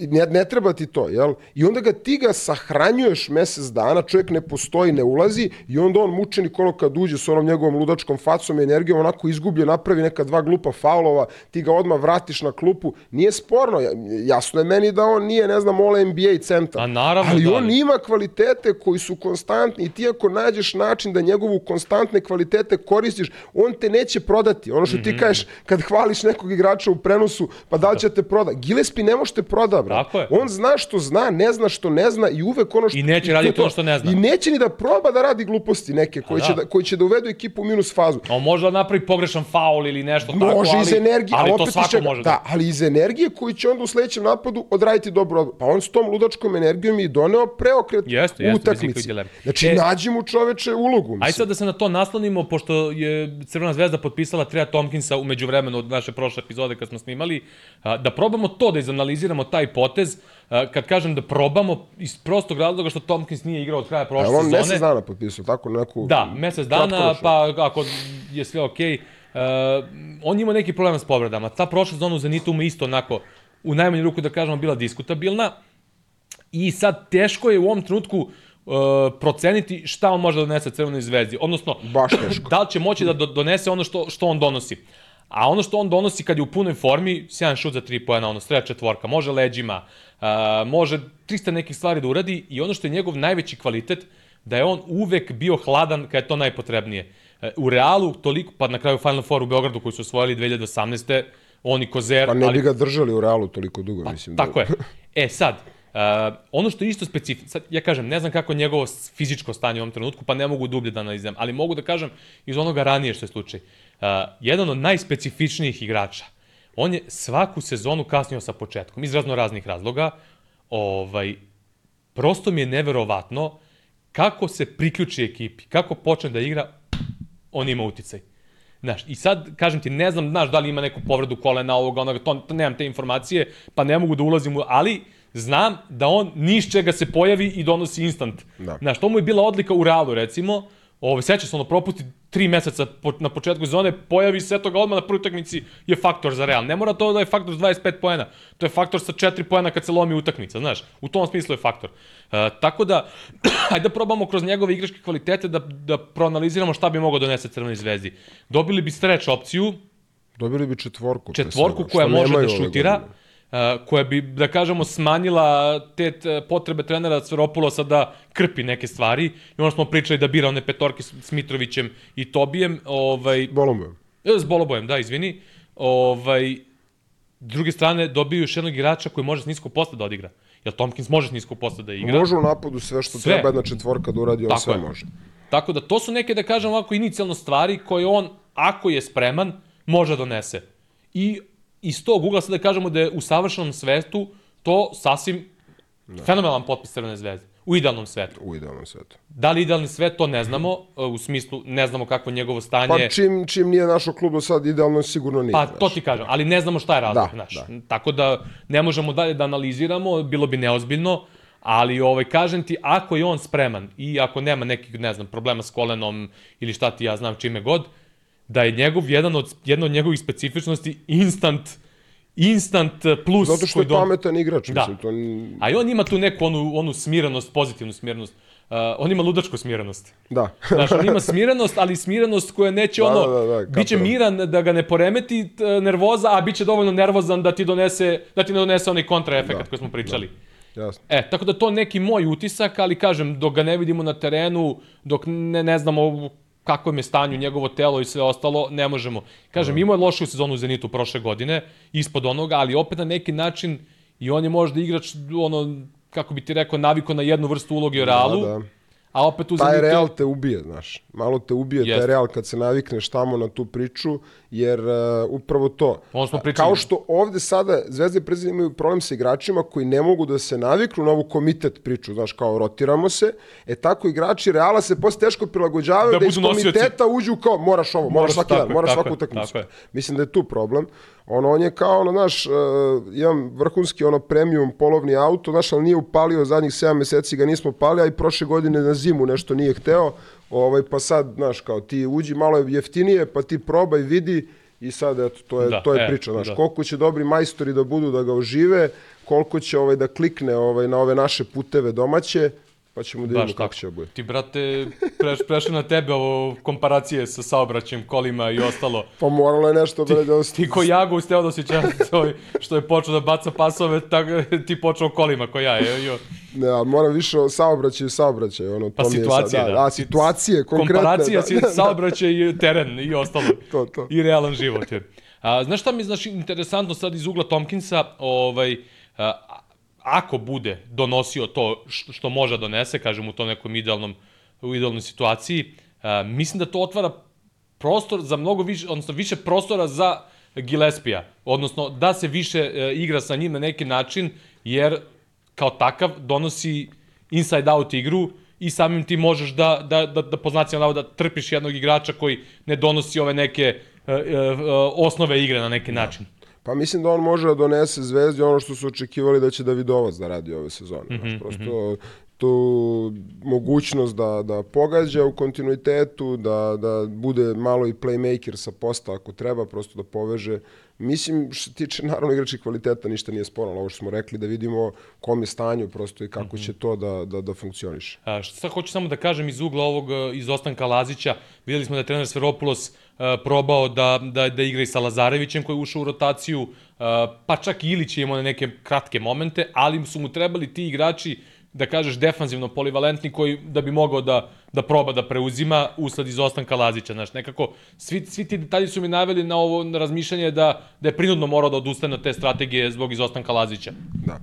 Ne, ne treba ti to, jel? I onda ga ti ga sahranjuješ mesec dana, čovjek ne postoji, ne ulazi i onda on mučenik ono kad uđe s onom njegovom ludačkom facom i energijom, onako izgublje, napravi neka dva glupa faulova, ti ga odmah vratiš na klupu. Nije sporno, ja- jasno je meni da on nije, ne znam, all NBA centar. A naravno ali da on ima kvalitete koji su konstantni i ti ako nađeš način da njegovu konstantne kvalitete koristiš, on te neće prodati. Ono što Mhm. ti kažeš kad hvališ nekog igrača u prenosu, pa da li će te proda? Gillespie ne može te bro. Tako je. On zna što zna, ne zna što ne zna i uvek ono što... I neće raditi to. ono što ne zna. I neće ni da proba da radi gluposti neke koje, da. će, da, koji će da uvedu ekipu u minus fazu. On može da napravi pogrešan faul ili nešto tako, Može ali, iz energije, ali ali to svako čega- može da. da, ali iz energije koji će onda u sledećem napadu odraditi dobro. odbranu. Pa on s tom ludačkom energijom i doneo preokret Jeste, u jeste, utakmici. Znači, E, nađi mu čoveče ulogu. Mislim. Ajde sad da se na to naslonimo, pošto je Crvena zvezda potpisala Treja Tomkinsa umeđu vremenu od naše prošle epizode kad smo snimali, da probamo to, da izanaliziramo taj potez. A, Kad kažem da probamo, iz prostog razloga što Tomkins nije igrao od kraja prošle Jel on sezone. mesec dana potpisao, tako neku... Da, mesec dana, pa ako je sve okej. Uh, on ima neki problem s povredama. Ta prošla sezona u Zenitu mu isto onako, u najmanju ruku da kažemo, bila diskutabilna. I sad teško je u ovom trenutku uh, proceniti šta on može da donese Crvenoj zvezdi. Odnosno, Baš teško. [clears throat] da li će moći da do, donese ono što, što on donosi. A ono što on donosi kad je u punoj formi, sjajan šut za tri pojena, ono, sreća četvorka, može leđima, uh, može 300 nekih stvari da uradi i ono što je njegov najveći kvalitet, da je on uvek bio hladan kad je to najpotrebnije. E, U Realu toliko, pa na kraju Final Four u Beogradu koji su osvojili 2018. On i Kozer, Pa ne ali bi ga držali u realu toliko dugo, mislim. Tako da... je. E sad, uh, ono što je isto specifično, sad ja kažem, ne znam kako je njegovo fizičko stanje u ovom trenutku, pa ne mogu dublje da analiziram, ali mogu da kažem iz onoga ranije što je slučaj. Uh, jedan od najspecifičnijih igrača, on je svaku sezonu kasnio sa početkom, iz razno raznih razloga, ovaj, prosto mi je neverovatno kako se priključi ekipi, kako počne da igra, on ima uticaj. Znaš, i sad, kažem ti, ne znam, znaš, da li ima neku povredu kolena ovoga, onoga, to, to nemam te informacije, pa ne mogu da ulazim u, ali znam da on niš čega se pojavi i donosi instant. Da. Znaš, to mu je bila odlika u Realu, recimo, Ove, seća se ono, propusti tri meseca po, na početku sezone, pojavi se toga odmah na prvoj utakmici je faktor za Real. Ne mora to da je faktor s 25 poena. To je faktor sa 4 poena kad se lomi utakmica, znaš. U tom smislu je faktor. E, tako da, [clears throat] ajde da probamo kroz njegove igračke kvalitete da, da proanaliziramo šta bi mogao donese Crvenoj zvezdi. Dobili bi stretch opciju, Dobili bi četvorku. četvorku koja može da šutira, godine. Koja bi, da kažemo, smanjila te potrebe trenera Sveropulosa da krpi neke stvari. I ono smo pričali da bira one petorke s Mitrovićem i Tobijem, ovaj, Bolombojem. e, s Bolobojem, da, izvini. Ovaj, s druge strane, dobiju još jednog igrača koji može s niskog posta da odigra. Jer Tomkins može s niskog posta da igra. Može u napadu sve što Sve. treba jedna četvorka da uradi, on Tako sve je. može. Tako da to su neke, da kažem ovako, inicijalno stvari koje on, ako je spreman, može da donese. I iz tog ugla sad da kažemo da je u savršenom svetu to sasvim da. fenomenalan potpis Crvene zvezde. U idealnom svetu. U idealnom svetu. Da li idealni svet, to ne znamo. e, U smislu, ne znamo kako je njegovo stanje. Pa čim, čim nije našo klub do sad, idealno sigurno nije. Pa znaš. to ti kažem, ali ne znamo šta je razlog, Da, znaš. da. Tako da ne možemo dalje da analiziramo, bilo bi neozbiljno, ali ovaj kažem ti ako je on spreman i ako nema nekih ne znam problema s kolenom ili šta ti ja znam čime god, da je njegov jedan od jedna od njegovih specifičnosti instant instant plus Zato što je don- pametan igrač, Da. mislim, to... A i on ima tu neku onu, onu smirenost, pozitivnu smirenost. Uh, on ima ludačku smirenost. Da. [laughs] Znaš, on ima smirenost, ali smirenost koja neće Da, ono, da, da, da, biće miran da ga ne poremeti t- nervoza, a biće dovoljno nervozan da ti donese, da ti ne donese onaj kontraefekat Da, koji smo pričali. Jasno. E, tako da to neki moj utisak, ali kažem, dok ga ne vidimo na terenu, dok ne, ne znamo kakvom je stanju njegovo telo i sve ostalo, ne možemo. Kažem, imao je lošu sezonu u Zenitu prošle godine, ispod onoga, ali opet na neki način i on je možda igrač, ono, kako bi ti rekao, naviko na jednu vrstu uloge u Realu, Da, da. A opet uzem taj i to- real te ubije, znaš. Malo te ubije Jeste. taj real kad se navikneš tamo na tu priču, jer uh, upravo to. Smo pričali. Kao što ovde sada Zvezda i imaju problem sa igračima koji ne mogu da se naviknu na ovu komitet priču, znaš, kao rotiramo se, e tako igrači Reala se posle teško prilagođavaju Da da, iz budu nosioci. komiteta uđu kao moraš ovo, moraš, Moraš, svaki tako dan, moraš svaku utakmicu. Mislim da je tu problem. Ono, on je kao, ono, znaš, uh, imam vrhunski, ono, premium polovni auto, znaš, ali nije upalio zadnjih 7 meseci, ga nismo pali, a i prošle godine na zimu nešto nije hteo, ovaj, pa sad, znaš, kao, ti uđi malo jeftinije, pa ti probaj, vidi, i sad, eto, to je, Da, to je e, priča, znaš, da. koliko će dobri majstori da budu da ga ožive, koliko će ovaj, da klikne ovaj, na ove naše puteve domaće, pa ćemo da vidimo kako će da bude. Ti, brate, preš, prešao na tebe ovo komparacije sa saobraćajem, kolima i ostalo. Pa moralo je nešto bre, da Ti ko Jago uz Teodosić, [laughs] ovaj, što je počeo da baca pasove, tako ti počeo kolima ko ja. Je, jo. Ne, ali moram više o saobraćaju, saobraćaju, ono, Pa situacije, sad, da. A, situacije, konkretne. Komparacija da, da, saobraćaj teren i ostalo. [laughs] To, to. I realan život. Je. A, znaš šta mi znači, interesantno sad iz ugla Tomkinsa, ovaj, a, ako bude donosio to što, što može da donese, kažem u tom nekom idealnom, u idealnoj situaciji, a, mislim da to otvara prostor za mnogo više, odnosno više prostora za Gillespija, odnosno da se više e, igra sa njim na neki način, jer kao takav donosi inside out igru i samim ti možeš da, da, da, da po znacima navoda trpiš jednog igrača koji ne donosi ove neke e, e, e, osnove igre na neki način. Pa mislim da on može da donese Zvezdi ono što su očekivali da će Davidovac da radi ove sezone. Mm Mhm, -hmm, prosto tu mogućnost da, da pogađa u kontinuitetu, da, da bude malo i playmaker sa posta ako treba, prosto da poveže. Mislim, što se tiče naravno igračih kvaliteta, ništa nije sporno, ovo što smo rekli, da vidimo kom je stanju prosto i kako će to da, da, da funkcioniše. A, šta sad hoću samo da kažem iz ugla ovog izostanka Lazića, videli smo da je trener Sveropulos probao da, da, da igra i sa Lazarevićem koji je ušao u rotaciju, e, pa čak i Ilić je imao neke kratke momente, ali su mu trebali ti igrači da kažeš defanzivno polivalentni koji da bi mogao da, da proba da preuzima usled izostanka Lazića. Znaš, nekako svi, svi ti detalji su mi naveli na ovo na razmišljanje da, da je prinudno morao da odustane od te strategije zbog izostanka Lazića. Da.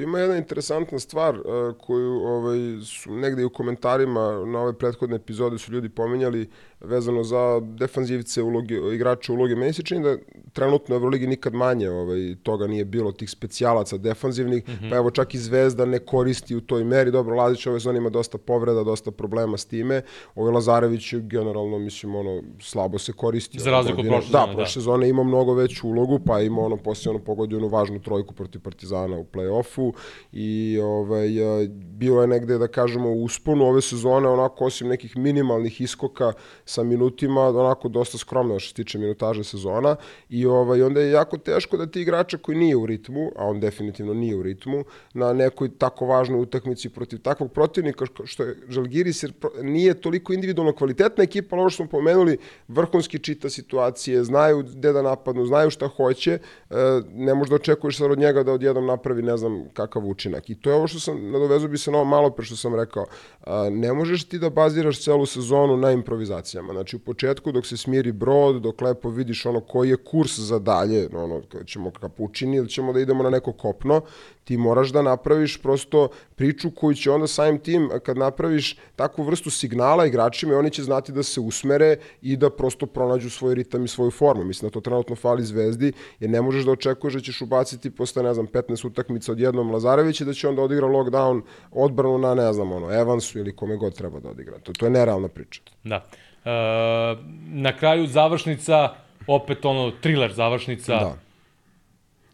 Tu ima jedna interesantna stvar uh, koju ovaj, su negde i u komentarima na ove prethodne epizode su ljudi pominjali vezano za defanzivce, uloge, igrače uloge. Meni se čini da trenutno u Euroligi nikad manje ovaj, toga nije bilo, tih specijalaca defanzivnih, mm -hmm. pa evo čak i Zvezda ne koristi u toj meri. Dobro, Lazić ove zone ima dosta povreda, dosta problema s time. Ovaj Lazarević generalno, mislim, ono, slabo se koristi. Za razliku od Godine. prošle da, sezone, da. prošle sezone ima mnogo veću ulogu, pa ima ono poslije ono pogodio onu važnu trojku protiv Partizana u play-offu i ovaj, bilo je negde, da kažemo, usponu ove sezone, onako, osim nekih minimalnih iskoka sa minutima, onako dosta skromno što se tiče minutaže sezona. I ovaj, onda je jako teško da ti igrača koji nije u ritmu, a on definitivno nije u ritmu, na nekoj tako važnoj utakmici protiv takvog protivnika što- je Žalgiris, jer nije toliko individualno kvalitetna ekipa, ali ovo što smo pomenuli, vrhunski čita situacije, znaju gde da napadnu, znaju šta hoće, e, ne možda očekuješ sad od njega da odjednom napravi ne znam kakav učinak. I to je ovo što sam, nadovezu bi se na ovo malo pre što sam rekao, a, ne možeš ti da baziraš celu sezonu na improvizacijama. Znači u početku dok se smiri brod, dok lepo vidiš ono koji je kurs za dalje, ono, ćemo kapučini ili ćemo da idemo na neko kopno, ti moraš da napraviš prosto priču koju će onda samim tim, kad napraviš takvu vrstu signala igračima, i oni će znati da se usmere i da prosto pronađu svoj ritam i svoju formu. Mislim da to trenutno fali Zvezdi, jer ne možeš da očekuješ da ćeš ubaciti posle, ne znam, 15 utakmica odjednom Lazarević i da će onda odigra lockdown odbranu na, ne znam, ono, Evansu ili kome god treba da odigra. To, to je nerealna priča. Da. E, na kraju završnica, opet ono, thriller završnica. Da.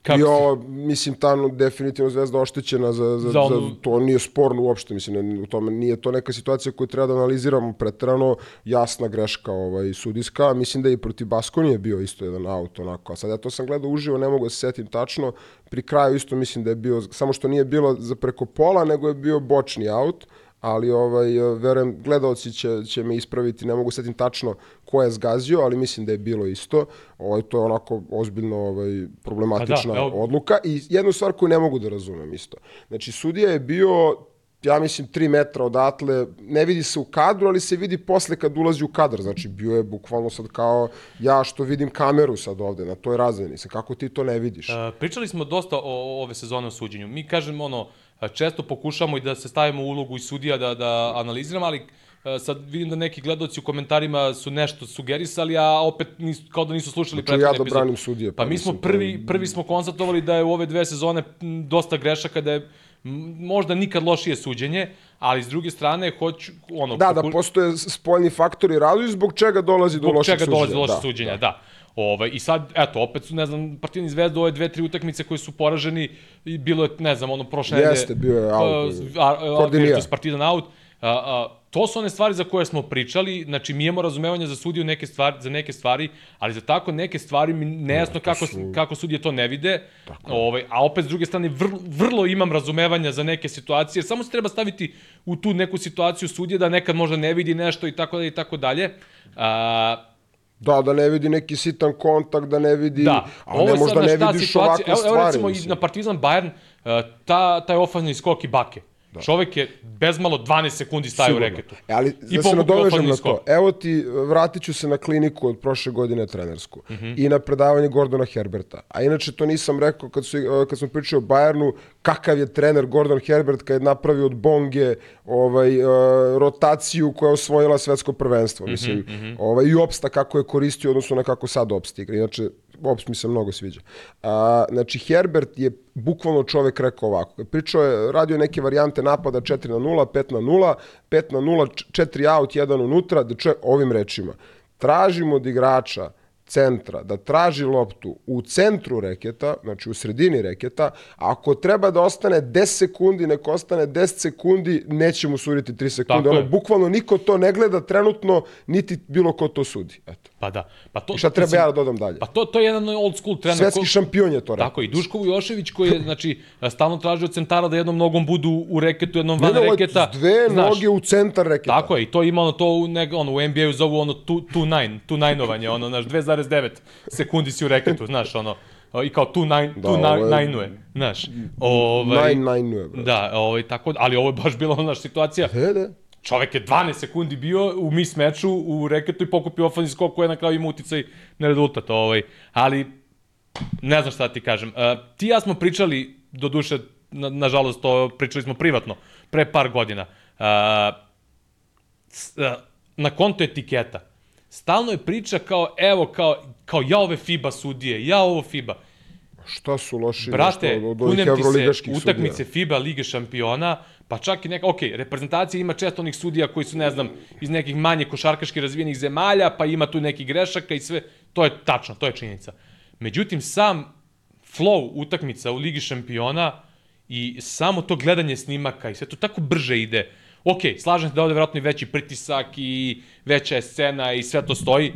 Kako I si- ovo, mislim, ta no, definitivno zvezda oštećena za, za, Za za, to nije sporno uopšte, mislim, ne, u tome nije to neka situacija koju treba da analiziramo pretrano, jasna greška ovaj, sudijska, mislim da je i protiv Baskonije bio isto jedan aut, onako, a sad ja to sam gledao uživo, ne mogu da se setim tačno, pri kraju isto mislim da je bio, samo što nije bilo za preko pola, nego je bio bočni aut, ali ovaj verujem gledaoci će će me ispraviti, ne mogu setim tačno ko je zgazio, ali mislim da je bilo isto. Ovaj to je onako ozbiljno ovaj problematična Pa da, evo- odluka i jednu stvar koju ne mogu da razumem isto. Znači sudija je bio ja mislim 3 metra odatle, ne vidi se u kadru, ali se vidi posle kad ulazi u kadar, znači bio je bukvalno sad kao ja što vidim kameru sad ovde na toj razini, sad kako ti to ne vidiš? E, pričali smo dosta o, o ove sezone o suđenju. Mi kažemo ono, često pokušamo i da se stavimo u ulogu i sudija da, da analiziramo, ali a, sad vidim da neki gledoci u komentarima su nešto sugerisali, a opet nis, kao da nisu slušali Znači, prethodne ja da epizode. branim sudije, Pa pa mi smo prvi, prvi smo konstatovali da je u ove dve sezone dosta grešaka, da je možda nikad lošije suđenje, ali s druge strane hoću ono Da, da postoje spoljni faktori razlozi zbog čega dolazi do zbog lošeg čega suđenja. dolazi do lošeg da, suđenja, da. Ovaj, I sad, eto, opet su, ne znam, Partizan i Zvezda, ove dve, tri utakmice koje su poraženi, i bilo je, ne znam, ono, prošle nedelje... Jeste, bio je out, a, Kordinija. Partizan out. A, a, to su one stvari za koje smo pričali, znači mi imamo razumevanje za sudiju neke stvari, za neke stvari, ali za tako neke stvari mi nejasno kako, su- kako sudije to ne vide, ovaj, a opet s druge strane vrlo, vrlo imam razumevanja za neke situacije, samo se treba staviti u tu neku situaciju sudije da nekad možda ne vidi nešto i tako dalje i tako dalje. A, Da, da ne vidi neki sitan kontakt, da ne vidi, Da, a ne možda ne vidiš ovakve evo, stvari. evo recimo i mislim. na Partizan Bayern, uh, ta, taj ofazni skok i bake. Da. Čovek je bezmalo 12 sekundi stajao u Sigurno. reketu. E, ali I da se nadovežem na to. Evo ti, vratit ću se na kliniku od prošle godine trenersku mm -hmm. i na predavanje Gordona Herberta. A inače to nisam rekao kad, su, eh, kad smo pričali o Bayernu, kakav je trener Gordon Herbert kad je napravio od Bonge ovaj, uh, rotaciju koja je osvojila svetsko prvenstvo. Mislim, mm -hmm. ovaj, I opsta kako je koristio odnosno na kako sad opsta igra. Inače, Ops mi se mnogo sviđa. A, znači, Herbert je bukvalno čovek rekao ovako. Pričao je, radio neke varijante napada 4 na 0, 5 na 0, 5 na 0, 4 out, 1 unutra, da če, ovim rečima. Tražimo od igrača centra da traži loptu u centru reketa, znači u sredini reketa, ako treba da ostane 10 sekundi, nek ostane 10 sekundi, neće mu suditi 3 sekunde. Tako Ono, je. bukvalno niko to ne gleda trenutno, niti bilo ko to sudi. Eto. Pa da. Pa to, I šta treba mislim, ja da dodam dalje? Pa to, to je jedan old school trener. Svetski ko- šampion je to rekao. Tako i Duško Vujošević koji je znači stalno tražio od centara da jednom nogom budu u reketu, jednom Ne, van ne, je reketa. dve Znaš, noge u centar reketa. Tako je, i to ima ono to u, neg, ono, u NBA-u zovu ono tu, tu nine, tu nine-ovanje, ono, znaš, 2,9 sekundi si u reketu, znaš, ono, i kao tu nine, Da, tu ovo je- nine, nine-uje, znaš. Ovaj, Nine, nine, brate. Da, ovaj, tako, ali ovo je baš bila ona situacija, Da. da. čovek je 12 sekundi bio u mis meču u reketu i pokupio ofanzivni skok koji je na kraju imao uticaj na rezultat. Ovaj. Ali, ne znam šta ti kažem. Uh, ti i ja smo pričali, do duše, na, nažalost, to pričali smo privatno, pre par godina. Uh, s, uh, na konto etiketa. Stalno je priča kao, evo, kao, kao ja ove FIBA sudije, ja ovo FIBA. Šta su loši Brate, nešto od, od ovih kunem ti se evroligaških utakmice sudija? FIBA Lige šampiona, pa čak i neka, ok, reprezentacija ima često onih sudija koji su, ne znam, iz nekih manje košarkaški razvijenih zemalja, pa ima tu neki grešaka i sve, to je tačno, to je činjenica. Međutim, sam flow utakmica u Ligi šampiona i samo to gledanje snimaka i sve to tako brže ide. Ok, slažem se da ovde vjerojatno i veći pritisak i veća je scena i sve to stoji,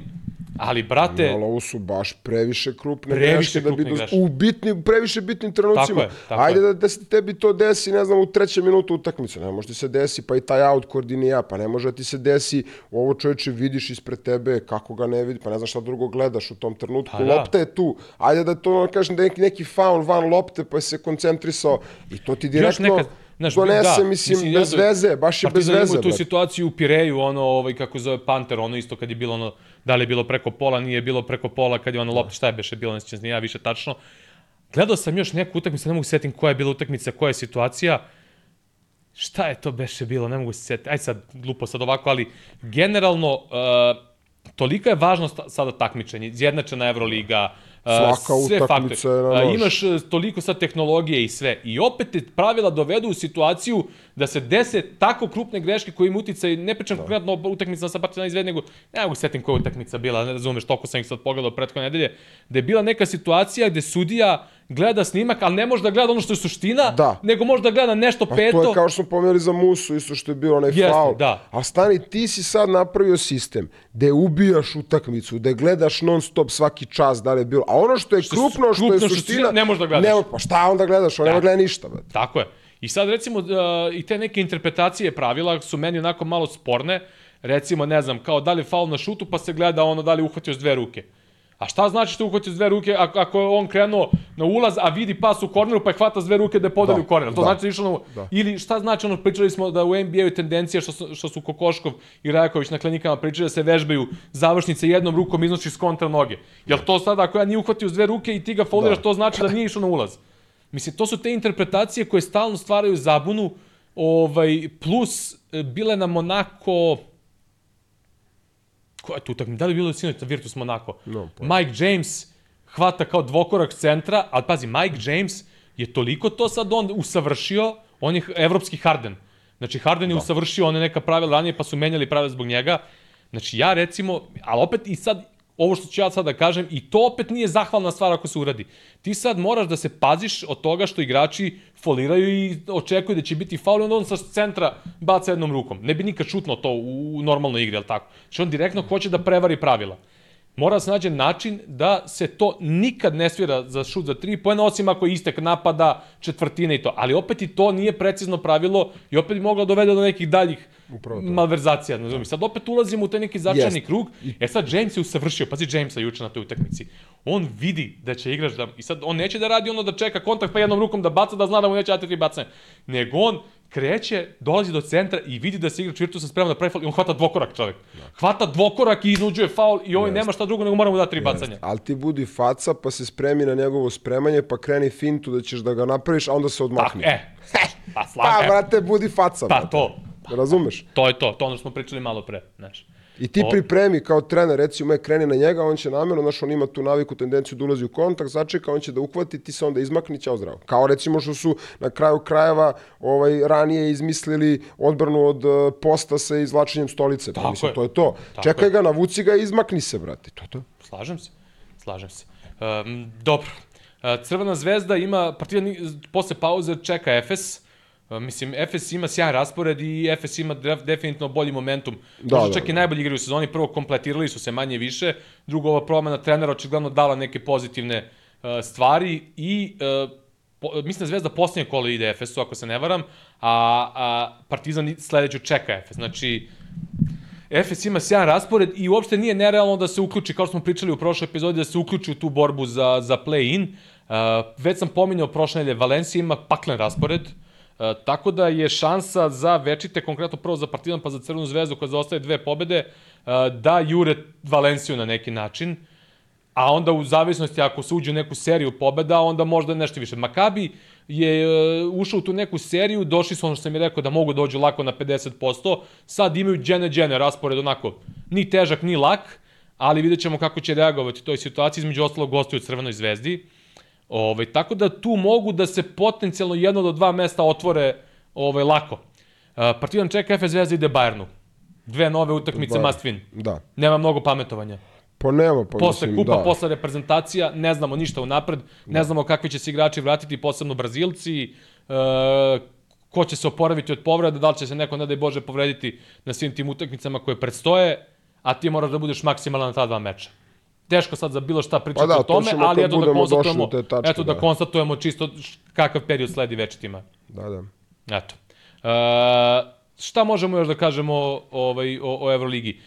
ali, brate, Ali ovo su baš previše krupne Previše greške da bi do, u bitnim, previše bitnim trenucima. Tako je, tako Ajde da, da se tebi to desi, ne znam, u trećem minutu utakmice. Ne može ti se desi, pa i taj out koordinija, pa ne može da ti se desi, ovo čovječe vidiš ispred tebe, kako ga ne vidi, pa ne znaš šta drugo gledaš u tom trenutku. Pa da. Lopta je tu. Ajde da to kažem da je neki, neki faul van lopte, pa je se koncentrisao i to ti direktno nekad, znaš, donese, da, mislim, mislim, bez veze, baš je bez Partizan veze. imao tu situaciju u Pireju, ono, ovaj, kako zove Panter, ono isto kad je bilo ono, da li je bilo preko pola, nije bilo preko pola, kad je ono lopta, šta je beše bilo, ne sjećam ja više tačno. Gledao sam još neku utakmicu, ne mogu se setim koja je bila utakmica, koja je situacija. Šta je to beše bilo, ne mogu se setiti. Aj sad, glupo sad ovako, ali generalno, uh, tolika je važnost sada takmičenje, izjednačena Evroliga, uh, Svaka sve utakmica je na. Imaš e, toliko sad tehnologije i sve. I opet te pravila dovedu u situaciju da se dese tako krupne greške koje im uticaj, ne pričam da. konkretno utakmica sa Partizan izved, nego ne mogu se setim koja utakmica bila, ne razumeš, toliko sam ih sad pogledao prethodne nedelje, da je bila neka situacija gde sudija gleda snimak, ali ne može da gleda ono što je suština, Da. nego može da gleda nešto Pa peto. to je kao što smo pomenuli za Musu, isto što je bilo onaj Jeste, faul. da. A stani, ti si sad napravio sistem gde ubijaš utakmicu, gde gledaš non stop svaki čas da li je bilo. A ono što je Što je krupno, što je krupno, što suština, ne možeš da gledaš. Ne, pa šta onda gledaš? On Da. gleda ništa. Brate. Tako je. I sad recimo uh, i te neke interpretacije pravila su meni onako malo sporne. Recimo, ne znam, kao da li je faul na šutu pa se gleda ono da li uhvatio s dve ruke. A šta znači što uhvatio s dve ruke ako, ako je on krenuo na ulaz, a vidi pas u korneru pa je hvata s dve ruke da je podeli Da, u korner? To da, znači da išao na... da. Ili šta znači ono, pričali smo da u NBA-u je tendencija što su, što su Kokoškov i Rajaković na klinikama pričali da se vežbaju završnice jednom rukom iznosi s kontra noge. Jel to sada ako ja nije uhvatio s dve ruke i ti ga fauliraš, Da. to znači da nije išao na ulaz? Mislim, to su te interpretacije koje stalno stvaraju zabunu, ovaj, plus e, bile na Monako... Ko je tu utakmica? Da li je bilo sinoć na Virtus Monako? No, Mike James hvata kao dvokorak centra, ali pazi, Mike James je toliko to sad on usavršio, on je evropski Harden. Znači, Harden je Da. usavršio one neka pravila ranije, pa su menjali pravila zbog njega. Znači, ja recimo, ali opet i sad, ovo što ću ja sad da kažem, i to opet nije zahvalna stvar ako se uradi. Ti sad moraš da se paziš od toga što igrači foliraju i očekuju da će biti faul, i onda on sa centra baca jednom rukom. Ne bi nikad šutno to u, normalnoj igri, ali tako? Znači, on direktno hoće da prevari pravila mora da se nađe način da se to nikad ne svira za šut za tri poena, osim ako je istek napada, četvrtine i to. Ali opet i to nije precizno pravilo i opet bi moglo da dovede do nekih daljih Upravo to. malverzacija. Ne znam. Sad opet ulazimo u taj neki začarani Jest. krug. E sad James je usavršio, pazi Jamesa juče na toj utakmici. On vidi da će igrač da... I sad on neće da radi ono da čeka kontakt pa jednom rukom da baca, da zna da mu neće dati tri bacanje. Nego on kreće, dolazi do centra i vidi da se igrač Virtusa sprema da pravi faul i on hvata dvokorak čovek. Hvata dvokorak i iznuđuje faul i ovaj nema šta drugo nego moramo da tri bacanja. Ali ti budi faca, pa se spremi na njegovo spremanje, pa kreni fintu da ćeš da ga napraviš, a onda se Tako, odmakni. e, [laughs] pa Pa, slaga, e, brate, budi faca. pa brate. to, Razumeš? to je to, to ono smo pričali malo pre, znaš. I ti O- pripremi kao trener, recimo, je kreni na njega, on će namjerno, znaš, on ima tu naviku, tendenciju da ulazi u kontakt, začeka, on će da uhvati, ti se onda izmakni, ćao zdravo. Kao recimo što su na kraju krajeva ovaj, ranije izmislili odbranu od uh, posta sa izvlačenjem stolice. Pa, Tako mislim, je. to je to. Tako Čekaj je. ga, navuci ga i izmakni se, brate. To je to. Slažem se, slažem se. Um, dobro. Uh, Crvena zvezda ima, partida ni- posle pauze čeka Efes. Mislim, Efes ima sjajan raspored i Efes ima def, definitivno bolji momentum. Da, Možda da, čak i najbolji igraju u sezoni. Prvo, kompletirali su se manje više. Drugo, ova promena trenera očigledno dala neke pozitivne uh, stvari i uh, po, mislim da Zvezda posljednje kolo ide Efesu, ako se ne varam, a, a Partizan sledeću čeka Efes. Znači, Efes ima sjajan raspored i uopšte nije nerealno da se uključi, kao što smo pričali u prošloj epizodi, da se uključi u tu borbu za, za play-in. Uh, već sam pominjao prošle nedelje, Valencija ima paklen raspored, uh, tako da je šansa za večite, konkretno prvo za Partizan pa za Crvenu zvezdu koja zaostaje dve pobede, uh, da jure Valenciju na neki način. A onda u zavisnosti ako se uđe u neku seriju pobeda, onda možda nešto više. Makabi je e, ušao u tu neku seriju, došli su ono što sam mi rekao da mogu dođu lako na 50%, sad imaju džene džene raspored onako, ni težak ni lak, ali vidjet ćemo kako će reagovati u toj situaciji, između ostalog gostuju Crvenoj zvezdi. Ovaj, tako da tu mogu da se potencijalno jedno do dva mesta otvore ovaj, lako. Partizan čeka FS Zvezda ide Bayernu. Dve nove utakmice Bayern. must win. Da. Nema mnogo pametovanja. Pa nema, pa Posle mislim, kupa, da. posle reprezentacija, ne znamo ništa unapred, ne znamo kakvi će se igrači vratiti, posebno Brazilci, e, ko će se oporaviti od povreda, da li će se neko, ne daj Bože, povrediti na svim tim utakmicama koje predstoje, a ti moraš da budeš maksimalan na ta dva meča. Teško sad za bilo šta pričati Pa da, o to tome, ćemo ali eto da konstatujemo, tačke, eto da, da. konstatujemo čisto kakav period sledi večitima. Da, da. Eto. E, šta možemo još da kažemo ovaj, o, o Euroligi?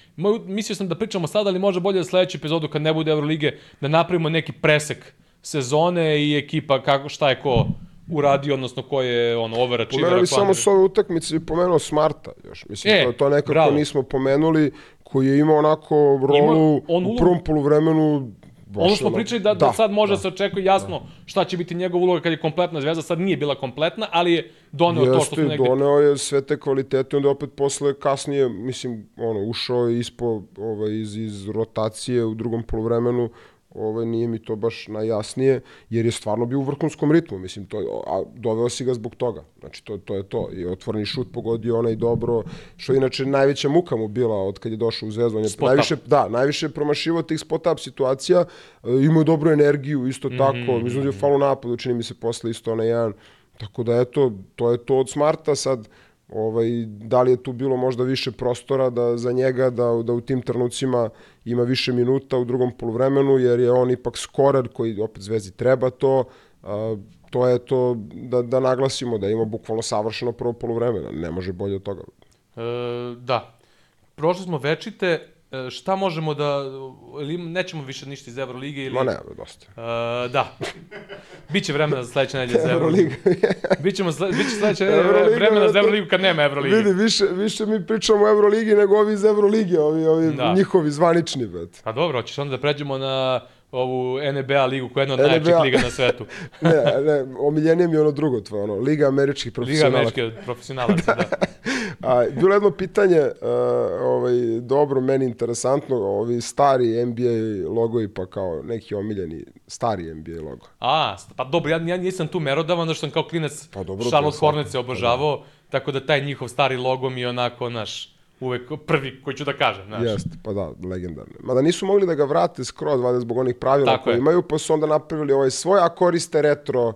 Mislio sam da pričamo sada, ali može bolje da sledeću epizodu kad ne bude Eurolige, da napravimo neki presek sezone i ekipa kako, šta je ko uradio, odnosno ko je ono. Pomenuo bi ako samo s ove utakmice i pomenuo Smarta još. Mislim, E, to, to nekako bravo. nismo pomenuli, koji je imao onako rolu on u prvom poluvremenu baš Ono što smo ono- pričali da, da, sad može da. se očekuje jasno šta će biti njegova uloga kad je kompletna zvezda, sad nije bila kompletna, ali je doneo to što Jeste, smo negde... doneo je sve te kvalitete, onda opet posle kasnije, mislim, ono, ušao je ispo, ovaj, iz, iz rotacije u drugom poluvremenu, ovaj, nije mi to baš najjasnije, jer je stvarno bio u vrhunskom ritmu, mislim, to, je- a doveo si ga zbog toga. Znači, to, to je to. I otvoreni šut pogodio onaj dobro, što je inače najveća muka mu bila od kad je došao u Zvezdu. On je Spot up. najviše, da, najviše je promašivo tih spot up situacija, e, imao je dobru energiju, isto tako, mm -hmm. iznudio falu napadu, čini mi se posle isto onaj jedan. Tako da eto, to je to od Smarta sad, ovaj, da li je tu bilo možda više prostora da za njega da, da u tim trenucima ima više minuta u drugom poluvremenu, jer je on ipak skorer koji opet Zvezdi treba to, a, to je to da, da naglasimo da ima bukvalno savršeno prvo poluvremena, ne može bolje od toga. E, da. Prošli smo večite, šta možemo da, ili nećemo više ništa iz Evrolige ili... Ma ne, dosta. E, da. Biće vremena za sledeće nedelje za. Euroliga. [laughs] Bićemo sle, biće sledeće nedelje vremena za Euroligu kad nema Evrolige. Vidi, više, više mi pričamo o Euroligi nego ovi iz Evrolige, ovi, ovi Da. njihovi zvanični, bet. Pa dobro, hoćeš onda da pređemo na ovu NBA ligu koja je jedna od najjačih liga na svetu. [laughs] ne, ne, omiljenije mi je ono drugo tvoje, ono, Liga američkih Liga profesionalaca. američke profesionalaca, da. [laughs] A, bilo je jedno pitanje, uh, ovaj, dobro, meni interesantno, ovi stari NBA logovi, pa kao neki omiljeni stari NBA logo. A, pa dobro, ja, ja nisam tu merodavan, zato što sam kao klinac Pa dobro, je Charlotte. Hornets se obožavao, tako da taj njihov stari logo mi je onako, naš, uvek prvi koji ću da kažem, znaš. Jeste, pa da, legendarne. Mada nisu mogli da ga vrate skroz, valjda zbog onih pravila Tako koje je. imaju, pa su onda napravili ovaj svoj, a koriste retro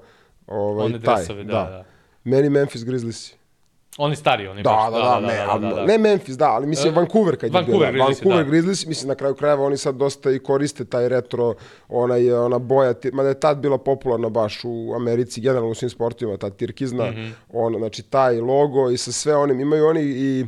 ovaj, One taj. dresove, da, da. Meni Memphis Grizzlies. Oni stari, oni Da, baš, da, da, ne, ali- ne Memphis, da, ali mislim E, Vancouver kad je Vancouver bio. da, Grizzlies, Vancouver da. Grizzlies, mislim na kraju krajeva oni sad dosta i koriste taj retro, onaj, ona boja, mada je tad bila popularna baš u Americi, generalno u svim sportovima, ta tirkizna, Mhm. ono, znači taj logo i sa sve onim, imaju oni i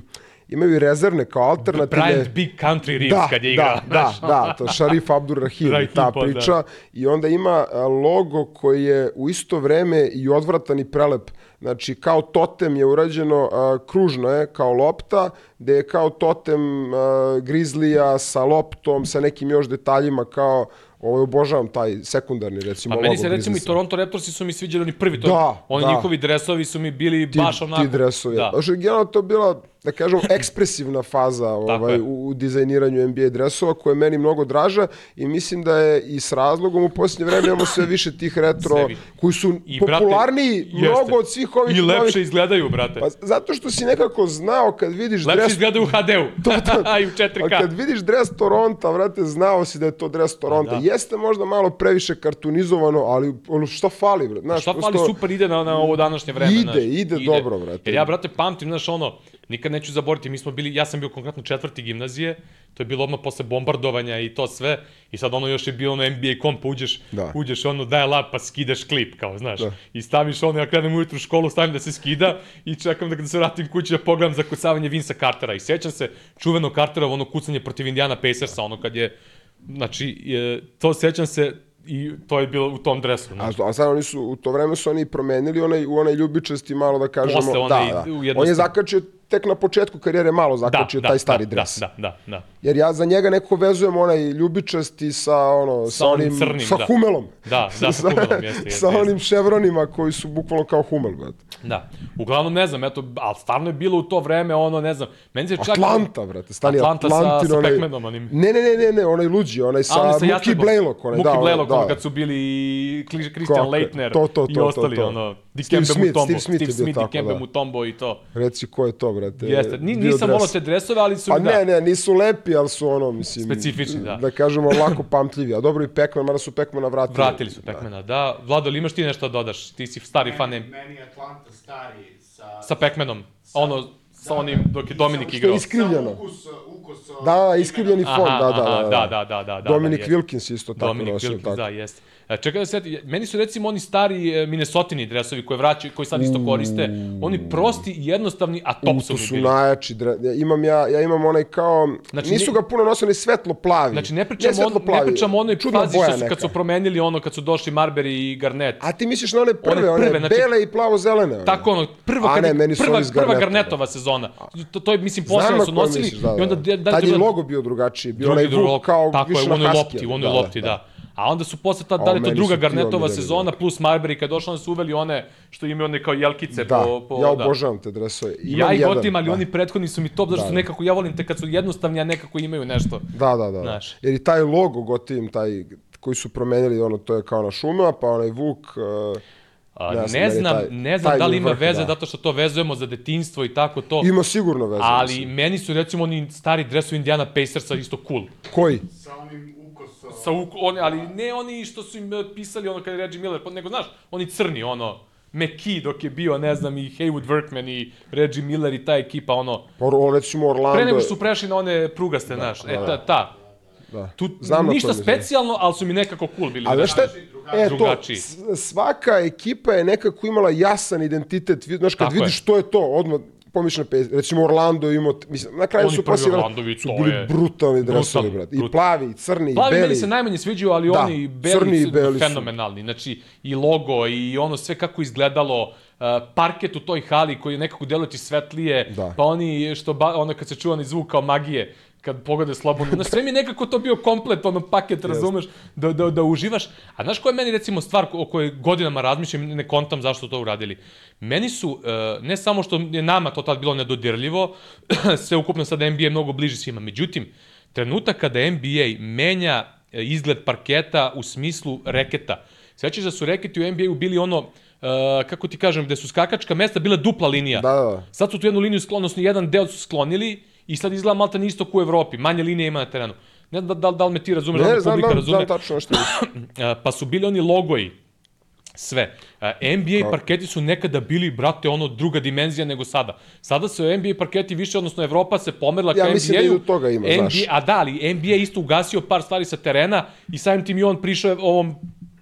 imaju i rezervne kao alternativne. Bryant Big Country Reeves Da, kad je igrao. da, da, da, to Šarif Abdurrahim, Rahim, ta pa da. priča. I onda ima a, logo koji je u isto vreme i odvratan i prelep. Znači, kao totem je urađeno, a, kružno je, kao lopta, gde je kao totem a, grizlija sa loptom, sa nekim još detaljima, kao, ovo obožavam taj sekundarni, recimo, Pa logo meni se recimo i Grizzliesa. Toronto Raptorsi su mi sviđali oni prvi, to, Da, oni da. njihovi dresovi su mi bili ti, baš onako. ti dresovi. Da. Da. Znači, generalno to bila, da kažem, ekspresivna faza ovaj, u, u dizajniranju NBA dresova, koja je meni mnogo draža i mislim da je i s razlogom u posljednje vreme imamo sve više tih retro, više. koji su I, brate, popularniji jeste. mnogo od svih ovih I novih- lepše izgledaju, brate. Pa, zato što si nekako znao kad vidiš Lepše dres... izgledaju u HD-u. [laughs] [laughs] I u 4K. A kad vidiš dres Toronta, vrate, znao si da je to dres Toronta. da. Jeste možda malo previše kartunizovano, ali ono, šta fali, brate? Znaš, Šta fali prosto- super ide na, na ovo današnje vreme, Ide, znaš. ide dobro, brate. Jer ja, brate, pamtim, znaš, ono, nikad neću zaboraviti, mi smo bili, ja sam bio konkretno četvrti gimnazije, to je bilo odmah posle bombardovanja i to sve, i sad ono još je bilo ono NBA komp, uđeš, Da. uđeš ono, daj lap, pa skidaš klip, kao, znaš, Da. i staviš ono, ja krenem ujutru u školu, stavim da se skida i čekam da kada se vratim kući da pogledam za kucavanje Vinsa Cartera i sećam se čuveno Carterovo ono kucanje protiv Indiana Pacersa, ono kad je, znači, je, to sećam se i to je bilo u tom dresu, znaš. A, a sad oni su, u to vreme su oni promenili onaj, u onaj ljubičasti malo da kažemo, Posle onaj da, da. On je zakačio tek na početku karijere malo zakačio taj stari da, dres. Da, da, da, Jer ja za njega nekako vezujem onaj ljubičasti sa ono sa, onim onim crnim, sa da. humelom. Da, da, sa [laughs] humelom, jeste, jeste, sa onim ševronima koji su bukvalno kao humel, brate. Da. Uglavnom, ne znam, eto, ali stvarno je bilo u to vreme, ono, ne znam, meni se čak... Atlanta, brate, stani Atlanta sa- Atlantin, sa onaj... Pac-Manom onim. Ne, ne, ne, ne, ne, onaj luđi, onaj sa, oni sa Muki. Blaylock, onaj, da, Blaylock, da. kad su bili Christian Leitner to, to, i ostali, to, to. ono, Steve Dikembe Smith, Mutombo, Steve Smith bio Smith, Dikembe da. Mutombo i to. Reci ko je to, brate. Jeste, Ni, nisam dres. volao te dresove, ali su Pa da. ne, ne, nisu lepi, ali su ono, mislim... Specifični, da. Da kažemo, lako pamtljivi. A dobro i Pekman, mada su Pekmana vratili. Vratili su Pac-Mana, da. Vlado, ili imaš ti nešto da dodaš? Ti si stari fan Meni, Atlanta stari sa... sa Pac-Manom. Ono, sa onim dok je Dominik Što je igrao. iskrivljeno. Sa ukus, ukus... Da, iskrivljeni fond, da, da, aha, da. da, da, da, da, da, Dominik. Wilkins isto tako Dominik. Wilkins, da, jeste. E, čekaj da se meni su recimo oni stari e, Minnesotini dresovi koje vraćaju, koji sad isto koriste, oni prosti i jednostavni, a top su su bili. najjači. dre- Ja imam, ja, ja imam onaj kao... Znači, nisu ni- ga puno nosili svetlo plavi. Znači, ne pričamo, on, svetlo ne plavi, pričamo o onoj čudna fazi što su, kad neka. su promenili ono, kad su došli Marbury i Garnett. A ti misliš na one prve, one, prve, znači- bele i plavo-zelene? one? Tako ono, prvo A kad ne, meni su prva, prva Garnettom, Garnetova sezona. To, to je, mislim, na su nosili misliš, da, da. i onda... Da, da, Tad je da- logo bio drugačiji. Bio onaj vuk kao tako više je, u onoj lopti, u onoj lopti, da. A onda su posle tad, da li to druga Garnetova sezona, plus Marbury, kad došla, onda su uveli one što imaju one kao jelkice Da, po, po, ja da. obožavam te dresove. Imam Ja ih jedan, gotim, ali da. oni prethodni su mi top, zato što Da, su da. nekako, ja volim te kad su jednostavni, a nekako imaju nešto. Da, da, da. Znaš. Jer i taj logo gotivim, taj koji su promenili, ono, to je kao na šuma, pa onaj Vuk... Uh, A, Ne ne, znam, taj- ne znam taj da li ima vrh, veze da. zato što to vezujemo za detinstvo i tako to. ima sigurno veze. Ali mislim. meni su recimo oni stari dresovi Indiana Pacersa isto cool. Koji? Sa onim. Sa uk, oni, ali ne oni što su im e, pisali ono kada je Reggie Miller, nego znaš, oni crni ono, McKee dok je bio, ne znam, i Haywood Workman i Reggie Miller i ta ekipa, ono, Pa, o, recimo Orlando... pre nego što su prešli na one prugaste, znaš, e, ta, ta. Da. Tu Znam na ništa specijalno, ali su mi nekako cool bili. A znaš šta? E, to, Drugačiji. s- svaka ekipa je nekako imala jasan identitet. Znaš, kad Tako vidiš je. što je to, odmah pomisliš na pes. Recimo Orlando imao, mislim, na kraju Oni su Orlandovi, su bili je- brutalni dresovi, brate. I plavi, i crni, i Plavi beli. meni se najmanje sviđaju, ali Da, oni beli, crni i beli su. fenomenalni. Znači, i logo, i ono sve kako izgledalo, uh, parket u toj hali koji nekako deluje ti svetlije, Da. pa oni što, ba, ono kad se čuva onaj zvuk kao magije, kad pogode slobodno. Znaš, sve mi nekako to bio komplet, ono paket, razumeš, da, da, da uživaš. A znaš koja je meni recimo stvar o kojoj godinama razmišljam, ne kontam zašto to uradili. Meni su, e, ne samo što je nama to tad bilo nedodirljivo, [clears throat] sve ukupno sada NBA je mnogo bliži svima. Međutim, trenutak kada NBA menja e, izgled parketa u smislu reketa. Svećaš da su reketi u NBA-u bili ono, uh, kako ti kažem, gde su skakačka mesta bila dupla linija. Da, da. Sad su tu jednu liniju sklonili, odnosno jedan deo su sklonili i sad izgleda malta isto u Evropi. Manje linije ima na terenu. Ne znam da, da, da li me ti razumeš, da Ne, li znam, publika znam, razume. znam tačno što. A, [clears throat] pa su bili oni logoji sve. A, NBA parketi su nekada bili, brate, ono druga dimenzija nego sada. Sada se NBA parketi više, odnosno Evropa se pomerila Ja ka mislim da NBA-u. i do toga ima, NBA, znaš. A da, ali NBA isto ugasio par stvari sa terena i samim tim i on prišao ovom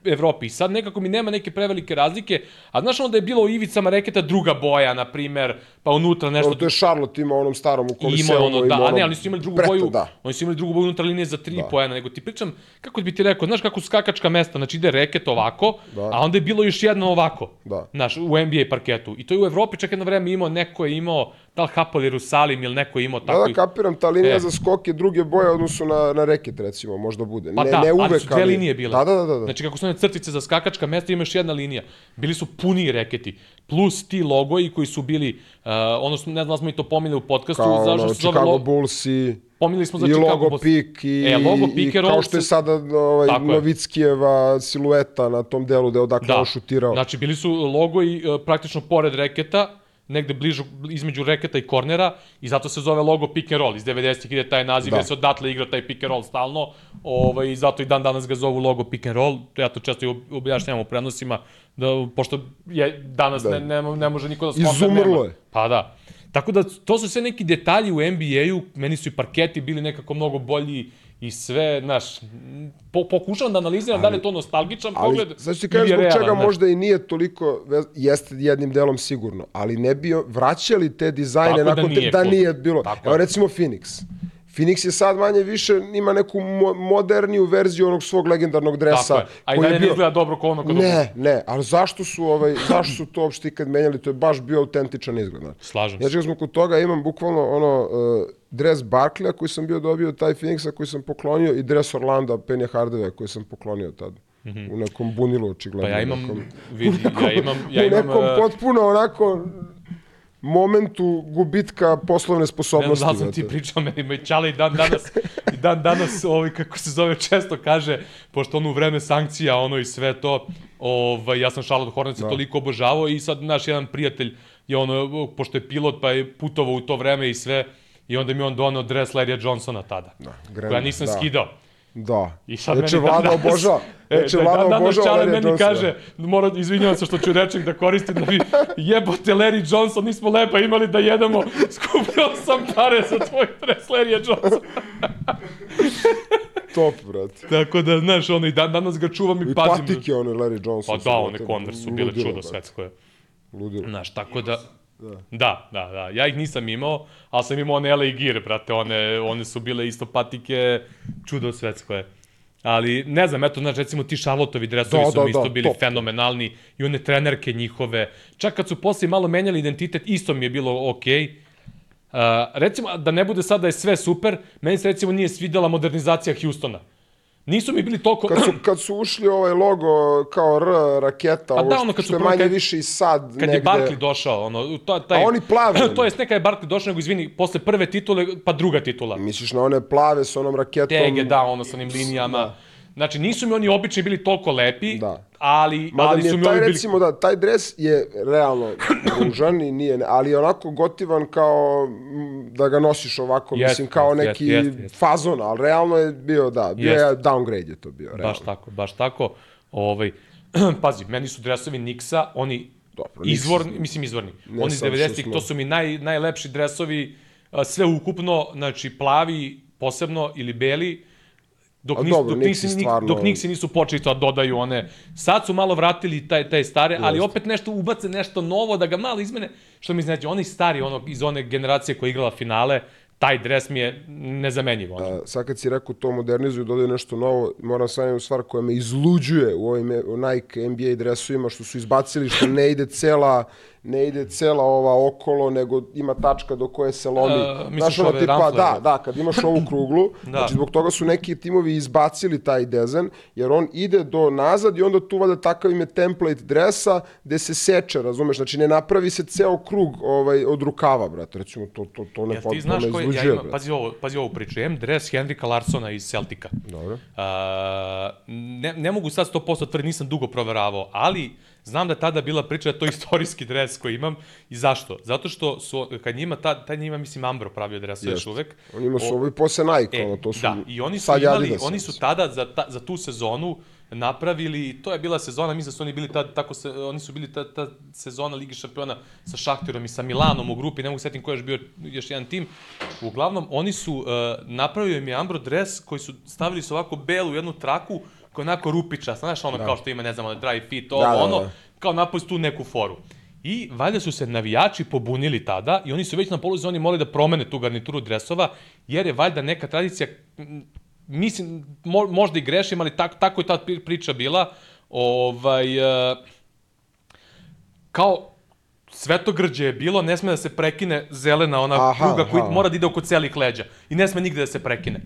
Evropi. I sad nekako mi nema neke prevelike razlike, a znaš ono da je bilo u ivicama reketa druga boja, na primer, pa unutra nešto Dobro, to je Charlotte ima onom starom u I Koliseum. imao ono, da, ima a ne, ali nisu imali drugu preto, boju, Da. oni su imali drugu boju unutar linije za tri Da. poena, nego ti pričam, kako bi ti rekao, znaš kako su skakačka mesta, znači ide reket ovako, Da. a onda je bilo još jedno ovako, Da. znaš, u NBA parketu. I to je u Evropi čak jedno vreme imao, neko je imao, da li Hapol Jerusalim ili neko imao Da, tako. da, kapiram, ta linija E. za skok je druge boje odnosu na, na reket, recimo, možda bude. Pa ne, da, ne uvek, ali su dve linije bile. Da, da, da. da. Znači, kako su one crtice za skakačka mesta, imaš jedna linija. Bili su puni reketi. Plus ti logoji koji su bili, uh, ono smo, ne znam da smo i to pominjali u podcastu, Kao zašto ono, se zove Chicago lo- Bulls i, Pominjali smo za i Chicago logo Bulls. pik i, E, logo i, pick i kao što je sada ovaj, Tako je. Novickijeva silueta na tom delu gde je odakle on šutirao. Znači, bili su logoji uh, praktično pored reketa, negde bližu, između reketa i kornera i zato se zove logo pick and roll. Iz 90-ih ide taj naziv, Da. jer se odatle igra taj pick and roll stalno ovaj, i zato i dan danas ga zovu logo pick and roll. Ja to često i ob- objašnjavam u prenosima, da, pošto je danas Da. ne, ne, ne može niko da skonta. Izumrlo je. Pa da. Tako da, to su sve neki detalji u NBA-u, meni su i parketi bili nekako mnogo bolji i sve, znaš, po, pokušavam da analiziram da li je to nostalgičan Ali, pogled znači ti kažeš zbog realan, čega znaš. možda i nije toliko, jeste jednim delom sigurno, ali ne bi vraćali te dizajne Tako da nakon te, nije da cool. nije bilo. Tako Evo je. recimo Phoenix. Phoenix je sad manje više, ima neku mo moderniju verziju onog svog legendarnog dresa. Tako je. A i dalje ne izgleda dobro kao ono kod Ne, ne, ali zašto su, ovaj, zašto su to uopšte ikad menjali, to je baš bio autentičan izgled. Slažem Ja se. čekaj smo kod toga, imam bukvalno ono, uh, dres Barkleya koji sam bio dobio, taj Phoenixa koji sam poklonio i dres Orlanda, Penny Hardaway koji sam poklonio tad. U nekom bunilu, očigledno. Pa ja u imam, nekom, vidi, ja [laughs] imam, ja u imam, nekom e, potpuno onako momentu gubitka poslovne ne znam sposobnosti. da sam ti pričao, meni me Čale i dan danas, [laughs] i dan danas, ovaj, kako se zove, često kaže, pošto ono u vreme sankcija, ono i sve to, ovaj, ja sam Charlotte Hornets da. toliko obožavao i sad naš jedan prijatelj je ono, pošto je pilot, pa je putovao u to vreme i sve, i onda mi je on donao dres Larrya Johnsona tada, da, Gremlin, koja nisam da. skidao. Da. I sad Znači, meni vlada obožava. [laughs] E, Znači, da, vlada dan danas obožava Čale Larry meni Johnsona. kaže, mora, izvinjavam se što ću rečnik da koristim, da bi jebote Larry Johnson, nismo lepa imali da jedemo, [laughs] skupio sam pare za tvoj dres Larry Johnson. [laughs] Top, brate. Tako da, znaš, ono, i dan danas ga čuvam i, I pazim. patike, ono, Larry Johnson. Pa da, one Converse su bile čudo svetsko. Ludilo. Znaš, tako da... Da, da, da. Ja ih nisam imao, ali sam imao one LA Gear, brate, one, one su bile isto patike, čudo svetsko je. Ali, ne znam, eto, znaš, recimo ti Charlotteovi dresovi Da, su da, mi isto da, bili top. fenomenalni i one trenerke njihove. Čak kad su posle malo menjali identitet, isto mi je bilo okej. Uh, recimo, da ne bude sad da je sve super, meni se recimo nije svidela modernizacija Houstona. Nisu mi bili toliko... Kad su, kad su ušli ovaj logo kao R, raketa, Pa ovo da, ono, kad što je manje kad- više i sad Kad negde. je Barkley došao, ono, to, taj, A oni plavi, [clears throat] to jest neka je Barkley došao, nego izvini, posle prve titule, pa druga titula. Misliš na one plave s onom raketom? Tege, da, ono, sa onim linijama. Znači, nisu mi oni obični bili toliko lepi, Da. ali, Mada ali mi je su mi taj, ovi bili... recimo, da, taj dres je realno ružan i nije, ali je onako gotivan kao mm, da ga nosiš ovako, Jeste, mislim, kao neki jeste, jeste. fazon, ali realno je bio, da, bio Jeste. je downgrade je to bio, realno. Baš tako, baš tako. Ovaj, [clears throat] pazi, meni su dresovi Nixa, oni Dobro, izvorni, mislim izvorni. Ne oni iz sad što 90-ih, smo- to su mi naj, najlepši dresovi, sve ukupno, znači plavi posebno ili beli, dok, A nis, dobro, dok, nisi, stvarno- dok Nixi nisu počeli to da dodaju one. Sad su malo vratili taj, taj stare, ali opet nešto ubace nešto novo da ga malo izmene, što mi znači, onaj stari, ono, iz one generacije koja je igrala finale, taj dres mi je nezamenjiv. Ono. A, sad kad si rekao to modernizuju, dodaju nešto novo, moram sa jednu stvar koja me izluđuje u ovim Nike NBA dresovima, što su izbacili, što ne ide cela ne ide cela ova okolo, nego ima tačka do koje se lomi. Misliš Znaš, ono tipa, ramflere? da, da, kad imaš ovu kruglu, [clears throat] Da. znači zbog toga su neki timovi izbacili taj dezen, jer on ide do nazad i onda tu vada takav im je template dresa gde se seče, razumeš, znači ne napravi se ceo krug ovaj, od rukava, brate, recimo, to, to, to ne potpuno ti znaš koji, ja izluđuje, imam, brate. pazi ovo, pazi ovo priču, imam dres Henrika Larsona iz Celtica. Dobro. A, ne, ne mogu sad 100% tvrditi, nisam dugo proveravao, ali znam da je tada bila priča da je to [laughs] istorijski dres koji imam. I zašto? Zato što su, kad njima, ta, taj njima, mislim, Ambro pravio dres još uvek. On ima su O- ovi posle Nike, E, ono, to su da, i oni su imali, oni su tada za, ta, za tu sezonu napravili, to je bila sezona, mislim da su oni bili tad, tako se, oni su bili ta, ta sezona Lige šampiona sa Šahtirom i sa Milanom u grupi, ne mogu setim ko je još bio još jedan tim. Uglavnom, oni su, uh, napravio im je Ambro dres koji su stavili su ovako belu jednu traku koja je onako rupiča, znaš ono kao što ima, ne znam, ono, dry fit, ovo, Da, da, ono, da. kao napravili su tu neku foru. I valjda su se navijači pobunili tada i oni su već na poluzoni morali da promene tu garnituru dresova, jer je valjda neka tradicija, mislim, mo, možda i grešim, ali tak, tako je ta pri- priča bila, ovaj, e, kao svetogrđe je bilo, ne sme da se prekine zelena ona Aha, pruga koji aha. mora da ide oko celih leđa i ne sme nigde da se prekine.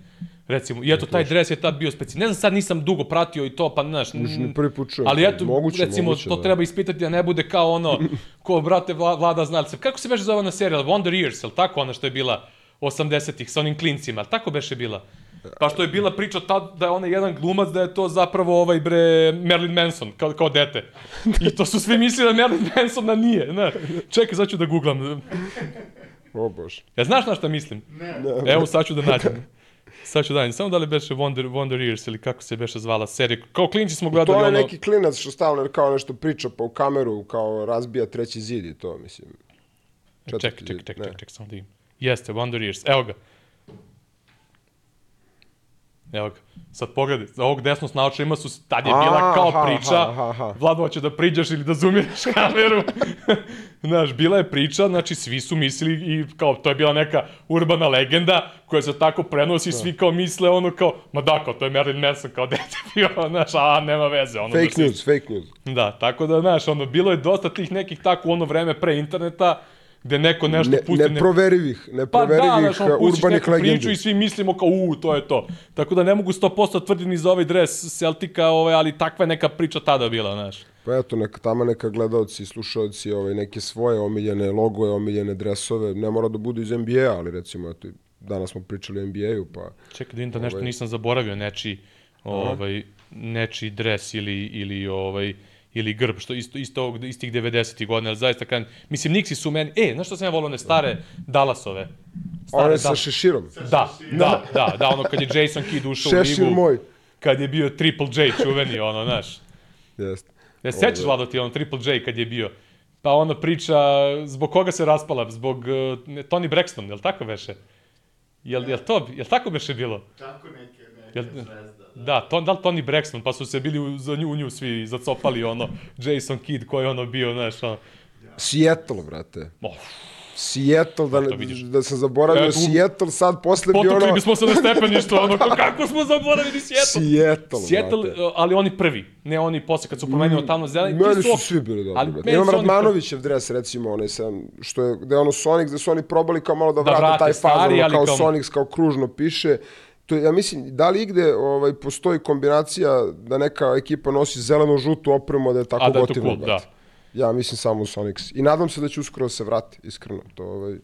Recimo, i eto, taj dres je tad bio specijalni. Ne znam, sad nisam dugo pratio i to, pa znaš... Još ni prvi put čujem Ali to. eto, Moguće, recimo, moguće, to da. treba ispitati da ne bude kao ono, [laughs] ko, brate, vla, vlada znalce. Kako se beše zove ona serija? Wonder Years, ili tako ona što je bila 80-ih sa onim klincima, ali tako beše bila? Pa što je bila priča tad da je onaj jedan glumac da je to zapravo ovaj bre Marilyn Manson kao, kao dete. I to su svi mislili da Marilyn Manson da nije, znaš. Čekaj, sad ću da googlam. O bože. Ja znaš na šta mislim? Ne. Evo sad ću da nađem. Sad ću da nađem. Samo da li beše Wonder, Wonder Years ili kako se beše zvala serija. Kao klinci smo To gledali je ono... neki klinac što stalno kao nešto priča pa u kameru, kao razbija treći zid i to, mislim. Čekaj, Četvrti zid, čekaj, ne. čekaj, ček, samo da im. Jeste, Wonder Years. Evo ga. Evo ga. Sad pogledaj, za ovog desno nauča ima su, tad je bila kao aha, priča, aha, aha. Vlado, hoće da priđeš ili da zoomiraš [laughs] kameru. [laughs] Znaš, bila je priča, znači svi su mislili i kao, to je bila neka urbana legenda koja se tako prenosi i svi kao misle ono kao, ma da, kao, to je Marilyn Manson kao [laughs] dete bio, znaš, a nema veze. Ono, Fake baš se- news, fake news. Da, tako da, znaš, ono, bilo je dosta tih nekih tako u ono vreme pre interneta, gde neko nešto Ne, pusti... neko- neproverivih, Pa da, neproverivih znaš, pustiš urbanih neku priču legendi. i svi mislimo kao, u, to je to. Tako da ne mogu 100% tvrditi ni za ovaj dres Celtica, ovaj, ali takva je neka priča tada bila, znaš. Pa eto, neka, tamo neka gledalci, slušalci, ovaj, neke svoje omiljene logoje, omiljene dresove, ne mora da budu iz NBA, ali recimo, eto, danas smo pričali o NBA-u, pa Čekaj da da nešto Ovaj. nisam zaboravio, nečiji, ovaj, nečiji dres ili, ili, ovaj, ili grb, što isto, isto ovog, istih 90. godina, ali zaista kažem, mislim, Nixi su meni, e, znaš što sam ja volio one stare Dallasove? Stare one sa šeširom. Da, da, da, da, ono kad je Jason Kidd ušao u Šešir ligu, moj. kad je bio Triple J čuveni, ono, znaš. Jeste. Ne sećaš, Vlado, ti ono Triple J kad je bio? Pa ona priča, zbog koga se raspala? Zbog uh, ne, Tony Braxton, jel tako beše? Jel, jel, to, jel tako beše bilo? Tako neke, neke Jel, zvezda. Da, to, da li Tony Braxton, pa su se bili u, za nju, u nju svi zacopali, ono, Jason Kidd koji je ono bio, znaš, ono, Seattle, brate. oh, Seattle, da, da sam zaboravio E, tu- Seattle, sad posle bi potukli ono... bismo se na stepeništu, ono, ko- kako smo zaboravili Seattle? Seattle, Seattle, brate. uh, ali oni prvi, ne oni posle kad su promenili tamo zeleni. ti Meni su svi bili dobri. Ali brate. Imam Radmanovićev dres, recimo, onaj sam, što je, gde je ono Sonic, gde su oni probali kao malo da, Da vrate, vrate taj fazon, kao, kao- Sonic, kao kružno piše. To, ja mislim, da li igde ovaj, postoji kombinacija da neka ekipa nosi zeleno-žutu opremu, da je tako A da je to gotivno, cool, da. Ja mislim samo u Sonics. I nadam se da će uskoro da se vrati, iskreno. To, ovaj,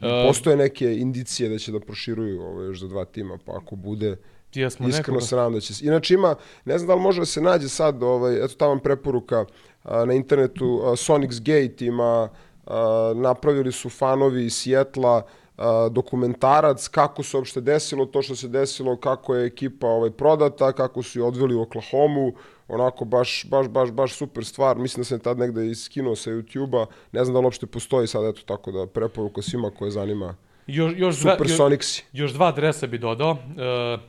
E, Postoje neke indicije da će da proširuju ovaj, još za dva tima, pa ako bude, Jesmo iskreno nekoga- se nadam da će se. Inače ima, ne znam da li može da se nađe sad, ovaj, eto tamo preporuka a, na internetu, a, Sonic's Gate ima, a, napravili su fanovi iz Sjetla, dokumentarac kako se uopšte desilo to što se desilo, kako je ekipa ovaj, prodata, kako su je odveli u Oklahomu, onako baš, baš, baš, baš super stvar. Mislim da sam je tad negde iskinuo sa YouTube-a, ne znam da li uopšte postoji sad, eto tako da preporuka svima koje zanima. Još, još, dva, još, još dva dresa bi dodao. Uh,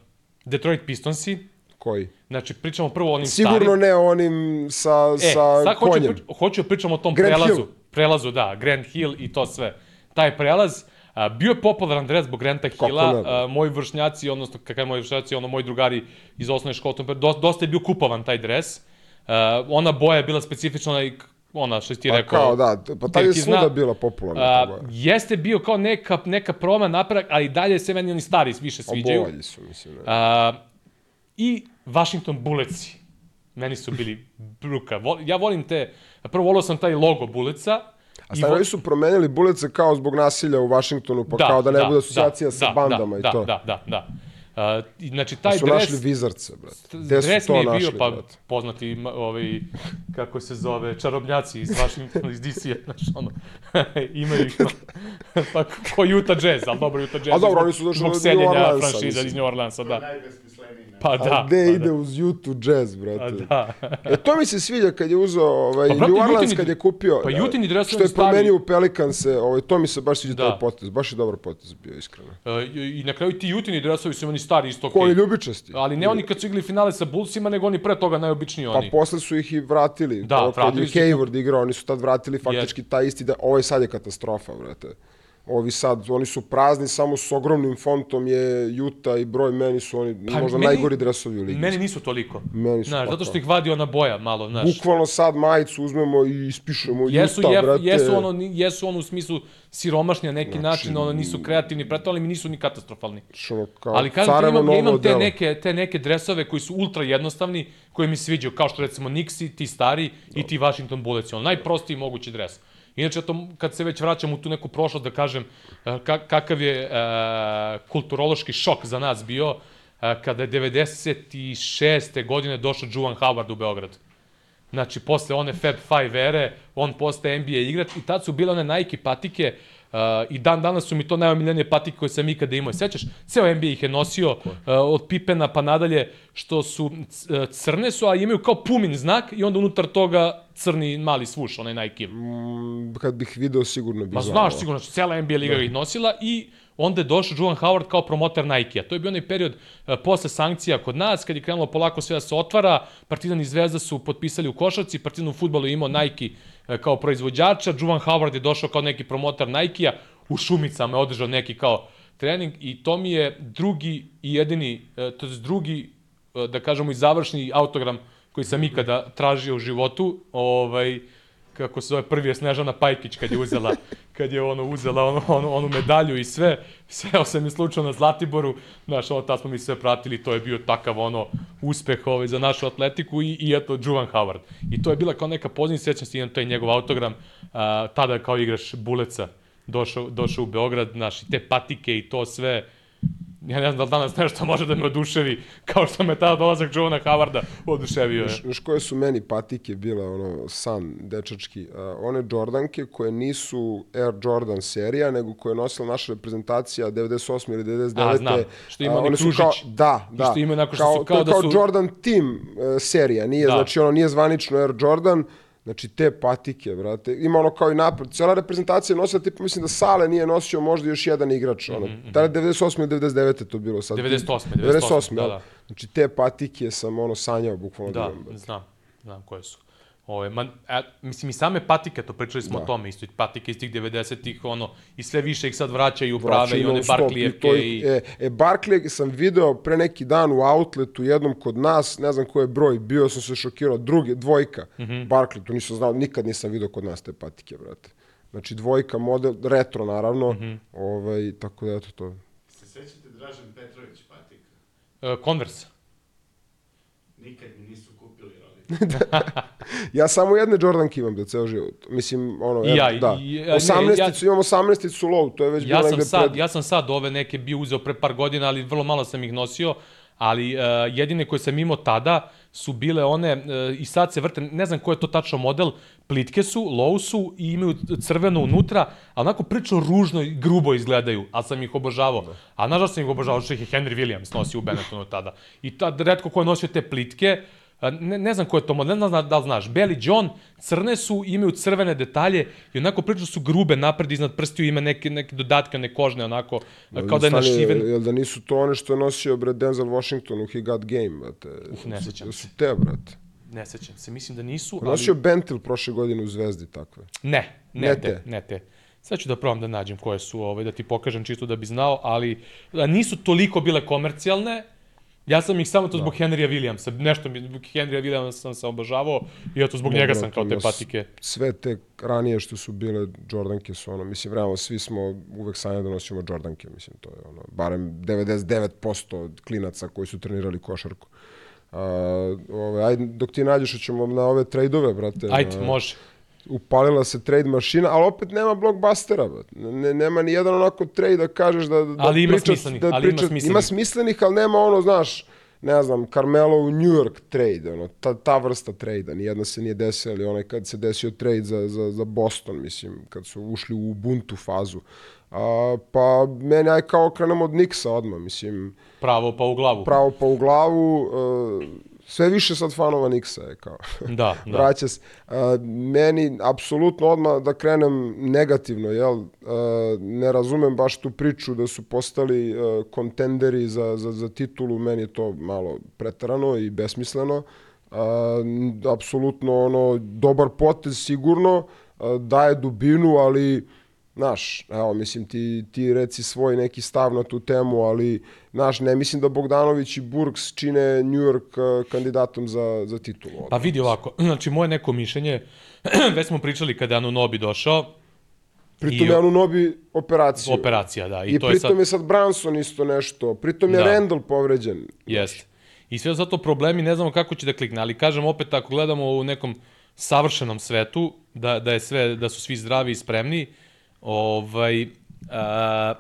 Detroit Pistonsi. Koji? Znači, pričamo prvo o onim Sigurno starim. ne onim sa, E, sa sad hoću, konjem. prič, hoću da pričam o tom Grand prelazu. Hill. Prelazu, da, Grand Hill i to sve. Taj prelaz, A, bio je popularan dres zbog Kako Hilla, a, moji vršnjaci, odnosno kakav moji vršnjaci, ono moji drugari iz osnovne škole, dosta, je bio kupovan taj dres. A, ona boja je bila specifična, onaj, ona što ti Pa rekao. kao, da, pa tad je svuda bila popularna. A, boja. jeste bio kao neka, neka promena napredak, ali i dalje se meni oni stari više sviđaju. Obolji su, mislim. Ne. A, I Washington Bullets Meni su bili bruka. Ja volim te, prvo volio sam taj logo Bulletsa. A stvarno su promenili bulice kao zbog nasilja u Vašingtonu, pa kao da ne bude asocijacija sa bandama da, i da, to. Da, da, da. Uh, i, znači, taj su dres... našli Vizarce, brate. Gde su Dres mi to je bio, našli, pa brate? poznati, ovaj, kako se zove, čarobnjaci iz Washingtona, iz DC-a, [laughs] znaš, ono, [laughs] imaju ih, [laughs] pa ko Utah Jazz, ali dobro, Utah Jazz. A dobro, oni su došli od New seljenja Orleansa, franšiza iz New Orleansa, da. Najbesmisleniji Pa A da. gde pa ide da. uz YouTube jazz, brate? Da. E, to mi se sviđa kad je uzeo ovaj, Pa, brate, New Orleans Jutini- kad je kupio. pa Jutini dresovi Što je stari- promenio u Pelikanse, ovaj, to mi se baš sviđa Da. taj potez. Baš je dobar potez bio, iskreno. E, i, na kraju ti Jutini dresovi su meni stari isto Ko oni okej. ljubičasti. Ali ne oni kad su igrali finale sa Bullsima, nego oni pre toga najobičniji Pa oni. posle su ih i vratili. Da, vratili je su. Hayward igrao, oni su tad vratili faktički taj isti, da, ovo je sad je katastrofa, brate. Ovi sad, oni su prazni, samo s ogromnim fontom je Juta i broj meni su oni možda meni- najgori dresovi u ligi. Meni nisu toliko. Meni su Znaš, pa zato to. što ih vadi ona boja malo, znaš. Bukvalno sad majicu uzmemo i ispišemo Jesu, Juta, je, brate. jesu, ono, jesu ono u smislu siromašni na neki Znači, način, ono nisu kreativni, preto, ali mi nisu ni katastrofalni. Što ono, kao Ali kažem ti, imam, ja imam te delo. neke, te neke dresove koji su ultra jednostavni, koji mi sviđaju, kao što recimo Nixi, ti stari i ti Washington Bullets, on najprostiji mogući dres. Inače, to, kad se već vraćam u tu neku prošlost, da kažem eh, ka, kakav je e, kulturološki šok za nas bio, e, kada je 96. godine došao Juwan Howard u Beograd. Znači, posle one Fab 5 ere, on postaje NBA igrač i tad su bile one Nike patike uh, i dan danas su mi to najomiljenije patike koje sam ikada imao. Sećaš, ceo NBA ih je nosio uh, od Pipena pa nadalje, što su uh, crne su, a imaju kao pumin znak i onda unutar toga crni mali svuš, onaj Nike. Mm, Kad bih video, sigurno bih Ma znao. znaš sigurno, što cijela NBA liga ih nosila i onda je došao Juwan Howard kao promoter Nike-a. To je bio onaj period uh, posle sankcija kod nas, kad je krenulo polako sve da se otvara, Partizan i Zvezda su potpisali u košarci, Partizan u futbolu je imao Nike uh, kao proizvođača, Juwan Howard je došao kao neki promoter Nike-a, u Šumicama je održao neki kao trening i to mi je drugi i jedini, uh, to je drugi, uh, da kažemo i završni autogram koji sam ikada tražio u životu, ovaj, kako se zove, prvi je Snežana Pajkić kad je uzela, kad je ono uzela onu, onu, onu medalju i sve, seo sam i slučao na Zlatiboru, znaš, ono, tad smo mi sve pratili, to je bio takav ono uspeh ovaj, za našu atletiku i, i eto, Juvan Howard. I to je bila kao neka pozivnica, sjećam se, imam taj njegov autogram, a, tada kao igraš Buleca, došao, došao u Beograd, znaš, i te patike i to sve, ja ne znam da li danas nešto može da me oduševi, kao što me tada dolazak Jovana Howarda oduševio je. Znaš koje su meni patike bile, ono, san dečački, uh, one Jordanke koje nisu Air Jordan serija, nego koje je nosila naša reprezentacija 98. ili 99. A, znam. Što ima one su kružić. Kao, da, da. što ima što kao, su kao je da kao su- Jordan Team uh, serija, nije, Da. znači ono, nije zvanično Air Jordan, Znači, te patike, brate. Ima ono kao i napred. Cijela reprezentacija je nosila, tipa, mislim da Sale nije nosio možda još jedan igrač. Ono. Mm -hmm. Tada 98. ili 99. je to bilo sad. 98., 98. da, jel? da. Znači, te patike sam ono sanjao bukvalno. Da, brate. znam, znam koje su. Ove, man, a, mislim, i same patike, to pričali smo Da. o tome, isto, patike iz tih 90-ih, ono, i sve više ih sad vraćaju u prave i one to i... E, e, Barkley sam video pre neki dan u outletu jednom kod nas, ne znam koji je broj, bio sam se šokirao, druge, dvojka, mm. -hmm. Barkley, to nisam znao, nikad nisam video kod nas te patike, brate. Znači dvojka, model, retro naravno, mm. -hmm. ovaj, tako da eto to. Se sećate Dražen Petrović patika? Uh, Converse. Nikad. [laughs] Ja samo jedne Jordanke imam da ceo život. Mislim, ono, ja, i- da. ja- 18 ja- imam 18 low, to je već Ja bilo negde sad, pred... ja sam sad ove neke bio uzeo pre par godina, ali vrlo malo sam ih nosio, ali uh, jedine koje sam imao tada su bile one, uh, i sad se vrte, ne znam koji je to tačno model, plitke su, low su i imaju crveno unutra, a onako prilično ružno i grubo izgledaju, ali sam ih obožavao. A znaš da sam ih obožavao, što ih je Henry Williams nosio u Benettonu tada. I tad, redko ko je nosio te plitke, a, ne, ne znam ko je to model, ne znam da li znaš. Belly John, crne su, imaju crvene detalje i onako prilično su grube napred iznad prstiju, ima neke, neke dodatke, one kožne, onako, kao da je Stani, našiven. Jel da nisu to one što je nosio bre Denzel Washington u He Got Game, brate? Uf, ne sećam su, su te, brate. Ne sećam se, mislim da nisu, ali... Nosio Bentil prošle godine u Zvezdi takve. Ne, ne, Ne te, te. ne te. Sad ću da probam da nađem koje su, ovaj, da ti pokažem čisto da bi znao, ali nisu toliko bile komercijalne, Ja sam ih samo to zbog Da. Henrya Williamsa, nešto mi, zbog Henrya Williamsa sam se obožavao i eto zbog njega sam kao te Dobro, patike. Sve te ranije što su bile Jordanke su ono, mislim, realno svi smo uvek sanjali da nosimo Jordanke, mislim, to je ono, barem 99% od klinaca koji su trenirali košarku. Uh, ove, ajde, dok ti nađeš, ćemo na ove trejdove, brate. Ajde, može. Upalila se trade mašina, ali opet nema blockbustera. Ne, nema ni jedan onako trade da kažeš da, da Ali ima priča- smislenih, da ali ima priča- smislenih. Ima smislenih, ali nema ono, znaš, ne znam, Carmelo u New York trade, ono, ta, ta vrsta trade nijedna se nije desila, ali onaj kad se desio trade za, za, za Boston, mislim, kad su ušli u Ubuntu fazu. A, pa meni aj kao krenemo od Nixa odmah, mislim, Pravo pa u glavu. pravo pa u glavu, e, sve više sad fanova Nixa je kao. [laughs] Da, da. vraća se. A, meni, apsolutno odmah da krenem negativno, jel? A, ne razumem baš tu priču da su postali a, kontenderi za, za, za titulu, meni je to malo pretarano i besmisleno. A, apsolutno ono, dobar potez sigurno, a, daje dubinu, ali Znaš, evo, mislim, ti, ti reci svoj neki stav na tu temu, ali, znaš, ne mislim da Bogdanović i Burks čine New York a, kandidatom za, za titulu. Pa vidi ovako, [clears throat] znači moje neko mišljenje, [clears throat] već smo pričali kada je Anunobi došao, Pritom I- je Anunobi operaciju. operacija, da, i, I, to je pritom sad... je sad Branson isto nešto. Pritom je Da. Randall povređen. Jeste. I sve zato problemi, ne znamo kako će da klikne, ali kažem opet, ako gledamo u nekom savršenom svetu, da, da, je sve, da su svi zdravi i spremni, ovaj, a,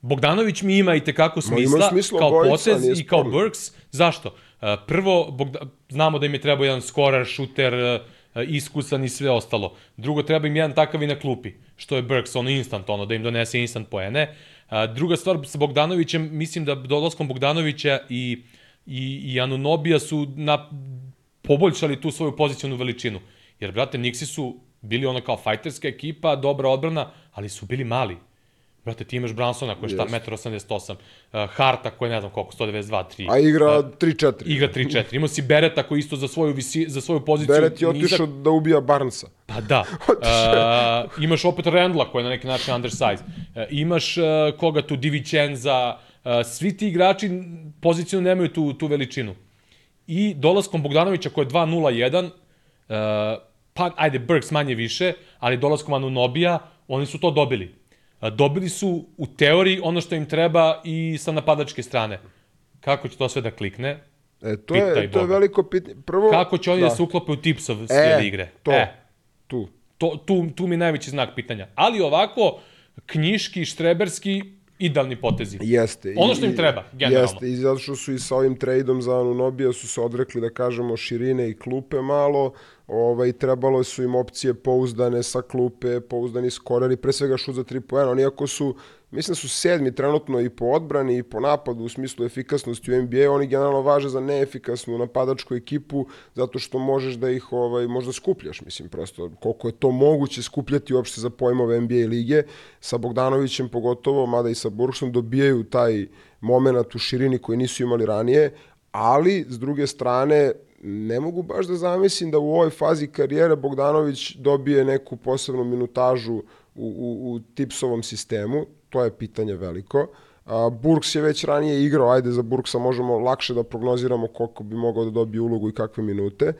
Bogdanović mi ima i tekako smisla, smisla kao potez i kao. Burks. Zašto? A, prvo, Bogda, znamo da im je trebao jedan skorar, šuter, a, iskusan i sve ostalo. Drugo, treba im jedan takav i na klupi, što je Burks, ono instant, ono, da im donese instant poene. A, druga stvar, sa Bogdanovićem, mislim da dolaskom Bogdanovića i, i, i Anunobija su na, poboljšali tu svoju pozicijonu veličinu. Jer, brate, Nixi su bili ono kao fajterska ekipa, dobra odbrana, ali su bili mali. Brate, ti imaš Bransona koji je šta, Jeste. 1,88 m, uh, Harta koji je ne znam koliko, 192, 3. A igra 3-4. Igra 3-4. Imao si Bereta koji isto za svoju, visi, za svoju poziciju... Beret je nizak- otišao da ubija Barnesa. Pa da. Uh, [laughs] imaš opet Randla koji je na neki način undersize. Uh, imaš uh, koga tu, Divicenza, uh, svi ti igrači pozicijno nemaju tu, tu veličinu. I dolaskom Bogdanovića koji je 2-0-1, uh, pa ajde, Burks manje više, ali dolaskom Anunobija, oni su to dobili. Dobili su u teoriji ono što im treba i sa napadačke strane. Kako će to sve da klikne? E, to, Pitaj je, to je Boga. veliko pitanje. Prvo, Kako će oni da, da se uklope u tipsov slijed igre? to. E, Tu. To, tu, tu mi je najveći znak pitanja. Ali ovako, knjiški, štreberski, idealni potezi. Jeste. Ono što im treba, generalno. Jeste, i zato što su i sa ovim trejdom za Anunobija su se odrekli, da kažemo, širine i klupe malo, ovaj, trebalo su im opcije pouzdane sa klupe, pouzdani skoreri, pre svega šut za tri poena. Oni ako su, mislim da su sedmi trenutno i po odbrani i po napadu u smislu efikasnosti u NBA, oni generalno važe za neefikasnu napadačku ekipu zato što možeš da ih ovaj, možda skupljaš, mislim, prosto koliko je to moguće skupljati uopšte za pojmove NBA lige, sa Bogdanovićem pogotovo, mada i sa Burksom, dobijaju taj moment u širini koji nisu imali ranije, ali s druge strane ne mogu baš da zamislim da u ovoj fazi karijere Bogdanović dobije neku posebnu minutažu u, u, u tipsovom sistemu, to je pitanje veliko. A, Burks je već ranije igrao, ajde za Burksa možemo lakše da prognoziramo koliko bi mogao da dobije ulogu i kakve minute.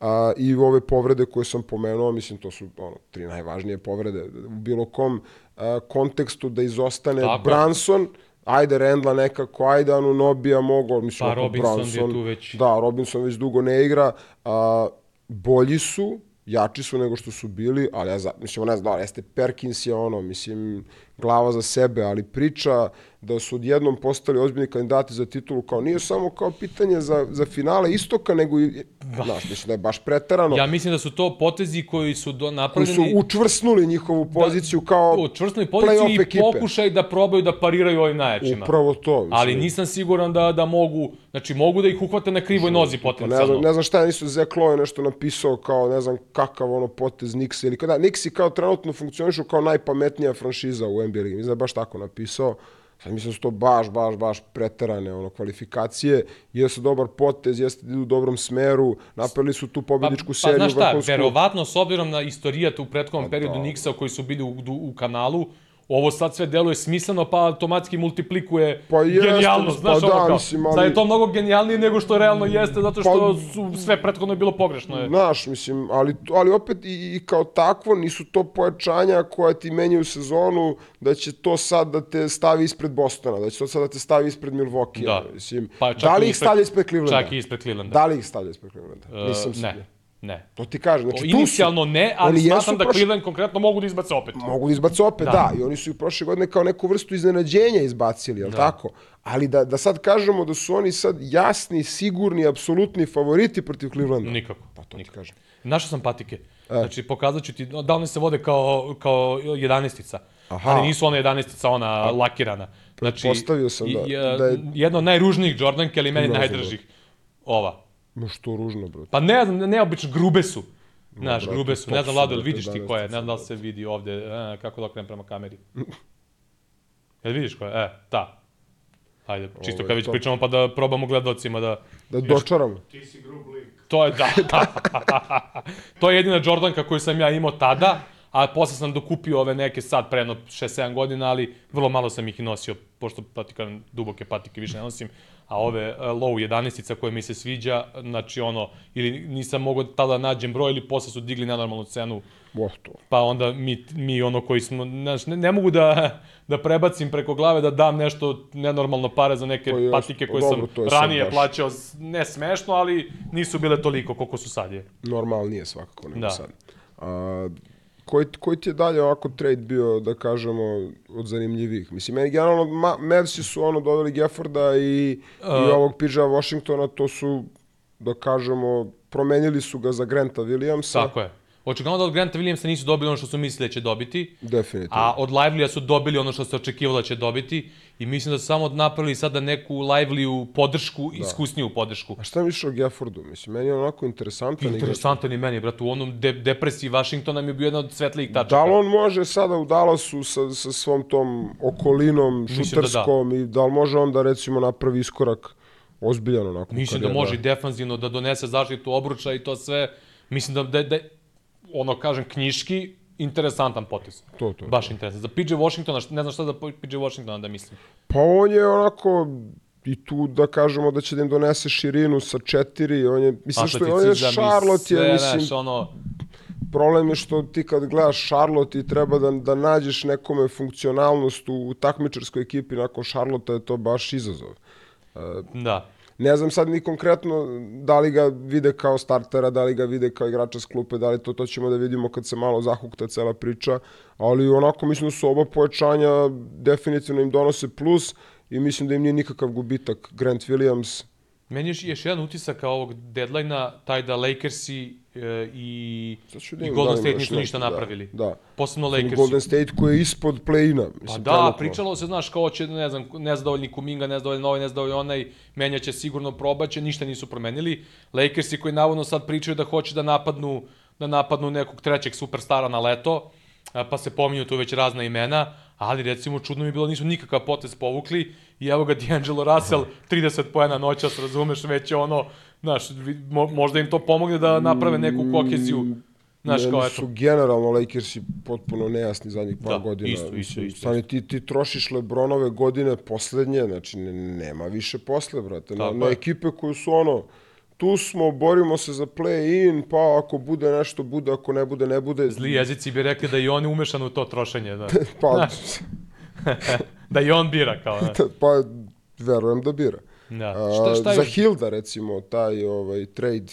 A, I ove povrede koje sam pomenuo, mislim to su ono, tri najvažnije povrede u bilo kom a, kontekstu da izostane Tako. Branson, ajde Rendla nekako, ajde Anunobija mogo, mislim, Pa Robinson je tu već. Da, Robinson već dugo ne igra. A, bolji su, jači su nego što su bili, ali ja za, mislim, ne znam, da, jeste Perkins je ono, mislim, glava za sebe, ali priča da su odjednom postali ozbiljni kandidati za titulu, kao nije samo kao pitanje za, za finale istoka, nego i, znaš, mislim da je baš pretarano. Ja mislim da su to potezi koji su do, koji napravljeni... su učvrsnuli njihovu poziciju kao učvrstnuli poziciju i ekipe. pokušaj da probaju da pariraju ovim najjačima. Upravo to. Mislim. Ali nisam siguran da da mogu, znači mogu da ih uhvate na krivoj nozi Pa ne potencijalno. znam, ne znam šta je, nisu Zach Lowe nešto napisao kao, ne znam kakav ono potez Nixi ili kada, Nixi kao trenutno funkcionišu kao najpametnija franšiza u NBA ligi, mislim da je baš tako napisao, Sad mislim da su to baš, baš, baš preterane ono, kvalifikacije, jeste dobar potez, jeste da idu u dobrom smeru, napravili su tu pobjedičku pa, seriju. Pa znaš šta, vrhunsku. verovatno s obzirom na istorijat u prethodnom Pa periodu da. Nixa koji su bili u, u, u kanalu, ovo sad sve deluje smisleno, pa automatski multiplikuje Pa jeste, genijalnost, pa znaš, da, ono kao, mislim, ali- sad je to mnogo genijalnije nego što realno jeste, zato što Pa- su sve prethodno je bilo pogrešno. Je. Znaš, mislim, ali, ali opet i, i kao takvo nisu to pojačanja koja ti menjaju sezonu, da će to sad da te stavi ispred Bostona, da će to sad da te stavi ispred Milwaukee. Da. Mislim, Pa da li ih ispred- stavlja ispred Clevelanda? Čak i ispred Clevelanda. Da li ih stavlja ispred Clevelanda? E, Nisam ne, ne. To ti kažem. Znači. Inicijalno ne, ali smatram da prošli- Cleveland konkretno mogu da izbace opet. Mogu da izbace opet, da. Da. I oni su i prošle godine kao neku vrstu iznenađenja izbacili, jel da. tako? Ali da, da sad kažemo da su oni sad jasni, sigurni, apsolutni favoriti protiv Clevelanda. Nikako. Pa to ti nikako. kažem. Našao sam patike. Znači, pokazat ću ti, da one se vode kao, kao jedanestica. Aha. Ali nisu ona jedanestica, ona lakirana. Znači, Pretpostavio sam da- i, da je- Jedna od najružnijih Jordanke, ali meni najdržih. Ova. Ma što ružno, bro. Pa ne znam, neobično, grube su. Znaš, brate, grube su. Ne znam, Vlado, jel brate, vidiš ti 11 ko je? Ne znam da li se vidi ovde, e, kako da okrenem prema kameri. [laughs] Jel vidiš ko je? E, ta. Ajde, čisto Ovo je kad već top. pričamo pa da probamo gledalcima da... Da dočaramo. Ti si grub lik. To je, da. [laughs] to je jedina Jordanka koju sam ja imao tada, a posle sam dokupio ove neke sad pre jedno 6-7 godina, ali vrlo malo sam ih i nosio, pošto pa ti kažem, duboke patike više ne nosim, a ove uh, low 11 koje mi se sviđa, znači ono, ili nisam mogao tada da nađem broj, ili posle su digli na normalnu cenu, Bo, to. pa onda mi, mi ono koji smo, znaš, ne, ne mogu da, da prebacim preko glave da dam nešto nenormalno pare za neke jeste, patike pa koje dobro, sam je ranije baš- plaćao, ne smešno, ali nisu bile toliko koliko su sad je. Normalnije svakako nego Da. sad. A, koji, koji ti je dalje ovako trade bio, da kažemo, od zanimljivih? Mislim, meni generalno, ma, Mavsi su ono doveli Gefforda i, i ovog Pidža Washingtona, to su, da kažemo, promenili su ga za Granta Williamsa. Tako je. Očigledno da od Granta Williamsa nisu dobili ono što su mislili da će dobiti, Definitivno. a od Livelya su dobili ono što se očekivalo da će dobiti i mislim da su samo napravili sada neku Livelyu podršku, da. iskusniju podršku. A šta misliš o Geffordu? Mislim, meni je onako interesantan. Interesantan i meni, brate, u onom de depresiji Washingtona mi je bio jedan od svetlijih tačaka. Da li on može sada u Dallasu sa, sa svom tom okolinom, Mislim da da. šuterskom, i da li može on da recimo napravi iskorak ozbiljan onako? Mislim da može defanzivno da donese zaštitu obruča i to sve. Mislim da, da, da ono kažem knjiški, interesantan potez. To, to. Baš interesantan. Za PJ Washingtona, ne znam šta za PJ Washingtona da mislim. Pa on je onako i tu da kažemo da će da im donese širinu sa četiri, on je, mislim što je, on je Charlotte, je, mislim, ono, problem je što ti kad gledaš Charlotte i treba da, da nađeš nekome funkcionalnost u, u takmičarskoj ekipi nakon Charlotte je to baš izazov. da. Ne znam sad ni konkretno da li ga vide kao startera, da li ga vide kao igrača s klupe, da li to, to ćemo da vidimo kad se malo zahukta cela priča, ali onako mislim da su oba pojačanja definitivno im donose plus i mislim da im nije nikakav gubitak. Grant Williams, Meni je još, jedan utisak kao ovog deadline-a, taj da Lakersi i, Sad ću da i Golden State nisu ništa da, napravili. da. Posebno i Lakersi. Golden State koji je ispod play-ina. Pa da, trenutno. pričalo se, znaš, kao će, ne znam, nezadovoljni Kuminga, nezadovoljni ovaj, nezadovoljni onaj, menjaće sigurno probaće, ništa nisu promenili. Lakersi koji navodno sad pričaju da hoće da napadnu, da napadnu nekog trećeg superstara na leto, pa se pominju tu već razna imena, ali recimo čudno mi je bilo nisu nikakav potez povukli i evo ga D'Angelo Russell, [laughs] 30 poena noćas, razumeš, već je ono, znaš, mo, možda im to pomogne da naprave neku koheziju, znaš, kao eto. su generalno Lakersi potpuno nejasni zadnjih par Da, godina. isto, isto, isto, Stani, ti, ti trošiš Lebronove godine poslednje, znači ne, nema više posle, brate. Na, Tako na ekipe koje su ono, tu smo, borimo se za play-in, pa ako bude nešto, bude, ako ne bude, ne bude. Zli jezici bi rekli da i on je umešan u to trošenje, da, [laughs] Pa, [laughs] da i on bira, kao, ne. [laughs] pa verujem da bira. Da. A, Šta, šta za još? Hilda, recimo, taj ovaj, trade,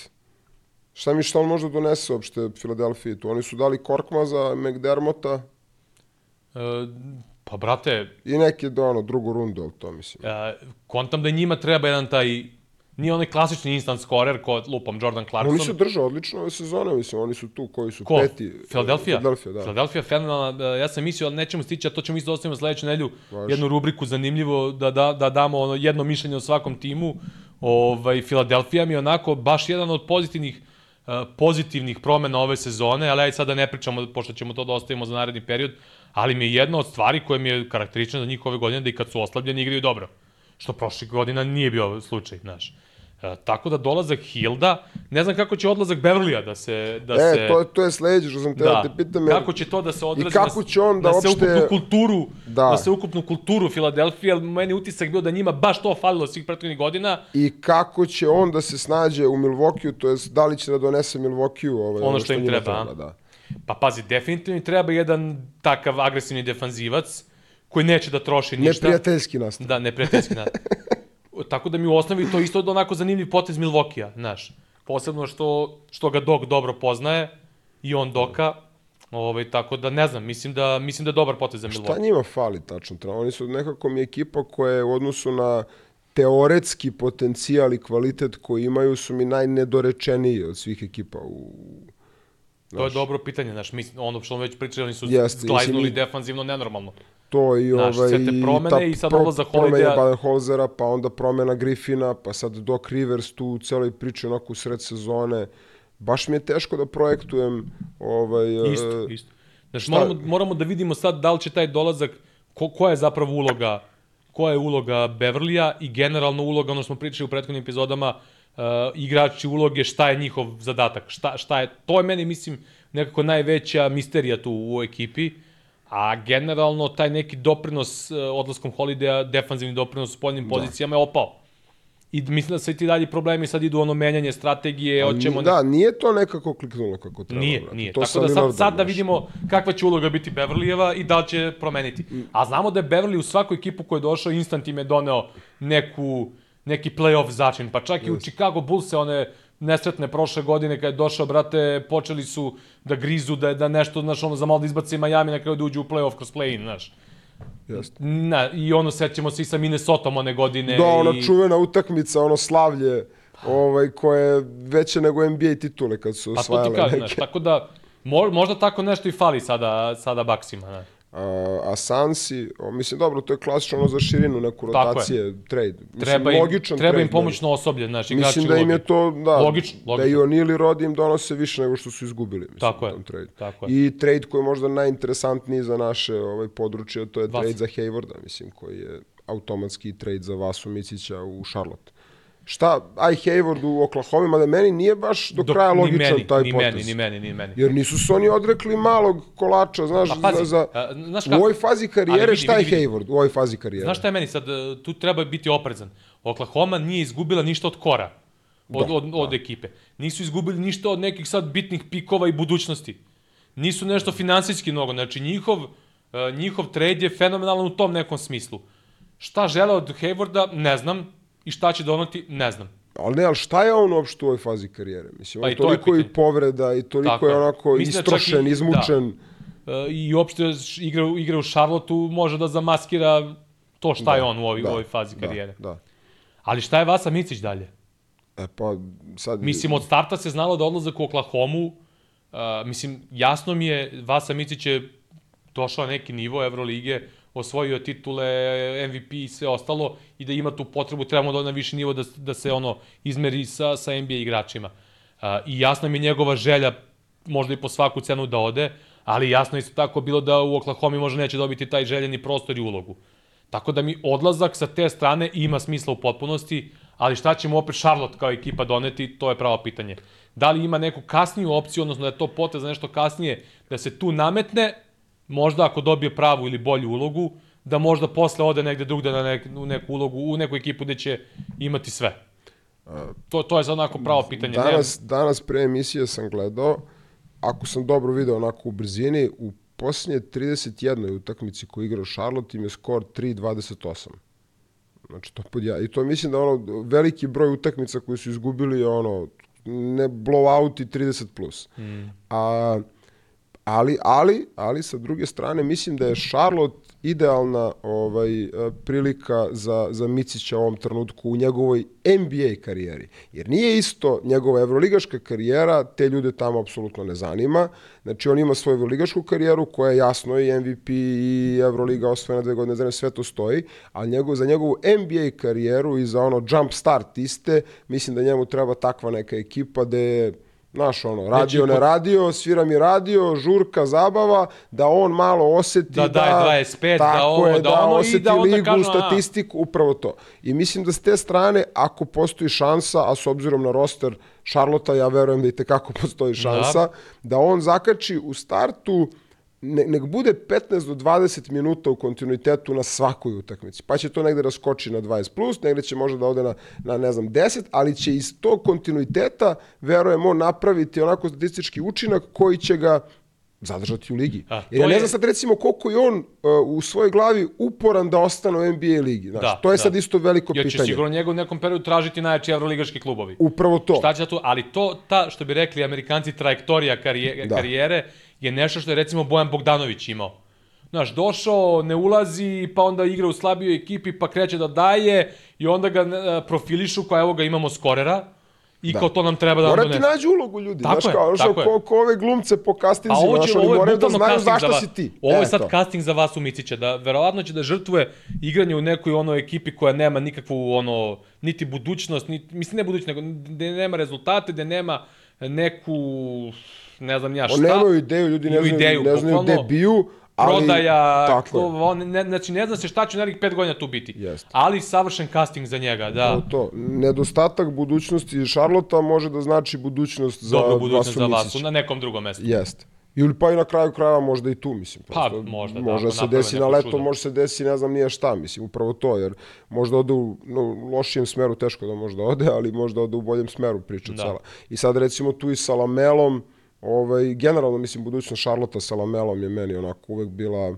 šta mi šta on može da donese uopšte Filadelfiji tu? Oni su dali Korkma za McDermotta E, pa, brate, i neke do ono, drugu rundu, ali to mislim. e, kontam da njima treba jedan taj, nije onaj klasični instant scorer kod lupam Jordan Clarkson. Oni se drže odlično ove sezone, mislim, oni su tu koji su Ko? peti. Philadelphia? Philadelphia, da. Philadelphia fenomenalna. E, Ja sam mislio, ali nećemo stići, a to ćemo isto da ostavimo sledeću nedelju, Važi. jednu rubriku zanimljivo, da, da, da damo ono jedno mišljenje o svakom timu. Ovaj, Philadelphia mi je onako baš jedan od pozitivnih pozitivnih promena ove sezone, ali ajde sada ne pričamo, pošto ćemo to da ostavimo za naredni period, ali mi je jedna od stvari koja mi je karakterična za njih ove godine da i kad su oslabljeni igraju dobro. Što prošle godina nije bio slučaj, znaš. E, tako da dolazak Hilda, ne znam kako će odlazak Beverlija da se... Da e, se, to, to je sledeće što sam te da, da te pitam. Jer, kako će to da se odrazi I kako će on da, da opšte... se ukupnu kulturu, Da. da. da se ukupnu kulturu Filadelfije, ali meni utisak bio da njima baš to falilo svih prethodnih godina. I kako će on da se snađe u Milvokiju, to jest da li će da donese Milvokiju ovaj, Ono što im njima treba, a? da. Pa pazi, definitivno im treba jedan takav agresivni defanzivac koji neće da troši ništa. Neprijateljski nastav. Da, neprijateljski nastav. [laughs] Tako da mi u osnovi to isto onako zanimljiv potez Milvokija, znaš. Posebno što, što ga Dok dobro poznaje i on Doka. Ovaj, tako da ne znam, mislim da, mislim da je dobar potez za Šta Milvokija. njima fali tačno? Oni su nekako mi ekipa koja je u odnosu na teoretski potencijal i kvalitet koji imaju su mi najnedorečeniji od svih ekipa u To je dobro pitanje, znaš, mislim, ono što već pričali, oni su Jeste, zglajznuli mislim, i- defanzivno nenormalno. To i Znaš, ovaj sve te promene i sad odlazak promene Holideya. Badenholzera, pa onda promena Griffina, pa sad Doc Rivers tu u celoj priči onako u sred sezone. Baš mi je teško da projektujem ovaj Isto, e, isto. Znaš, šta- moramo, moramo da vidimo sad da li će taj dolazak, ko, koja je zapravo uloga koja je uloga Beverlija i generalno uloga, ono što smo pričali u prethodnim epizodama, uh, igrači uloge, šta je njihov zadatak, šta, šta je, to je meni, mislim, nekako najveća misterija tu u ekipi, a generalno taj neki doprinos uh, odlaskom Holidaya, defanzivni doprinos u spoljnim Da. pozicijama je opao. I mislim da sve ti dalji problemi sad idu ono menjanje strategije, hoćemo... Da, nije to nekako kliknulo kako treba. Nije, brate. nije. To Tako da sad, sad da vidimo kakva će uloga biti Beverlijeva i da li će promeniti. A znamo da je Beverly u svaku ekipu koju je došao instant im je doneo neku, neki playoff začin. Pa čak i u Chicago Bulls se one nesretne prošle godine kad je došao, brate, počeli su da grizu, da, da nešto, znaš, ono, za malo da izbaci Miami na kraju da uđu u playoff kroz play-in, znaš. Jeste. Na, I ono, sećamo se i sa Minnesotom one godine. Da, ona i... čuvena utakmica, ono slavlje, ovaj, koje je veće nego NBA titule kad su Pa to osvajale ti kažem, neke. znaš, tako da, mo, možda tako nešto i fali sada, sada Baksima, znaš. A, a Sansi, mislim, dobro, to je klasično ono za širinu, neku rotacije, trade. Mislim, Treba im, logičan treba trade, im pomoćno osoblje, znaš, igrači Mislim da im je to, da, Logično, da logično. i O'Neal i Rodi im donose više nego što su izgubili. Mislim, Tako je, tom trade. tako je. I trade koji je možda najinteresantniji za naše ovaj, područje, to je Vas. trade za Haywarda, mislim, koji je automatski trade za Vasu Micića u Charlotte. Šta, aj Hayward u Oklahoma, mada meni nije baš do Dok- kraja logičan meni, taj ni potez. Meni, ni meni, ni meni. Jer nisu se oni odrekli malog kolača, znaš, Pa pazi, za, a, znaš u kako? ovoj fazi karijere, vidi, šta je vidi. Hayward u ovoj fazi karijere? Znaš šta je meni sad, e, tu treba biti oprezan. Oklahoma nije izgubila ništa od kora, od, Da, od, od ekipe. Nisu izgubili ništa od nekih sad bitnih pikova i budućnosti. Nisu nešto finansijski mnogo, znači njihov, e, njihov trade je fenomenalan u tom nekom smislu. Šta žele od Haywarda, ne znam, i šta će donoti, ne znam. Ali ne, ali šta je on uopšte u ovoj fazi karijere? Mislim, Pa on i to je toliko i povreda i toliko Tako je onako Mislim da istrošen, i- izmučen. E, I uopšte igra, igra u Charlotteu može da zamaskira to šta je on u ovoj, u ovoj fazi karijere. Da, da. Ali šta je Vasa Micić dalje? E pa sad... Mislim, od starta se znalo da odlazak u Oklahomu, uh, mislim, jasno mi je, Vasa Micić je došao na neki nivo Evrolige, osvojio titule, MVP i sve ostalo i da ima tu potrebu, trebamo da na viši nivo da, da se ono izmeri sa, sa NBA igračima. Uh, I jasno mi je njegova želja, možda i po svaku cenu da ode, ali jasno je isto tako bilo da u Oklahomi možda neće dobiti taj željeni prostor i ulogu. Tako da mi odlazak sa te strane ima smisla u potpunosti, ali šta ćemo opet Charlotte kao ekipa doneti, to je pravo pitanje. Da li ima neku kasniju opciju, odnosno da je to potez za nešto kasnije, da se tu nametne, možda ako dobije pravu ili bolju ulogu, da možda posle ode negde drugde na nek, u neku ulogu, u neku ekipu gde će imati sve. To, to je sad onako pravo pitanje. Danas, danas pre emisije sam gledao, ako sam dobro video onako u brzini, u posljednje 31. utakmici koju igrao Charlotte im je skor 3-28. Znači, to pod ja. I to mislim da ono, veliki broj utakmica koji su izgubili je ono, ne blowout i 30 plus. Mm. A, ali, ali, ali sa druge strane mislim da je Charlotte idealna ovaj e, prilika za za Micića u ovom trenutku u njegovoj NBA karijeri. Jer nije isto njegova evroligaška karijera, te ljude tamo apsolutno ne zanima. Znači on ima svoju evroligašku karijeru koja je jasno i MVP i Evroliga osvojena dve godine, znači sve to stoji, a njegov, za njegovu NBA karijeru i za ono jump start iste, mislim da njemu treba takva neka ekipa da je Znaš, ono, Znači, radio, ne radio, svira mi radio, žurka, zabava, da on malo oseti Da daje 25, da tako ovo, je, da ono i oseti da onda ligu, kažu, a. statistiku, upravo to. I mislim da s te strane, ako postoji šansa, a s obzirom na roster Šarlota, ja verujem da i tekako postoji šansa, da, on zakači u startu ne, nek bude 15 do 20 minuta u kontinuitetu na svakoj utakmici. Pa će to negde raskoči na 20+, plus, negde će možda da ode na, na ne znam, 10, ali će iz tog kontinuiteta, verujem, on napraviti onako statistički učinak koji će ga zadržati u ligi. A, Jer ja ne znam sad recimo koliko je on uh, u svojoj glavi uporan da ostane u NBA ligi. Znaš, Da, to je da. sad isto veliko Jer će pitanje. sigurno njega u nekom periodu tražiti najjači evroligaški klubovi. Upravo to. Šta će tu, ali to, ta, što bi rekli amerikanci, trajektorija karije, Da. karijere je nešto što je recimo Bojan Bogdanović imao. Znaš, došao, ne ulazi, pa onda igra u slabijoj ekipi, pa kreće da daje i onda ga e, profilišu, kao evo ga imamo skorera i Da. kao to nam treba da nam Mora ti donese. nađu ulogu ljudi. Tako znaš, je, kao, tako ko, ko ove glumce po A kastinzima, ovo, znaš, oni moraju da znaju zašto si ti. Ovo je E, sad to. casting za vas u Micića, da verovatno će da žrtvuje igranje u nekoj ono ekipi koja nema nikakvu ono, niti budućnost, niti, mislim ne budućnost, nego gde nema rezultate, gde nema neku, ne znam ja šta. On nemaju ideju, ljudi ne znaju, ideju, ne znaju gde biju, ali... prodaja, tako on, ne, znači ne zna se šta će u narednih pet godina tu biti. Jeste. Ali savršen casting za njega, da. To, to. Nedostatak budućnosti Šarlota može da znači budućnost za Dobru budućnost Vasu za vas, na nekom drugom mestu. Jeste. Ili pa i na kraju krajeva možda i tu, mislim. Pa, Prosto, možda, da, Može ako se desi na leto, čudo. može se desi ne znam nije šta, mislim, upravo to, jer možda ode u no, lošijem smeru, teško da možda ode, ali možda ode u boljem smeru priča Da. cela. I sad recimo tu i sa Lamelom, ovaj, generalno mislim budućnost Šarlota sa Lamelom je meni onako uvek bila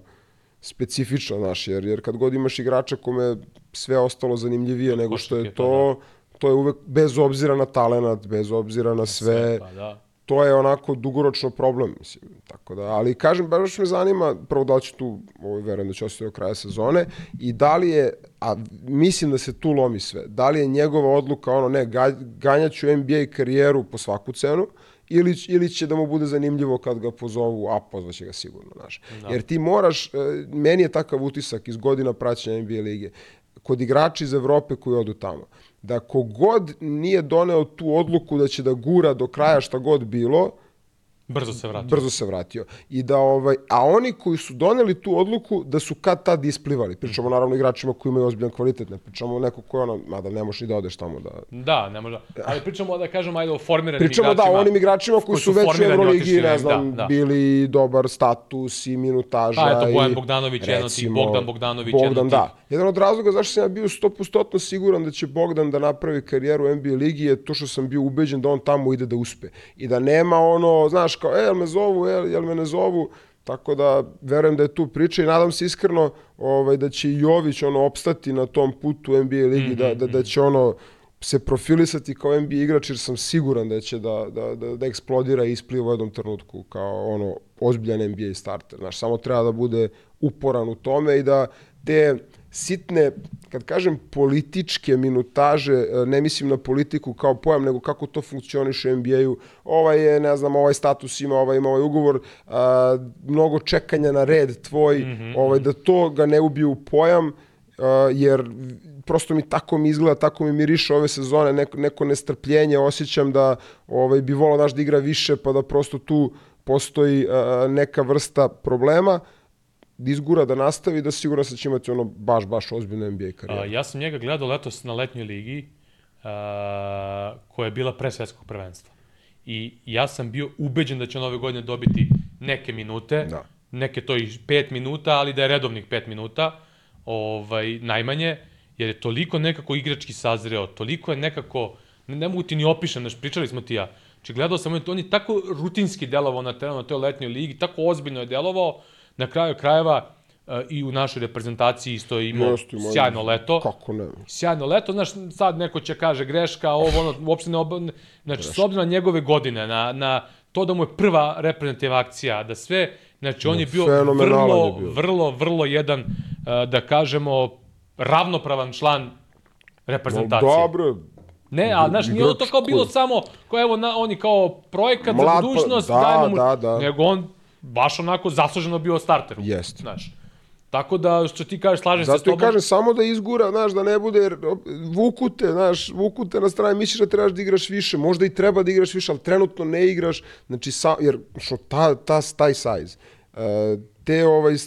specifična, znaš, jer, jer kad god imaš igrača kome sve ostalo zanimljivije nego što je košarke, to, to je uvek bez obzira na talenat, bez obzira na sve, Pa da. to je onako dugoročno problem, mislim. Tako da, ali kažem, baš me zanima, prvo da li će tu, ovaj, verujem da će ostati do kraja sezone, i da li je, a mislim da se tu lomi sve, da li je njegova odluka, ono, ne, ga, ganjaću NBA karijeru po svaku cenu, ili, ili će da mu bude zanimljivo kad ga pozovu, a pozvaće ga sigurno, znaš. Jer ti moraš, e, meni je takav utisak iz godina praćenja NBA lige, kod igrača iz Evrope koji odu tamo, da kogod nije doneo tu odluku da će da gura do kraja šta god bilo, Brzo se vrati. brzo se vratio. I da ovaj a oni koji su doneli tu odluku da su kad tad isplivali. Pričamo naravno igračima koji imaju ozbiljan kvalitet, ne pričamo neko ko je ono, mada ne možeš ni da odeš tamo da Da, ne može. Ali pričamo da kažemo ajde o formiranim Pričamo da igračima. o onim igračima koji, koji su su već u Euroligi, ne da, znam, da. bili dobar status i minutaža. Pa, eto, Bojan Bogdanović, jedan od tih, Bogdan Bogdanović, Bogdan, jedan od da. Jedan od razloga zašto sam ja bio 100% siguran da će Bogdan da napravi karijeru u NBA ligi je to što sam bio ubeđen da on tamo ide da uspe. I da nema ono, znaš, kao, e, jel me zovu, e, jel me ne zovu, Tako da verujem da je tu priča i nadam se iskreno ovaj, da će Jović ono opstati na tom putu NBA ligi, da, da, da će ono se profilisati kao NBA igrač jer sam siguran da će da, da, da, da eksplodira i ispliva u jednom trenutku kao ono ozbiljan NBA starter. Znaš, samo treba da bude uporan u tome i da te sitne, kad kažem političke minutaže, e, ne mislim na politiku kao pojam, nego kako to funkcioniše u NBA-u. Ovaj je, ne znam, ovaj status ima, ovaj ima ovaj ugovor, a, mnogo čekanja na red tvoj, mm -hmm. ovaj, da to ga ne ubije u pojam, uh, jer prosto mi tako mi izgleda, tako mi miriše ove sezone, neko, neko nestrpljenje, osjećam da ovaj, bi volao naš da igra više, pa da prosto tu postoji uh, neka vrsta problema, izgura, da nastavi, da sigurno se će imati ono baš, baš ozbiljno NBA A, karijeru. ja sam njega gledao letos na letnjoj ligi, a, koja je bila pre svetskog prvenstva. I ja sam bio ubeđen da će on ove godine dobiti neke minute, Da. neke to i 5 minuta, ali da je redovnih 5 minuta, ovaj, najmanje, jer je toliko nekako igrački sazreo, toliko je nekako, ne, ne mogu ti ni opišem, znaš, pričali smo ti ja, Či gledao sam, on je tako rutinski delovao na terenu na toj letnjoj ligi, tako ozbiljno je delovao, na kraju krajeva uh, i u našoj reprezentaciji isto je imao Jeste, sjajno leto. Kako ne? Sjajno leto, znaš, sad neko će kaže greška, ovo, ono, uopšte ne ob... Znači, s obzirom na njegove godine, na, na to da mu je prva reprezentativna akcija, da sve, znači, on je bio fenomenalan vrlo, je bio. vrlo, vrlo jedan, uh, da kažemo, ravnopravan član reprezentacije. Dobro, Ne, a znaš, nije ono to kao bilo samo, kao evo, na, oni kao projekat Mlad za budućnost, da, dajmo mu, da, da. nego on baš onako zasluženo bio starter. Jeste. Znaš. Tako da, što ti kažeš, slažem se s Zato tobom. kažem, samo da izgura, znaš, da ne bude, jer op- vuku te, znaš, vuku te na strane, misliš da trebaš da igraš više, možda i treba da igraš više, ali trenutno ne igraš, znači, sa, jer što ta, ta, taj size, e, te ovaj, e,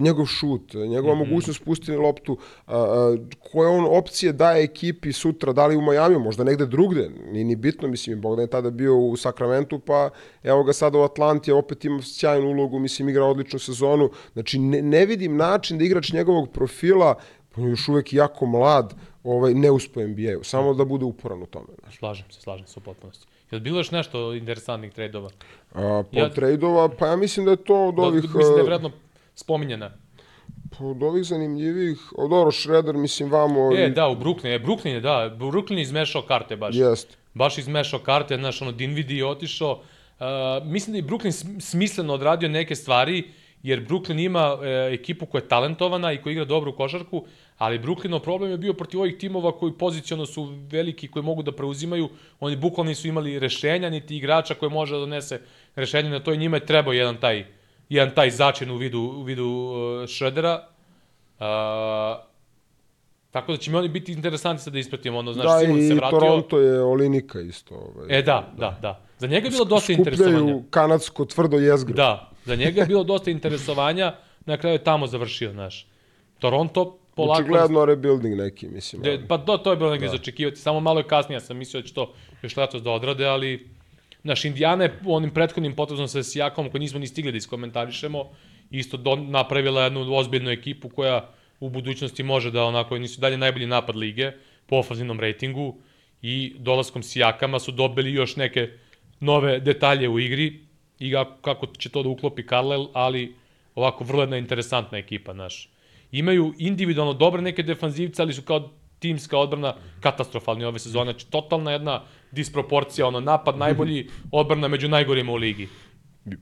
njegov šut, njegova Mhm. mogućnost pustiti loptu, a, a, koje on opcije daje ekipi sutra, da li u Majamiju, možda negde drugde, nije ni bitno, mislim, Bogdan je tada bio u Sakramentu, pa evo ga sada u Atlanti, opet ima sjajnu ulogu, mislim, igra odličnu sezonu, znači ne, ne vidim način da igrač njegovog profila, on je još uvek jako mlad, ovaj, ne uspe NBA-u, samo da bude uporan u tome. Znaš. Slažem se, slažem se u potpunosti. Jel bilo još nešto interesantnih trejdova? A, po Ja- trejdova, pa ja mislim da je to od Do, ovih... mislim da je e, vredno spominjena. Od ovih zanimljivih, od dobro, Shredder, mislim, vamo... E, i- da, u Brooklyn, e, Brooklyn je, da, Brooklyn je izmešao karte baš. Jest. Baš izmešao karte, znaš, ono, Dinvidi je otišao. Uh, mislim da je Brooklyn sm- smisleno odradio neke stvari, jer Brooklyn ima e, ekipu koja je talentovana i koja igra dobro u košarku, ali Brooklynov problem je bio protiv ovih timova koji poziciono su veliki, koji mogu da preuzimaju. Oni bukvalno nisu imali rešenja, niti igrača koji može da donese rešenje na to i njima je trebao jedan taj, jedan taj začin u vidu, u vidu uh, Šredera. Uh, tako da će mi oni biti interesanti sad da ispratimo ono, znaš, da, Simon i se vratio. Toronto je Olinika isto. Ovaj. E, da, da, da. Za njega je bilo dosta interesovanja. Skupljaju kanadsko tvrdo jezgro. Da, za njega je bilo dosta interesovanja, na kraju je tamo završio, znaš. Toronto polako... Očigledno rebuilding neki, mislim. De, pa do, to je bilo negdje da. začekivati, samo malo je kasnije, ja sam mislio da će to još letos da odrade, ali... Znaš, Indijana je onim prethodnim potezom sa Sijakom, koji nismo ni stigli da iskomentarišemo, isto do, napravila jednu ozbiljnu ekipu koja u budućnosti može da onako, nisu dalje najbolji napad lige po ofazivnom rejtingu i dolaskom Sijakama su dobili još neke nove detalje u igri i kako, će to da uklopi Carlisle, ali ovako vrlo jedna interesantna ekipa, znaš. Imaju individualno dobre neke defanzivce, ali su kao timska odbrana katastrofalni ove sezone. Znači, totalna jedna disproporcija, ono, napad najbolji, [laughs] odbrana među najgorima u ligi.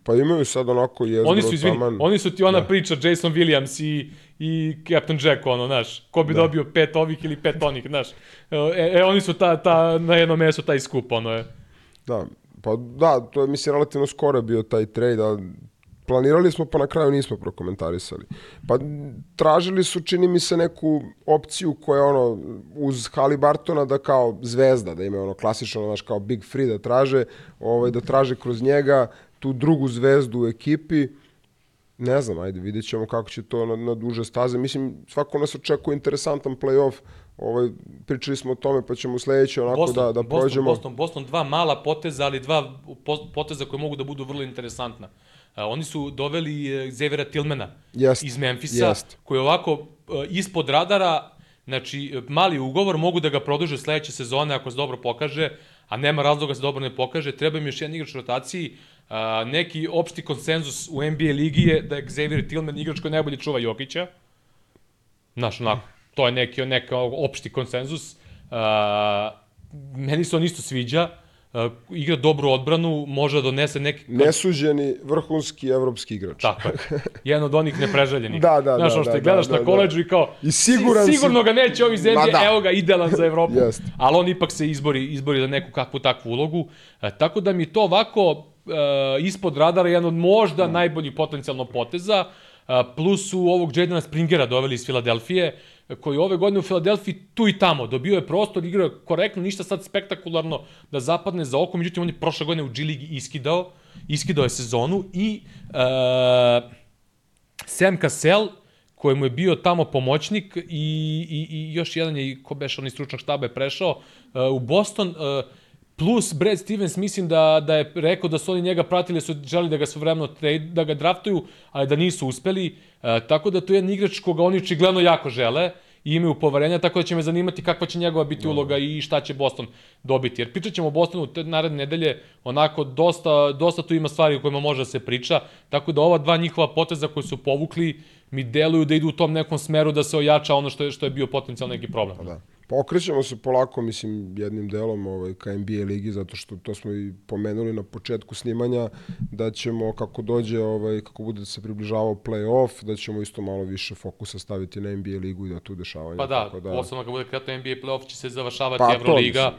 Pa imaju sad onako jezgro Oni su, izvini, taman. oni su ti ona da. priča Jason Williams i, i Captain Jack, ono, znaš, ko bi da. dobio pet ovih ili pet onih, znaš. E, e, oni su ta, ta, na jednom mesu taj skup, ono je. Da, pa da, to je mislim relativno skoro bio taj trade, a planirali smo pa na kraju nismo prokomentarisali. Pa tražili su čini mi se neku opciju koja je ono uz Halibartona da kao zvezda, da ima ono klasično znaš kao Big Free da traže, ovaj da traže kroz njega tu drugu zvezdu u ekipi. Ne znam, ajde, vidjet ćemo kako će to na, na duže staze. Mislim, svako nas očekuje interesantan play-off. Ovaj, pričali smo o tome, pa ćemo sledeće onako Boston, da, da Boston, prođemo. Boston, Boston, dva mala poteza, ali dva po- poteza koje mogu da budu vrlo interesantna. A, oni su doveli Xaviera Tillmana Jest, iz Memfisa, jest. koji je ovako e, ispod radara, znači e, mali ugovor, mogu da ga produže sledeće sezone ako se dobro pokaže, a nema razloga da se dobro ne pokaže, treba im još jedan igrač u rotaciji, a, neki opšti konsenzus u NBA ligi je da je Xavier Tillman igrač koji najbolje čuva Jokića, Znaš, onako, to je neki, neka opšti konsenzus. Uh, meni se on isto sviđa. Uh, igra dobru odbranu, može da donese neki... Nesuđeni vrhunski evropski igrač. Tako je. [laughs] Jedan od onih nepreželjenih. Da, da, Znaš, da, što da, gledaš da, na da, koleđu i kao... I siguran si, si- Sigurno ga neće ovi zemlje, da. evo ga, idealan za Evropu. [laughs] Jest. Ali on ipak se izbori, izbori za neku kakvu takvu ulogu. E, tako da mi to ovako e, ispod radara jedan od možda najboljih potencijalno poteza. E, plus su ovog Jadena Springera doveli iz Filadelfije, koji ove godine u Filadelfiji tu i tamo dobio je prostor, igrao je korektno, ništa sad spektakularno da zapadne za oko, međutim on je prošle godine u G Ligi iskidao, iskidao je sezonu i e, Sam Cassell, kojemu je bio tamo pomoćnik i, i, i još jedan je, ko beš onaj stručnog štaba je prešao, uh, u Boston, uh, plus Brad Stevens, mislim da, da je rekao da su oni njega pratili, su želi da ga svovremeno trade, da ga draftuju, ali da nisu uspeli, uh, tako da to je jedan igrač koga oni očigledno jako žele i imaju poverenja, tako da će me zanimati kakva će njegova biti uloga i šta će Boston dobiti. Jer pričat ćemo o Bostonu te naredne nedelje, onako dosta, dosta tu ima stvari o kojima može da se priča, tako da ova dva njihova poteza koje su povukli mi deluju da idu u tom nekom smeru da se ojača ono što je, što je bio potencijalno neki problem. Da. Pa okrećemo se polako, mislim, jednim delom ovaj, ka NBA ligi, zato što to smo i pomenuli na početku snimanja, da ćemo, kako dođe, ovaj, kako bude se približavao play-off, da ćemo isto malo više fokusa staviti na NBA ligu i da tu dešavanja. Pa da, tako da. posebno kad bude kratno NBA playoff će se završavati Pa, Euroliga,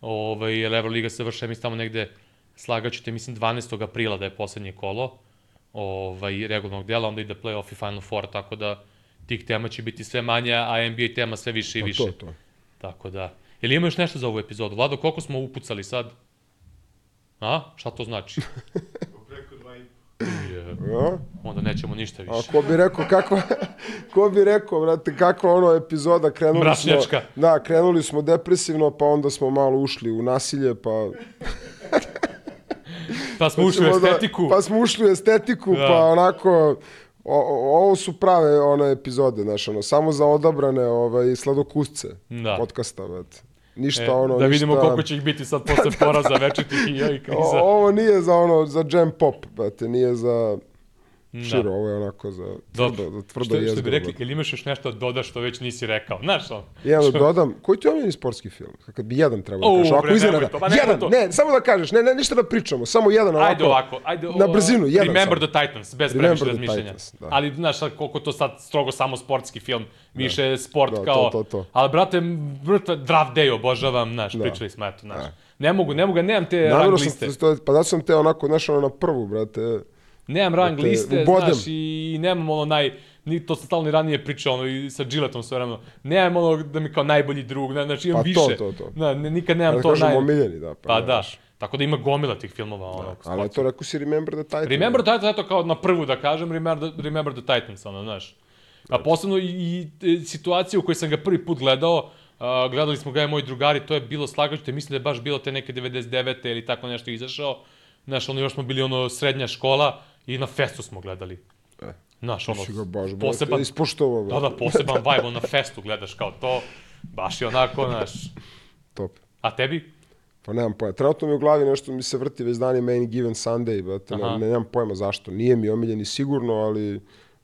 ovaj, jer Euroliga se vrše, mislim, tamo negde, slagaćete, mislim, 12. aprila da je poslednje kolo ovaj, regularnog dela, onda ide playoff i Final Four, tako da tih tema će biti sve manje, a NBA tema sve više i Pa više. to, to. Tako da. Ili ima još nešto za ovu epizodu? Vlado, koliko smo upucali sad? A? Šta to znači? [laughs] Preko dva i Ja? onda nećemo ništa A više. ko bi rekao kakva, [laughs] ko bi rekao, brate, kakva ono epizoda, krenuli Mračnjačka. smo, da, krenuli smo depresivno, pa onda smo malo ušli u nasilje, pa... Pa smo ušli u da- estetiku. pa smo ušli u estetiku, Da. pa onako, o, o- ovo su prave one epizode, znaš, ono, samo za odabrane ovaj, sladokusce Da. podcasta, brate. Ništa E, ono, da vidimo ništa... koliko će ih biti sad posle [laughs] poraza večitih i ovih O, kriza. ovo nije za ono, za jam pop, brate, nije za Da. Širo, ovo je onako za Dobro. tvrdo, za tvrdo što, što jezgro, bi rekli, ili imaš još nešto da dodaš što već nisi rekao? Znaš on? Jedan da dodam, koji ti je omiljeni sportski film? Kad bi jedan trebao da kažeš, bre, ako nemoj iznenada. to, pa Jedan, to. ne, samo da kažeš, ne, ne, ništa da pričamo, samo jedan ovako. Ajde ovako, ajde Na o, brzinu, jedan Remember samo. the Titans, bez previše razmišljanja. Titans, da. Ali, znaš, koliko to sad strogo samo sportski film, više je sport Da, to, kao... to, to. Ali, brate, brate, Draft Day obožavam, znaš, pričali smo, eto, znaš. Ne mogu, ne mogu, nemam te rang Namjerno liste. sam, to, pa zato sam te onako, znaš, ono na prvu, brate. Nemam rang te liste, znaš, i nemam ono naj... Ni, to sam stalno i ranije pričao, ono, i sa Gilletom sve vremeno. Nemam ono da mi kao najbolji drug, ne, znači imam Pa to, više. to, to. Na, ne, nikad nemam Da to naj... omiljeni, da. Pa ne, da, znaš. tako da ima gomila tih filmova, ono, Ali eto, rekao si Remember the Titans. Remember the Titans, eto kao na prvu da kažem, Remember the, remember the Titans, ono, znaš. A posebno i, i e, situacija u kojoj sam ga prvi put gledao, a, gledali smo ga i moji drugari, to je bilo slagaćete, mislim da je baš bilo te neke 99. ili tako nešto izašao. Znaš, ono, još smo bili ono srednja škola i na festu smo gledali. E. Znaš, ono, ga baš, poseban, ispoštovao, da, da, poseban [laughs] vibe, na festu gledaš kao to, baš je onako, znaš. Top. A tebi? Pa nemam pojma. Trenutno mi u glavi nešto mi se vrti već dani Main Given Sunday, brate. Ne, ne, nemam pojma zašto. Nije mi omiljeni sigurno, ali...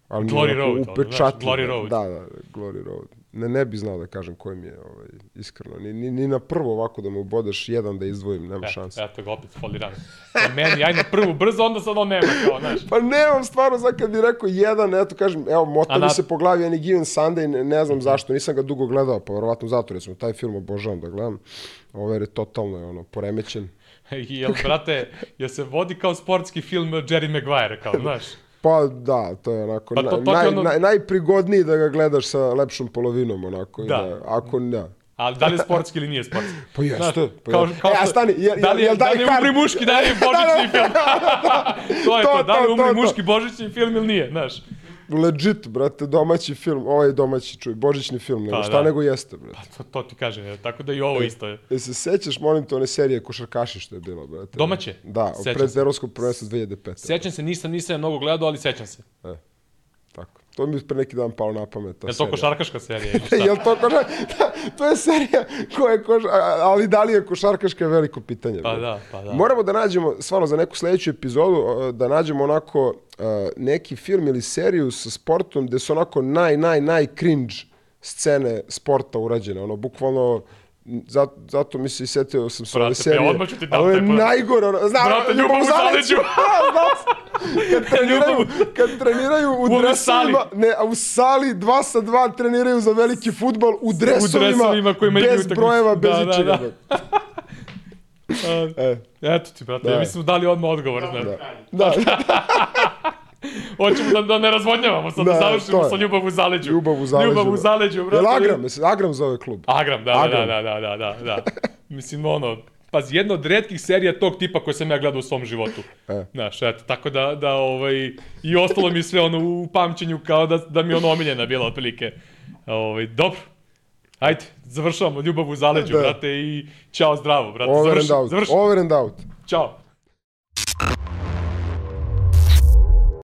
ali je Glory Road, upečatljiv. Glory Road. Da, da, Glory Road. Ne, ne bi znao da kažem koji mi je, ovaj, iskreno. Ni, ni, ni na prvo ovako da me ubodeš jedan da izdvojim, nema Eto, šanse. eto ga opet foliran. Na meni, aj na prvu brzo, onda sad on nema, kao, znaš. Pa nemam stvarno, sad kad bi rekao jedan, eto kažem, evo, mota A mi na- se po glavi Any Given Sunday, ne, ne znam zašto, nisam ga dugo gledao, pa verovatno zato, recimo, taj film obožavam da gledam. Ovo je totalno je ono, poremećen. [laughs] Jel, brate, jel se vodi kao sportski film Jerry Maguire, kao, [laughs] znaš? Pa da, to je onako, Pa to- to naj, ono- naj, najprigodniji da ga gledaš sa lepšom polovinom, onako. Da. Da. ako ne. Ali da li je sportski ili nije sportski? Pa jeste, pa kao, kao E, a stani, jel- da li, je- da li je umri muški, da li je [laughs] božićni film? to je to, To, da li je umri to, to. muški božićni film ili nije, znaš? Legit, brate, domaći film, ovaj domaći, čuj, božićni film, nego Pa, šta da. nego jeste, brate. To, to ti kažem, je, tako da i ovo isto je. E se sećaš, molim te, one serije Košarkaši što je bilo, brate? Domaće? Da, Sećam pred evropskog prvenstva 2005. Sećam se, nisam, nisam mnogo gledao, ali sećam se. E. To mi je pre neki dan palo na pamet. ta Je to košarkaška serija? [laughs] Jel to košar... Da, [laughs] to je serija koja je košar... Ali da li je košarkaška je veliko pitanje. Pa da, pa da. Moramo da nađemo, stvarno za neku sledeću epizodu, da nađemo onako neki film ili seriju sa sportom gde su onako naj, naj, naj cringe scene sporta urađene. Ono, bukvalno, zato, zato mi se i setio sam se ove Brate, pa serije. odmah ću ti dam taj podatak. najgore, ono, znam, Brate, ljubav u zaleđu. Znao [laughs] sam. kad [laughs] treniraju, kad treniraju u, U dresovima, sali. ne, a u sali dva sa dva treniraju za veliki futbol u dresovima, dresovima kojima bez brojeva, bez Da, da, ičega. da. brate. [laughs] E, Eto ti, brate, Da. ja mislim da li odmah odgovor, znaš. da, Hoćemo da, da ne razvodnjavamo, sad da, Da, završimo sa ljubav u zaleđu. Ljubav u zaleđu, Ljubav u da. zaleđu, brate. Jel Agram, mislim, Agram zove klub. Agram, da, Agram. da, da, da, da, da, da. Mislim, ono, pazi, jedna od redkih serija tog tipa koje sam ja gledao u svom životu. E. Znaš, eto, tako da, da, ovaj, i ostalo mi sve ono u pamćenju kao da, da mi ono omiljena bila otprilike. Ovaj, dobro. Ajde, završavamo ljubav u zaleđu, Da. brate, i čao zdravo, brate. Over Završi, and out. završi. Over and out. Ćao.